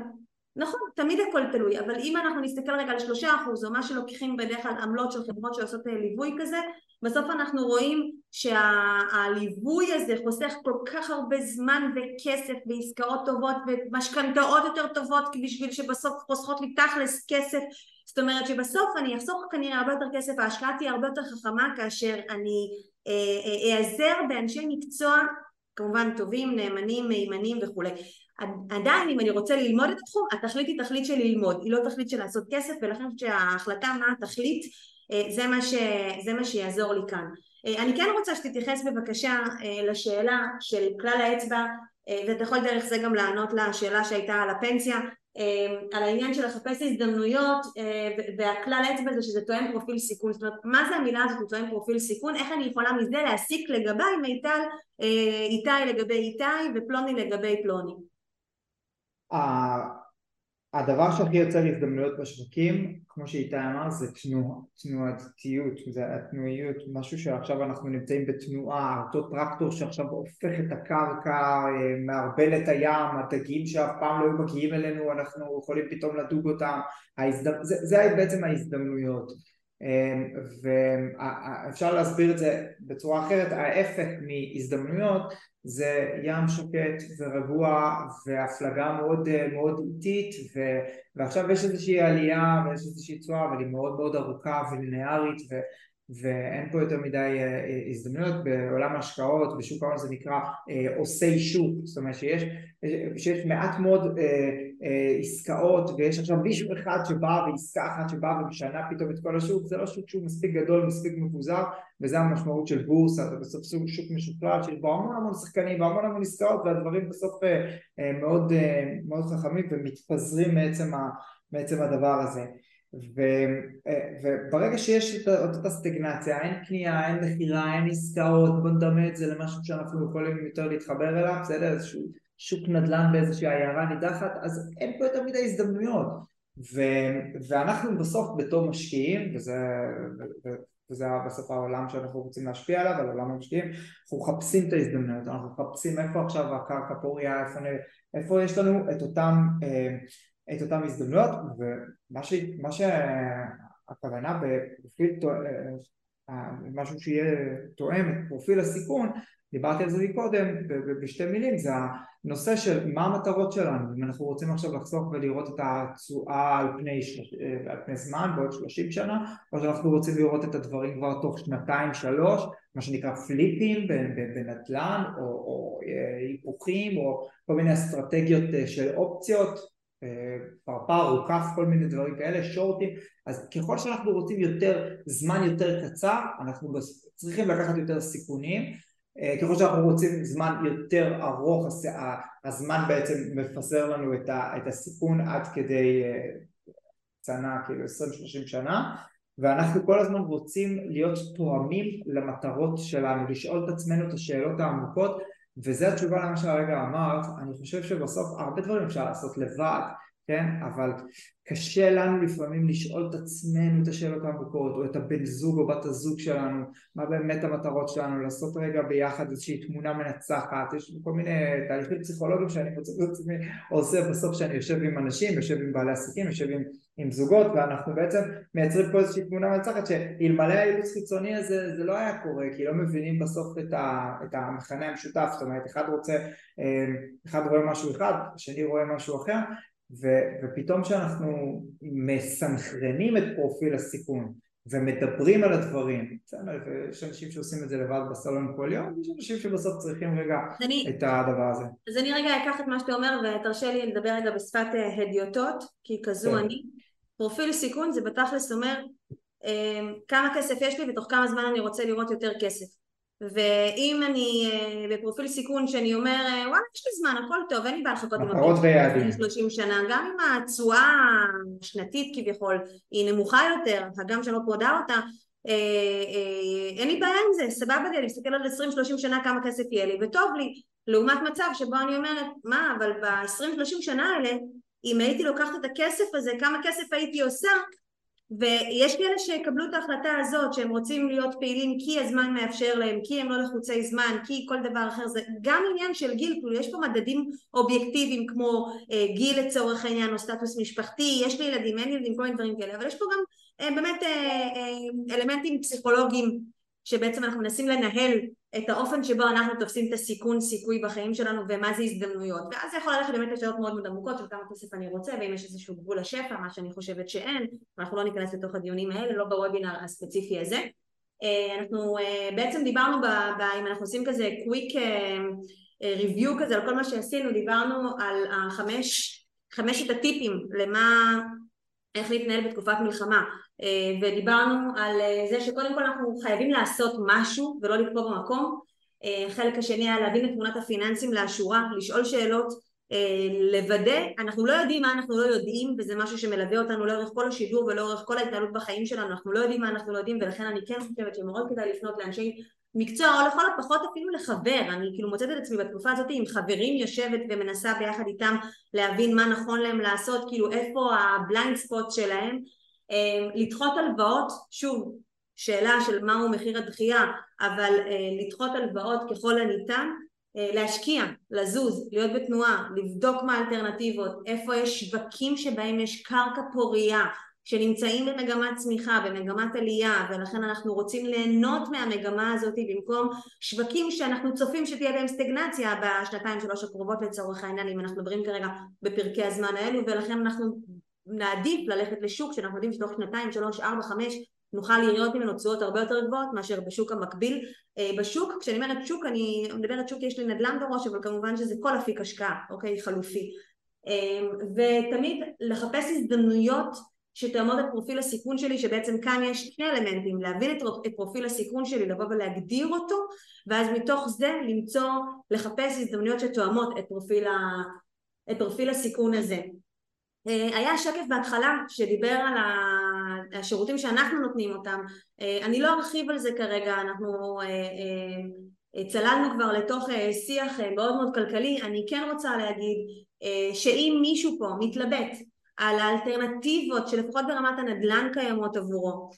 נכון, תמיד הכל תלוי, אבל אם אנחנו נסתכל רגע על שלושה אחוז או מה שלוקחים בדרך כלל עמלות של חברות שעושות אה, ליווי כזה, בסוף אנחנו רואים שהליווי הזה חוסך כל כך הרבה זמן וכסף ועסקאות טובות ומשכנתאות יותר טובות בשביל שבסוף חוסכות לי תכלס כסף. זאת אומרת שבסוף אני אחסוך כנראה הרבה יותר כסף, ההשקעה תהיה הרבה יותר חכמה כאשר אני אעזר אה, אה, באנשי מקצוע כמובן טובים, נאמנים, מהימנים וכולי עדיין אם אני רוצה ללמוד את התחום התכלית היא תכלית של ללמוד היא לא תכלית של לעשות כסף ולכן שההחלטה מה התכלית אה, זה מה, ש, זה מה שיעזור לי כאן. אה, אני כן רוצה שתתייחס בבקשה אה, לשאלה של כלל האצבע ואתה יכול דרך זה גם לענות לשאלה שהייתה על הפנסיה על העניין של לחפש הזדמנויות והכלל האצבע זה שזה תואם פרופיל סיכון. זאת אומרת מה זה המילה הזאת תואם פרופיל סיכון? איך אני יכולה מזה להסיק לגביי מיטל איתי לגבי איתי ופלוני לגבי פלוני הדבר שהכי יוצר הזדמנויות בשווקים, כמו שאיתי אמר, זה תנוע, תנועתיות, זה התנועיות, משהו שעכשיו אנחנו נמצאים בתנועה, אותו טרקטור שעכשיו הופך את הקרקע, מערבל את הים, הדגים שאף פעם לא היו מגיעים אלינו, אנחנו יכולים פתאום לדוג אותם, ההזד... זה, זה בעצם ההזדמנויות. ואפשר להסביר את זה בצורה אחרת, ההפך מהזדמנויות זה ים שקט ורגוע והפלגה מאוד מאוד איטית ו... ועכשיו יש איזושהי עלייה ויש איזושהי תשואה אבל היא מאוד מאוד ארוכה ולינארית ו... ואין פה יותר מדי אה, הזדמנויות בעולם ההשקעות בשוק ההון זה נקרא אה, עושי שוק. זאת אומרת שיש, שיש מעט מאוד אה, עסקאות ויש עכשיו מישהו אחד שבא ועסקה אחת שבאה ומשנה פתאום את כל השוק זה לא שוק שהוא מספיק גדול מספיק מבוזר וזה המשמעות של בורסה זה בסוף סוג שוק משוכלל שיש בו המון המון שחקנים והמון המון עסקאות והדברים בסוף מאוד, מאוד חכמים ומתפזרים מעצם, מעצם הדבר הזה ו, וברגע שיש את אותה סטגנציה, אין קנייה, אין מכירה, אין עסקאות, בוא נדמה את זה למשהו שאנחנו יכולים יותר להתחבר אליו, בסדר? איזשהו שוק נדל"ן באיזושהי עיירה נידחת, אז אין פה יותר מדי הזדמנויות. ו, ואנחנו בסוף בתור משקיעים, וזה, וזה בסוף העולם שאנחנו רוצים להשפיע עליו, על עולם המשקיעים, אנחנו מחפשים את ההזדמנויות, אנחנו מחפשים איפה עכשיו הקרקע פוריה, איפה, איפה יש לנו את אותם אה, את אותן הזדמנויות ומה שהכוונה בפרופיל משהו שיהיה תואם את פרופיל הסיכון דיברתי על זה מקודם בשתי מילים זה הנושא של מה המטרות שלנו אם אנחנו רוצים עכשיו לחסוך ולראות את התשואה על פני, על פני זמן בעוד 30 שנה או שאנחנו רוצים לראות את הדברים כבר תוך שנתיים שלוש מה שנקרא פליפים בנדל"ן או, או היפוכים או כל מיני אסטרטגיות של אופציות פרפר או כף כל מיני דברים כאלה, שורטים, אז ככל שאנחנו רוצים יותר זמן יותר קצר אנחנו צריכים לקחת יותר סיכונים. אה, ככל שאנחנו רוצים זמן יותר ארוך הזמן בעצם מפזר לנו את הסיכון עד כדי אה, כאילו 20-30 שנה ואנחנו כל הזמן רוצים להיות תואמים למטרות שלנו, לשאול את עצמנו את השאלות העמוקות וזו התשובה למה שהרגע אמרת, אני חושב שבסוף הרבה דברים אפשר לעשות לבד, כן? אבל קשה לנו לפעמים לשאול את עצמנו את השאלות העמוקות או את הבן זוג או בת הזוג שלנו מה באמת המטרות שלנו, לעשות רגע ביחד איזושהי תמונה מנצחת, יש כל מיני תהליכים פסיכולוגיים שאני מוצא את עצמי עושה בסוף שאני יושב עם אנשים, יושב עם בעלי עסקים, יושב עם, עם זוגות ואנחנו בעצם מייצרים פה איזושהי תמונה מנצחת שאלמלא האילוץ חיצוני הזה זה לא היה קורה כי לא מבינים בסוף את, ה, את המכנה המשותף, זאת אומרת אחד רוצה, אה, אחד רואה משהו אחד, השני רואה משהו אחר ו, ופתאום כשאנחנו מסנכרנים את פרופיל הסיכון ומדברים על הדברים, יש אנשים שעושים את זה לבד בסלון כל יום, יש אנשים שבסוף צריכים רגע אני, את הדבר הזה. אז אני רגע אקח את מה שאתה אומר ותרשה לי לדבר רגע בשפת אה, הדיוטות, כי כזו כן. אני. פרופיל סיכון זה בתכלס אומר אה, כמה כסף יש לי ותוך כמה זמן אני רוצה לראות יותר כסף. ואם אני אה, בפרופיל סיכון שאני אומר אה, וואלה יש לי זמן הכל טוב אין לי בעיה לחכות עם הפרופיל 30 שנה גם אם התשואה השנתית כביכול היא נמוכה יותר הגם שאני לא פרודה אותה אה, אין לי בעיה עם זה סבבה לי אני מסתכל על 20-30 שנה כמה כסף יהיה לי וטוב לי לעומת מצב שבו אני אומרת מה אבל ב-20-30 שנה האלה אם הייתי לוקחת את הכסף הזה כמה כסף הייתי עושה ויש כאלה שיקבלו את ההחלטה הזאת שהם רוצים להיות פעילים כי הזמן מאפשר להם, כי הם לא לחוצי זמן, כי כל דבר אחר זה גם עניין של גיל, כאילו יש פה מדדים אובייקטיביים כמו אה, גיל לצורך העניין או סטטוס משפחתי, יש לי ילדים, אין ילדים, כל מיני דברים כאלה, אבל יש פה גם אה, באמת אה, אה, אלמנטים פסיכולוגיים שבעצם אנחנו מנסים לנהל את האופן שבו אנחנו תופסים את הסיכון סיכוי בחיים שלנו ומה זה הזדמנויות. ואז זה יכול ללכת באמת לשאלות מאוד מאוד עמוקות של כמה כסף אני רוצה ואם יש איזשהו גבול לשפע מה שאני חושבת שאין ואנחנו לא ניכנס לתוך הדיונים האלה לא בוובינר הספציפי הזה. אה, אנחנו אה, בעצם דיברנו ב, ב, אם אנחנו עושים כזה קוויק ריוויו אה, כזה על כל מה שעשינו דיברנו על החמש חמשת הטיפים למה איך להתנהל בתקופת מלחמה ודיברנו על אה, זה שקודם כל אנחנו חייבים לעשות משהו ולא לקפוא במקום. החלק אה, השני היה להבין את תמונת הפיננסים לאשורה, לשאול שאלות, לוודא, אנחנו לא יודעים מה אנחנו לא יודעים וזה משהו שמלווה אותנו לאורך כל השידור ולאורך כל ההתנהלות בחיים שלנו, אנחנו לא יודעים מה אנחנו לא יודעים ולכן אני כן חושבת שמאוד כדאי לפנות לאנשי מקצוע או לכל הפחות אפילו לחבר, אני כאילו מוצאת את עצמי בתקופה הזאת עם חברים יושבת ומנסה ביחד איתם להבין מה נכון להם לעשות, כאילו איפה ה blind spot שלהם, אה, לדחות הלוואות, שוב, שאלה של מהו מחיר הדחייה, אבל לדחות הלוואות ככל הניתן אה, להשקיע, לזוז, להיות בתנועה, לבדוק מה האלטרנטיבות, איפה יש שווקים שבהם יש קרקע פורייה שנמצאים במגמת צמיחה, במגמת עלייה ולכן אנחנו רוצים ליהנות מהמגמה הזאת במקום שווקים שאנחנו צופים שתהיה בהם סטגנציה בשנתיים שלוש הקרובות לצורך העניין אם אנחנו מדברים כרגע בפרקי הזמן האלו ולכן אנחנו נעדיף ללכת לשוק שאנחנו יודעים שתוך שנתיים, שלוש, ארבע, חמש נוכל לראות ממנו תשואות הרבה יותר גבוהות מאשר בשוק המקביל. אה, בשוק, כשאני אומרת שוק, אני מדברת שוק, יש לי נדל"ן בראש, אבל כמובן שזה כל אפיק השקעה, אוקיי? חלופי. אה, ותמיד לחפש הזדמנויות שתעמוד את פרופיל הסיכון שלי, שבעצם כאן יש שני אלמנטים, להבין את פרופיל הסיכון שלי, לבוא ולהגדיר אותו, ואז מתוך זה למצוא, לחפש הזדמנויות שתואמות את פרופיל, ה, את פרופיל הסיכון הזה. אה, היה שקף בהתחלה שדיבר על השירותים שאנחנו נותנים אותם, אה, אני לא ארחיב על זה כרגע, אנחנו אה, צללנו כבר לתוך שיח מאוד מאוד כלכלי, אני כן רוצה להגיד שאם מישהו פה מתלבט על האלטרנטיבות שלפחות ברמת הנדל"ן קיימות עבורו,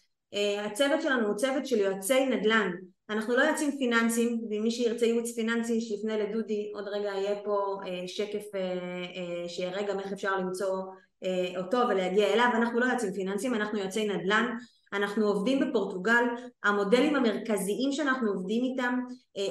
הצוות שלנו הוא צוות של יועצי נדל"ן אנחנו לא יועצים פיננסיים, ומי שירצה ייעוץ פיננסי שיפנה לדודי, עוד רגע יהיה פה אה, שקף אה, אה, שיראה גם איך אפשר למצוא אותו ולהגיע אליו, אנחנו לא יועצים פיננסיים, אנחנו יועצי נדל"ן, אנחנו עובדים בפורטוגל, המודלים המרכזיים שאנחנו עובדים איתם,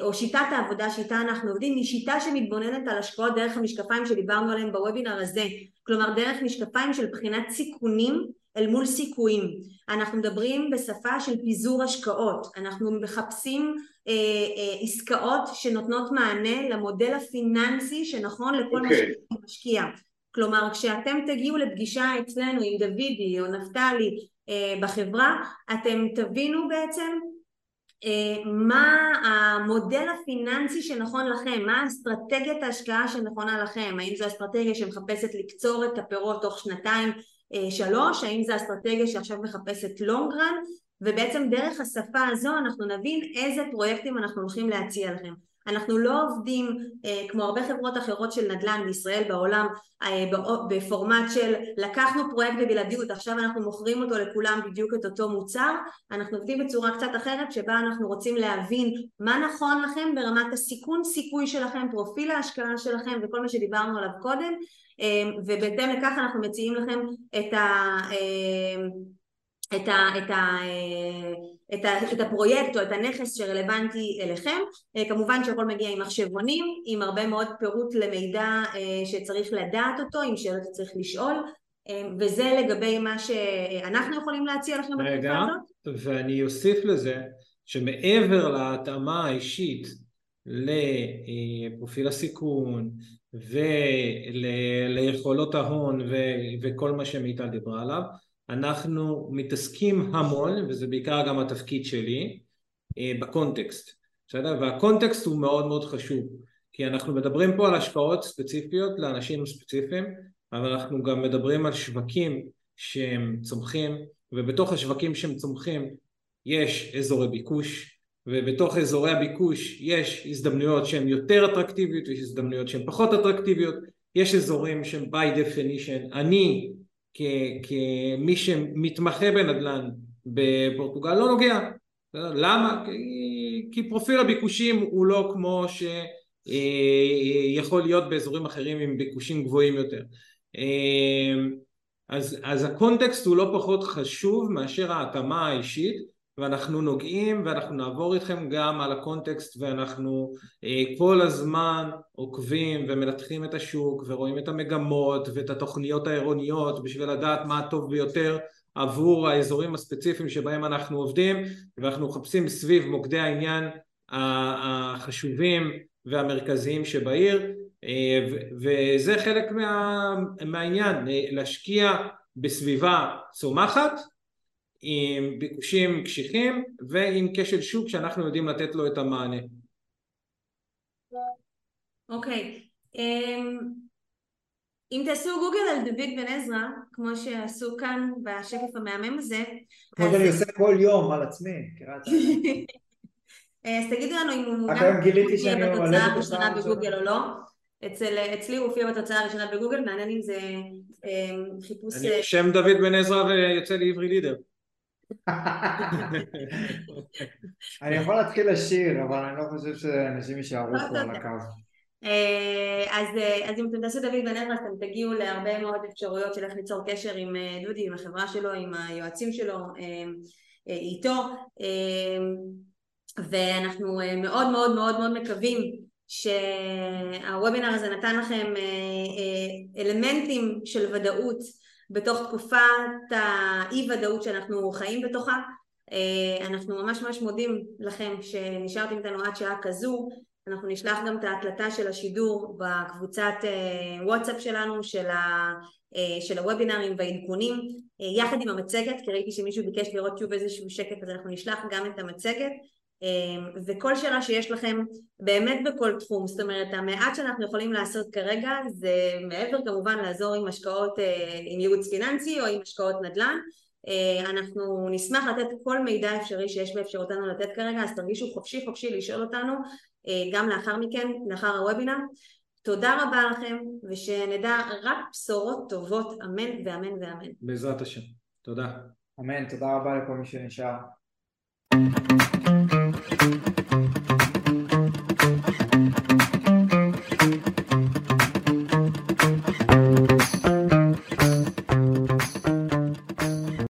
או שיטת העבודה שאיתה אנחנו עובדים, היא שיטה שמתבוננת על השקעות דרך המשקפיים שדיברנו עליהם בוובינר הזה, כלומר דרך משקפיים של בחינת סיכונים אל מול סיכויים. אנחנו מדברים בשפה של פיזור השקעות, אנחנו מחפשים אה, אה, עסקאות שנותנות מענה למודל הפיננסי שנכון לכל okay. משקיע. כלומר כשאתם תגיעו לפגישה אצלנו עם דוידי או נפתלי אה, בחברה, אתם תבינו בעצם אה, מה המודל הפיננסי שנכון לכם, מה אסטרטגיית ההשקעה שנכונה לכם, האם זו אסטרטגיה שמחפשת לקצור את הפירות תוך שנתיים שלוש, האם זו אסטרטגיה שעכשיו מחפשת run? ובעצם דרך השפה הזו אנחנו נבין איזה פרויקטים אנחנו הולכים להציע לכם. אנחנו לא עובדים אה, כמו הרבה חברות אחרות של נדל"ן בישראל בעולם אה, בפורמט של לקחנו פרויקט בבלעדיות עכשיו אנחנו מוכרים אותו לכולם בדיוק את אותו מוצר. אנחנו עובדים בצורה קצת אחרת שבה אנחנו רוצים להבין מה נכון לכם ברמת הסיכון סיכוי שלכם פרופיל ההשקעה שלכם וכל מה שדיברנו עליו קודם ובהתאם לכך אנחנו מציעים לכם את ה... אמ, את, ה, את, ה, את, ה, את הפרויקט או את הנכס שרלוונטי אליכם. אה, כמובן שהכל מגיע עם מחשבונים עם הרבה מאוד פירוט למידע אה, שצריך לדעת אותו עם שאלות שצריך לשאול. אמ, וזה לגבי מה שאנחנו יכולים להציע לכם בתקופה הזאת. ואני אוסיף לזה שמעבר להתאמה האישית לפרופיל הסיכון וליכולות ההון וכל מה שמיטל דיברה עליו אנחנו מתעסקים המון וזה בעיקר גם התפקיד שלי אה, בקונטקסט בסדר? והקונטקסט הוא מאוד מאוד חשוב כי אנחנו מדברים פה על השקעות ספציפיות לאנשים ספציפיים אבל אנחנו גם מדברים על שווקים שהם צומחים ובתוך השווקים שהם צומחים יש אזורי ביקוש ובתוך אזורי הביקוש יש הזדמנויות שהן יותר אטרקטיביות ויש הזדמנויות שהן פחות אטרקטיביות. יש אזורים שהם by definition אני כמי שמתמחה בנדל"ן בפורטוגל לא נוגע. למה? כי, כי פרופיל הביקושים הוא לא כמו שיכול להיות באזורים אחרים עם ביקושים גבוהים יותר. אז, אז הקונטקסט הוא לא פחות חשוב מאשר ההתאמה האישית ואנחנו נוגעים ואנחנו נעבור איתכם גם על הקונטקסט ואנחנו אה, כל הזמן עוקבים ומנתחים את השוק ורואים את המגמות ואת התוכניות העירוניות בשביל לדעת מה הטוב ביותר עבור האזורים הספציפיים שבהם אנחנו עובדים ואנחנו מחפשים סביב מוקדי העניין החשובים והמרכזיים שבעיר אה, וזה חלק מה, מהעניין אה, להשקיע בסביבה צומחת עם ביקושים קשיחים ועם כשל שוק שאנחנו יודעים לתת לו את המענה. אוקיי, okay. אמ, um, אם תעשו גוגל על דוד בן עזרא, כמו שעשו כאן בשקף המהמם הזה, כמו שאני עושה כל יום על עצמי, אז תגידו לנו אם הוא מופיע בתוצאה הראשונה בגוגל או לא. אצל, אצלי הוא הופיע בתוצאה הראשונה בגוגל, מעניין אם זה חיפוש... אני שם דוד בן עזרא ויוצא לי עברי לידר. אני יכול להתחיל לשיר, אבל אני לא חושב שאנשים יישארו פה על הקו. אז, אז אם אתם תעשו דוד בן עזרא, אתם תגיעו להרבה מאוד אפשרויות של איך ליצור קשר עם דודי, עם החברה שלו, עם היועצים שלו, איתו, ואנחנו מאוד מאוד מאוד מאוד מקווים שהוובינר הזה נתן לכם אלמנטים של ודאות בתוך תקופת האי ודאות שאנחנו חיים בתוכה. אנחנו ממש ממש מודים לכם שנשארתם איתנו עד שעה כזו. אנחנו נשלח גם את ההקלטה של השידור בקבוצת וואטסאפ שלנו של, ה, של הוובינרים והעדכונים יחד עם המצגת כי ראיתי שמישהו ביקש לראות שוב איזשהו שקף אז אנחנו נשלח גם את המצגת וכל שאלה שיש לכם באמת בכל תחום, זאת אומרת המעט שאנחנו יכולים לעשות כרגע זה מעבר כמובן לעזור עם השקעות, עם ייעוץ פיננסי או עם השקעות נדל"ן. אנחנו נשמח לתת כל מידע אפשרי שיש באפשרותנו לתת כרגע אז תרגישו חופשי חופשי לשאול אותנו גם לאחר מכן, לאחר הוובינר. תודה רבה לכם ושנדע רק בשורות טובות. אמן ואמן ואמן. בעזרת השם, תודה. אמן, תודה רבה לכל מי שנשאר Thank you.